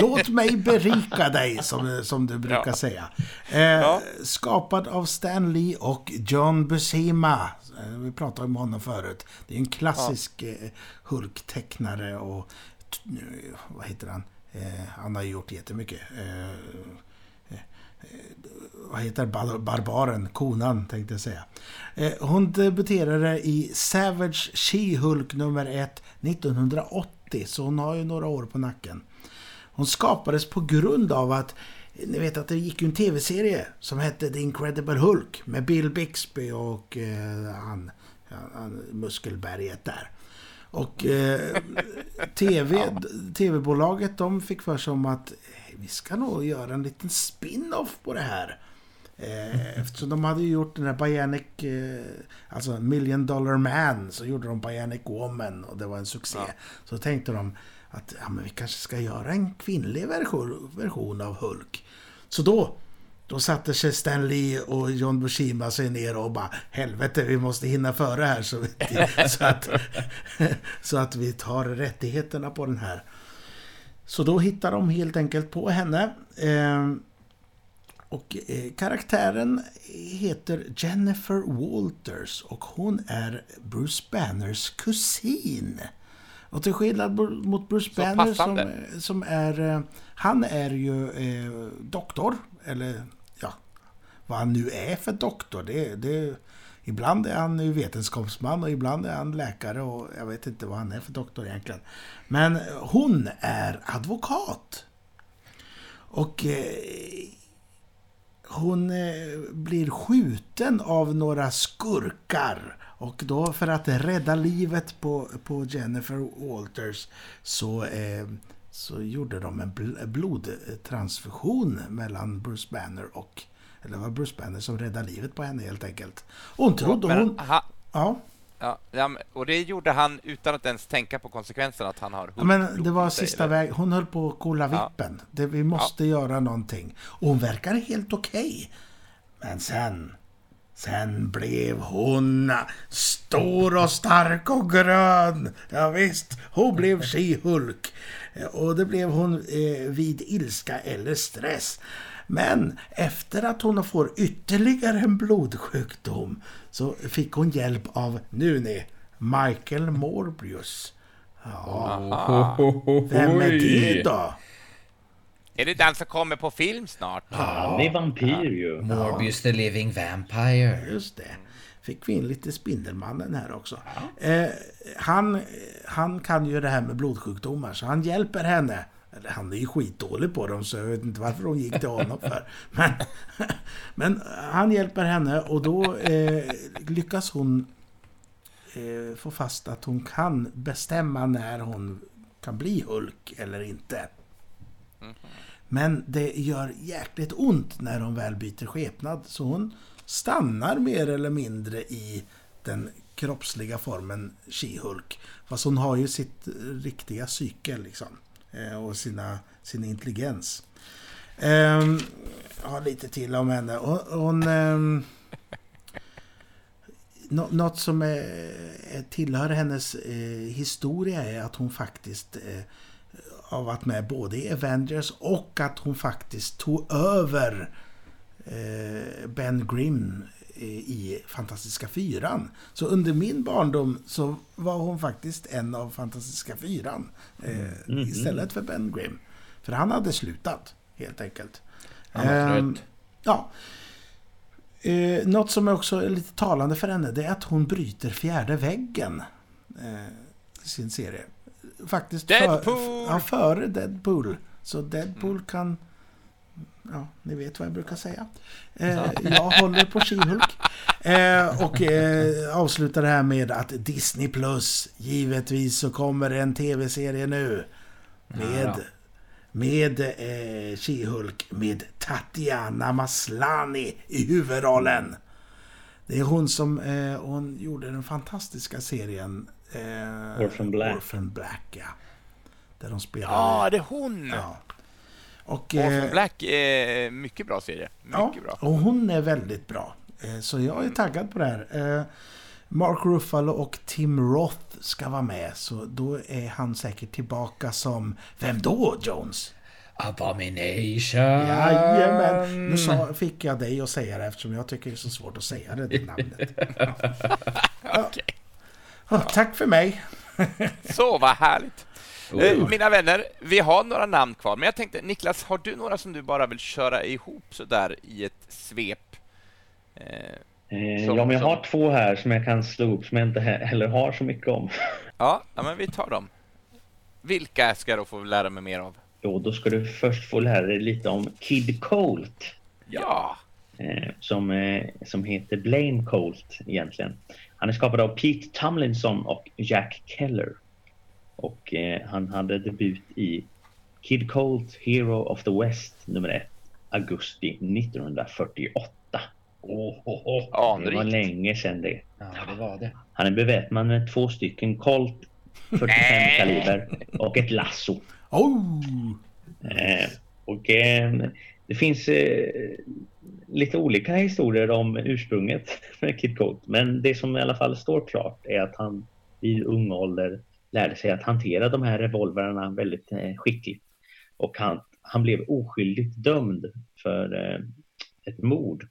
låt mig (laughs) berika dig som, som du brukar Ja. säga. Eh, Ja. Skapad av Stan Lee och John Buscema. Eh, Vi pratade om honom förut. Det är en klassisk eh, Hulk-tecknare och vad heter han? Eh, han har gjort jättemycket. Eh, vad heter bar barbaren? Konan tänkte jag säga. Eh, hon debuterade i Savage She-Hulk nummer 1 1980. Så hon har ju några år på nacken. Hon skapades på grund av att ni vet att det gick ju en tv-serie som hette The Incredible Hulk med Bill Bixby och eh, han, han, Muskelberget där. Och eh, (laughs) TV, tv-bolaget de fick för sig om att eh, vi ska nog göra en liten spin-off på det här. Eh, eftersom de hade gjort den här Bionic, eh, alltså Million Dollar Man, så gjorde de Bionic Woman och det var en succé. Ja. Så tänkte de att ja, men vi kanske ska göra en kvinnlig version, version av Hulk. Så då, då satte sig Stan Lee och John Buscema sig ner och bara helvete, vi måste hinna före här så, vi, (laughs) så, att, (laughs) så att vi tar rättigheterna på den här. Så då hittar de helt enkelt på henne. Eh, och eh, karaktären heter Jennifer Walters och hon är Bruce Banners kusin. Och till skillnad mot Bruce Så Banner som, passande. som är... eh, Han är ju eh, doktor, eller ja, vad han nu är för doktor. Det, det, ibland är han ju vetenskapsman och ibland är han läkare och jag vet inte vad han är för doktor egentligen. Men hon är advokat. Och eh, hon eh, blir skjuten av några skurkar. Och då för att rädda livet på, på Jennifer Walters så, eh, så gjorde de en bl blodtransfusion mellan Bruce Banner och... Eller det var Bruce Banner som räddade livet på henne helt enkelt. Hon trodde Men hon... ha, Ja, ja, ja, och det gjorde han utan att ens tänka på konsekvenserna att han har Ja, men det var sista eller? väg. Hon höll på att kolla Ja. vippen. Det, vi måste göra någonting. Och hon verkade helt okej. Men sen... Sen blev hon stor och stark och grön. Ja, visst, hon blev She-Hulk. Och det blev hon eh, vid ilska eller stress. Men efter att hon får ytterligare en blodsjukdom så fick hon hjälp av, nu ni, Michael Morbius. Aha. Vem är det då? Är det den som kommer på film snart? Han är vampyr ju. Morbius the living vampire. Just det. Fick vi in lite Spindelmannen här också. Eh, han, han kan ju det här med blodsjukdomar så han hjälper henne. Eller han är ju skitdålig på dem så jag vet inte varför hon gick till honom för. (laughs) Men, men han hjälper henne och då eh, lyckas hon eh, få fast att hon kan bestämma när hon kan bli Hulk eller inte. Men det gör jäkligt ont när hon väl byter skepnad. Så hon stannar mer eller mindre i den kroppsliga formen She-Hulk. Fast hon har ju sitt riktiga psyke liksom. Eh, Och sina, sin intelligens. Ehm, Jag har lite till om henne. Hon... hon ehm, något som är, tillhör hennes eh, historia är att hon faktiskt eh, har varit med både i Avengers och att hon faktiskt tog över eh, Ben Grimm i Fantastiska Fyran. Så under min barndom så var hon faktiskt en av Fantastiska Fyran eh, istället för Ben Grimm. För han hade slutat helt enkelt. Han var Ehm, trött. Ja. Eh, något som är också är lite talande för henne det är att hon bryter fjärde väggen eh, i sin serie. Faktiskt Deadpool! För, ja, före Deadpool. Så Deadpool kan... Ja, ni vet vad jag brukar säga. Eh, jag håller på She-Hulk. Eh, och eh, avslutar det här med att Disney Plus, givetvis så kommer en tv-serie nu. Med, med eh, She-Hulk med Tatiana Maslany i huvudrollen. Det är hon som eh, hon gjorde den fantastiska serien eh, Orphan Black. Orphan Black, ja. Där de spelar... Ja, det är hon! Ja. Och, Orphan eh, Black är mycket bra serie. ja, Mycket bra. och hon är väldigt bra. Eh, Så jag är taggad på det här. Eh, Mark Ruffalo och Tim Roth ska vara med. Så då är han säkert tillbaka som... Vem då, Jones? Abomination. Jajamän! Nu sa, fick jag dig att säga det eftersom jag tycker det är så svårt att säga det, det (laughs) namnet. Okej. Ja, tack för mig! (laughs) Så vad härligt. Eh, Mina vänner, vi har några namn kvar, men jag tänkte Niklas, har du några som du bara vill köra ihop så där i ett svep? Eh, Eh, Som- ja, men jag som- har två här som jag kan slå upp som jag inte he- heller har så mycket om. (laughs) ja, ja, men vi tar dem. Vilka ska jag då få lära mig mer av? Jo, då ska du först få lära dig lite om Kid Colt. Ja, eh, som, som heter Blaine Colt egentligen. Han är skapad av Pete Tomlinson och Jack Keller. Och eh, han hade debut i Kid Colt Hero of the West nummer 1 augusti 1948. Åh, åh, åh. Det var länge sedan det. Ja, det var det. Han är beväpnad med två stycken Colt 45 kaliber och ett lasso. Oh! Eh, och eh, det finns eh, lite olika historier om ursprunget (laughs) med Kid Colt. Men det som i alla fall står klart är att han i ung ålder lärde sig att hantera de här revolverna väldigt eh, skickligt. Och han, han blev oskyldigt dömd för eh, ett mord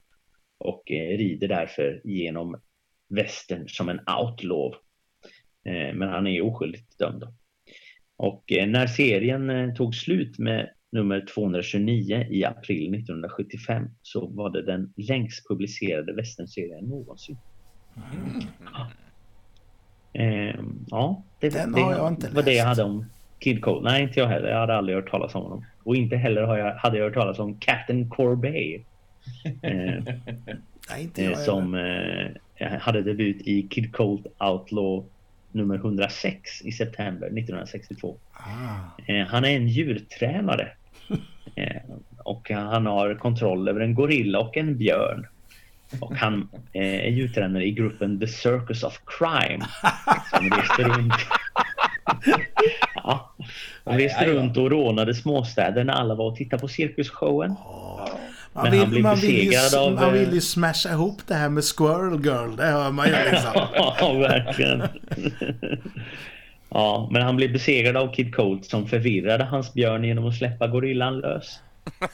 och eh, rider därför genom västern som en outlaw. Eh, men han är oskyldigt dömd. Och eh, när serien eh, tog slut med nummer 229 i april 1975 så var det den längst publicerade westernserien någonsin. Ehm, ja, det, Den det har jag inte var det jag läst. hade om Kid Cole. Nej, inte jag heller. Jag hade aldrig hört talas om honom. Och inte heller har jag, hade jag hört talas om Captain Corbet. Ehm, Nej, inte eh, jag som eh, hade debut i Kid Colt Outlaw nummer 106 i september 1962. Ah. Eh, han är en djurtränare. (laughs) Eh, och han har kontroll över en gorilla och en björn. Och han eh, är djurtränare i gruppen The Circus of Crime. Som reste runt. (laughs) ja, de reste runt och rånade småstäder när alla var och tittade på cirkusshowen. Man Men vill, han blev man, vill ju, besegrad av, man eh, vill ju smasha ihop det här med Squirrel Girl, det hör man ju (laughs) liksom. Ja, verkligen. Ja, men han blev besegrad av Kid Colt som förvirrade hans björn genom att släppa gorillan lös. (laughs)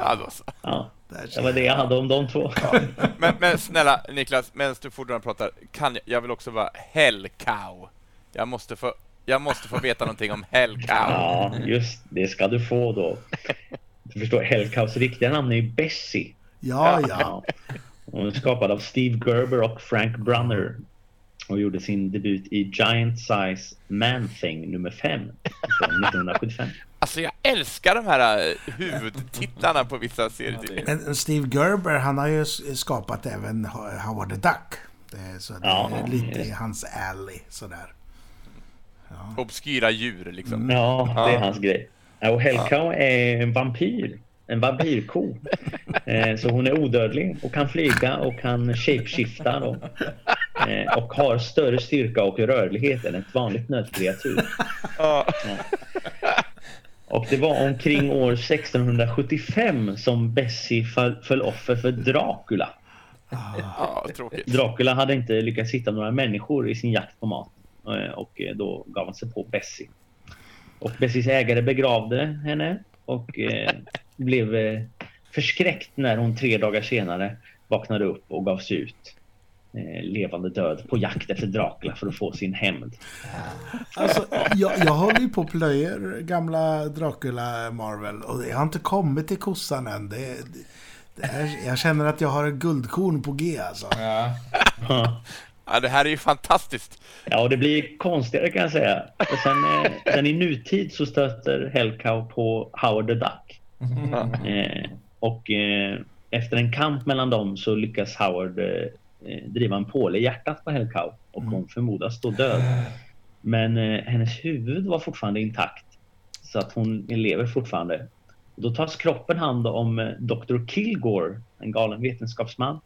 Ja, då så. Ja, det var det jag hade om de två. Men, men snälla Niklas, medan du fortfarande pratar, kan jag, jag vill också vara Hell Cow. Jag måste få, jag måste få veta någonting om Hell Cow. Ja, just det ska du få då. Du förstår, Hellcows riktiga namn är ju Bessie. Ja, ja. Hon är skapad av Steve Gerber och Frank Brunner. Och gjorde sin debut i Giant Size Man Thing nummer 5 från 1975. Alltså jag älskar de här eh, huvudtitlarna på vissa serier. Men Steve Gerber, han har ju skapat även Ho- Howard the Duck. Det, så det Ja, är lite i hans alley sådär. Obskyra djur liksom. Ja, det är hans grej. Och Hellcow är en vampyr. En vampyrko. (laughs) Eh, Så hon är odödlig och kan flyga och kan shapeshifta då. Eh, Och har större styrka och rörlighet än ett vanligt nötkreatur. Ja. Och det var omkring år 1675 som Bessie föll, föll offer för Dracula. Tråkigt. Dracula hade inte lyckats hitta några människor i sin jakt på mat eh, och då gav han sig på Bessie. Och Bessies ägare begravde henne och eh, blev eh, förskräckt när hon tre dagar senare vaknade upp och gav sig ut eh, levande död på jakt efter Dracula för att få sin hämnd. Alltså, jag, jag håller ju på och plöjer gamla Dracula Marvel och jag har inte kommit till kossan än. Det, det, det är, jag känner att jag har en guldkorn på G alltså. Ja. Ja, det här är ju fantastiskt. Ja, och det blir konstigare kan jag säga. Och sen, eh, sen i nutid så stöter Hellcow på Howard the Duck. Eh, och eh, efter en kamp mellan dem så lyckas Howard eh, eh, driva en påle i hjärtat på Hellcow och hon förmodas stå död. Men eh, hennes huvud var fortfarande intakt så att hon lever fortfarande. Och då tas kroppen hand om Dr. Kilgore, en galen vetenskapsman.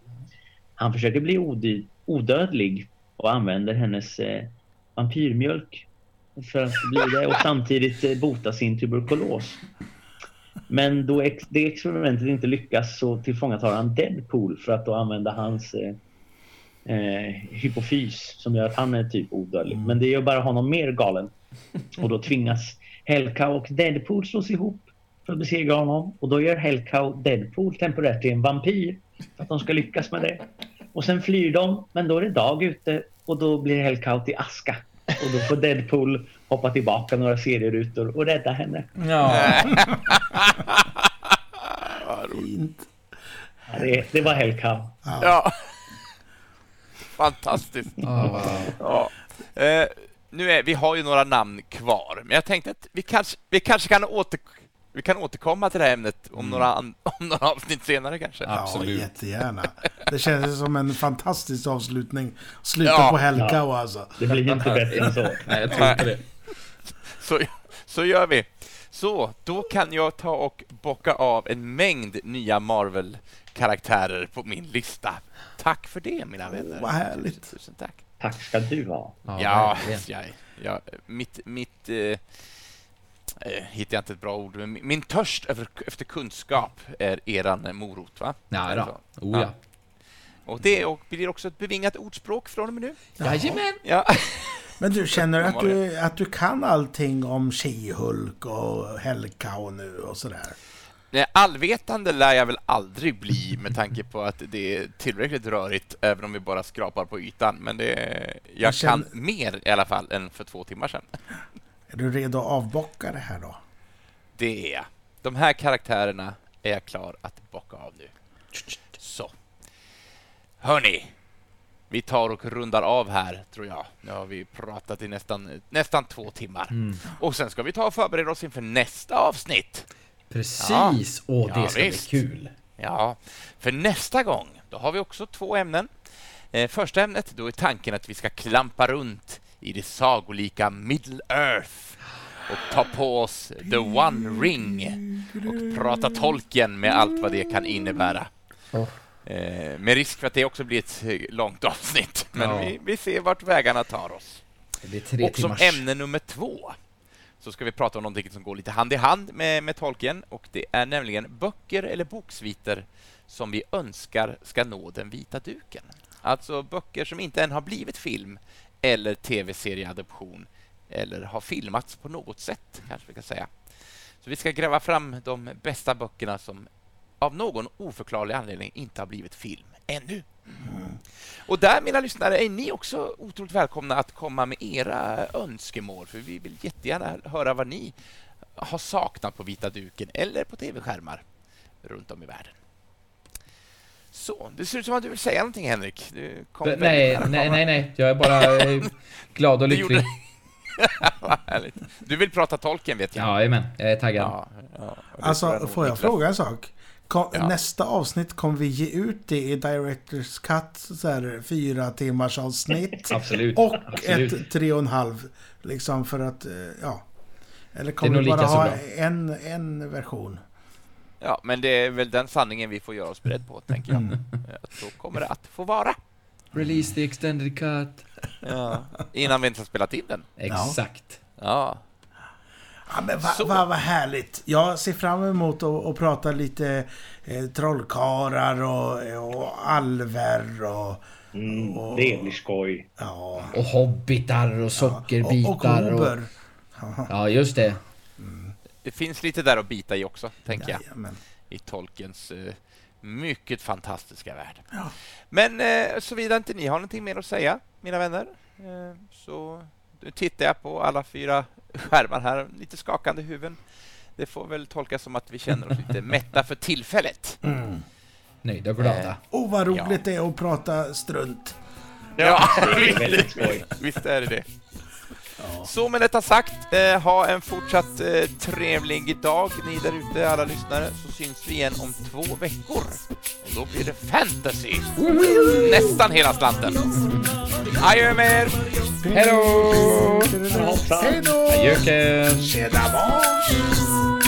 Han försöker bli ody- odödlig och använder hennes eh, vampyrmjölk för att bli det och samtidigt eh, bota sin tuberkulos. Men då ex- det experimentet inte lyckas så tillfångatar han Deadpool för att då använda hans eh, eh, hypofys som gör att han är typ odödlig. Men det gör bara honom mer galen. Och då tvingas Hellcow och Deadpool slås ihop för att besegra honom. Och då gör Hellcow Deadpool temporärt till en vampyr för att de ska lyckas med det. Och sen flyr de, men då är det dag ute och då blir Hellcow till aska. Och då får Deadpool hoppa tillbaka några serierutor och rädda henne. Ja. Fint. (laughs) Ja, Det, det var Hellcow. Ja. Fantastiskt. Ja. Eh, nu är, vi har ju några namn kvar, men jag tänkte att vi kanske, vi kanske kan, åter, vi kan återkomma till det här ämnet om, några, an- (laughs) om några avsnitt senare kanske. Ja, Absolut. jättegärna. Det känns som en fantastisk avslutning. Sluta Ja. på Hellcow alltså. Det blir inte bättre än så. (laughs) Nej, jag tror inte det. Så, så gör vi. Så, då kan jag ta och bocka av en mängd nya Marvel-karaktärer på min lista. Tack för det, mina vänner. vad härligt. Tusen, tusen tack. Tack ska du ha. Ja, verkligen. jag, jag, mitt... mitt eh, eh, hittar jag inte ett bra ord, men min, törst över, efter kunskap är eran morot, va? Ja, Är det då. så? Oh, ja. Och det och blir också ett bevingat ordspråk från och med nu. Jajamän! Ja. (laughs) Men du känner att var du, att du kan allting om She-Hulk och Hellcow nu och sådär? Nej, allvetande lär jag väl aldrig bli med tanke på att det är tillräckligt rörigt även om vi bara skrapar på ytan. Men det, jag Jag känner- kan mer i alla fall än för två timmar sedan. (laughs) Är du redo att avbocka det här då? Det är jag. De här karaktärerna är jag klar att bocka av nu. Så. Hörni, vi tar och rundar av här, tror jag. Nu har vi pratat i nästan, nästan två timmar. Mm. Och sen ska vi ta och förbereda oss inför nästa avsnitt. Precis! Åh, det Ja, ska visst. bli kul. Ja, för nästa gång, då har vi också två ämnen. Eh, första ämnet, då är tanken att vi ska klampa runt i det sagolika Middle Earth och ta på oss The One Ring och prata tolken med allt vad det kan innebära. Oh. Eh, med risk för att det också blir ett eh, långt avsnitt, men Ja. vi, vi ser vart vägarna tar oss. Och som timmars... ämne nummer två så ska vi prata om någonting som går lite hand i hand med, med tolken och det är nämligen böcker eller boksviter som vi önskar ska nå den vita duken. Alltså böcker som inte än har blivit film eller tv-serieadoption eller har filmats på något sätt, kanske vi kan säga. Så vi ska gräva fram de bästa böckerna som av någon oförklarlig anledning inte har blivit film ännu. Och där, mina lyssnare, är ni också otroligt välkomna att komma med era önskemål, för vi vill jättegärna höra vad ni har saknat på vita duken eller på tv-skärmar runt om i världen. Så, det ser ut som att du vill säga någonting, Henrik. Du kom Nej, nej, nej, nej. Jag är bara eh, (laughs) glad och Du lycklig. gjorde-. (laughs) Du vill prata tolken, vet jag. Jajamän, jag är taggad. Ja, ja, Alltså, får jag fråga en sak? Kom, Ja. Nästa avsnitt, kommer vi ge ut det i Directors Cut, så här, fyra timmars avsnitt? (laughs) Absolut. och Absolut. ett tre och en halv, liksom för att, eh, ja. Eller kommer vi bara ha en, en version? Ja, men det är väl den sanningen vi får göra oss beredd på, tänker jag. Mm. Så kommer det att få vara. Release the extended cut. Ja. Innan vi ens har spelat in den. Exakt. Ja, Ja, men vad Så. va, vad härligt. Jag ser fram emot att, att prata lite eh, trollkarlar och, och alver och... Mm, Och- det blir skoj. Ja, Och hobbitar och och, och sockerbitar. Och, hober. Ja, just det. Det finns lite där att bita i också, tänker jag. Jajamän. I Tolkiens eh, mycket fantastiska värld. Ja. Men eh, såvida inte ni har någonting mer att säga, mina vänner, eh, så nu tittar jag på alla fyra skärmar här, lite skakande huvuden. Det får väl tolkas som att vi känner oss lite mätta för tillfället. (laughs) Mm. Nöjda och glada. Eh, Oh, vad roligt Ja. det är att prata strunt. Ja, (laughs) Det är väldigt skoj. visst är det det. Så med detta sagt, eh, ha en fortsatt eh, trevlig dag ni där ute, alla lyssnare, så syns vi igen om två veckor. Och då blir det fantasy! Nästan hela slanten. Adjö med er! Hej då! Hej då! Adjöken! Tjena, barn!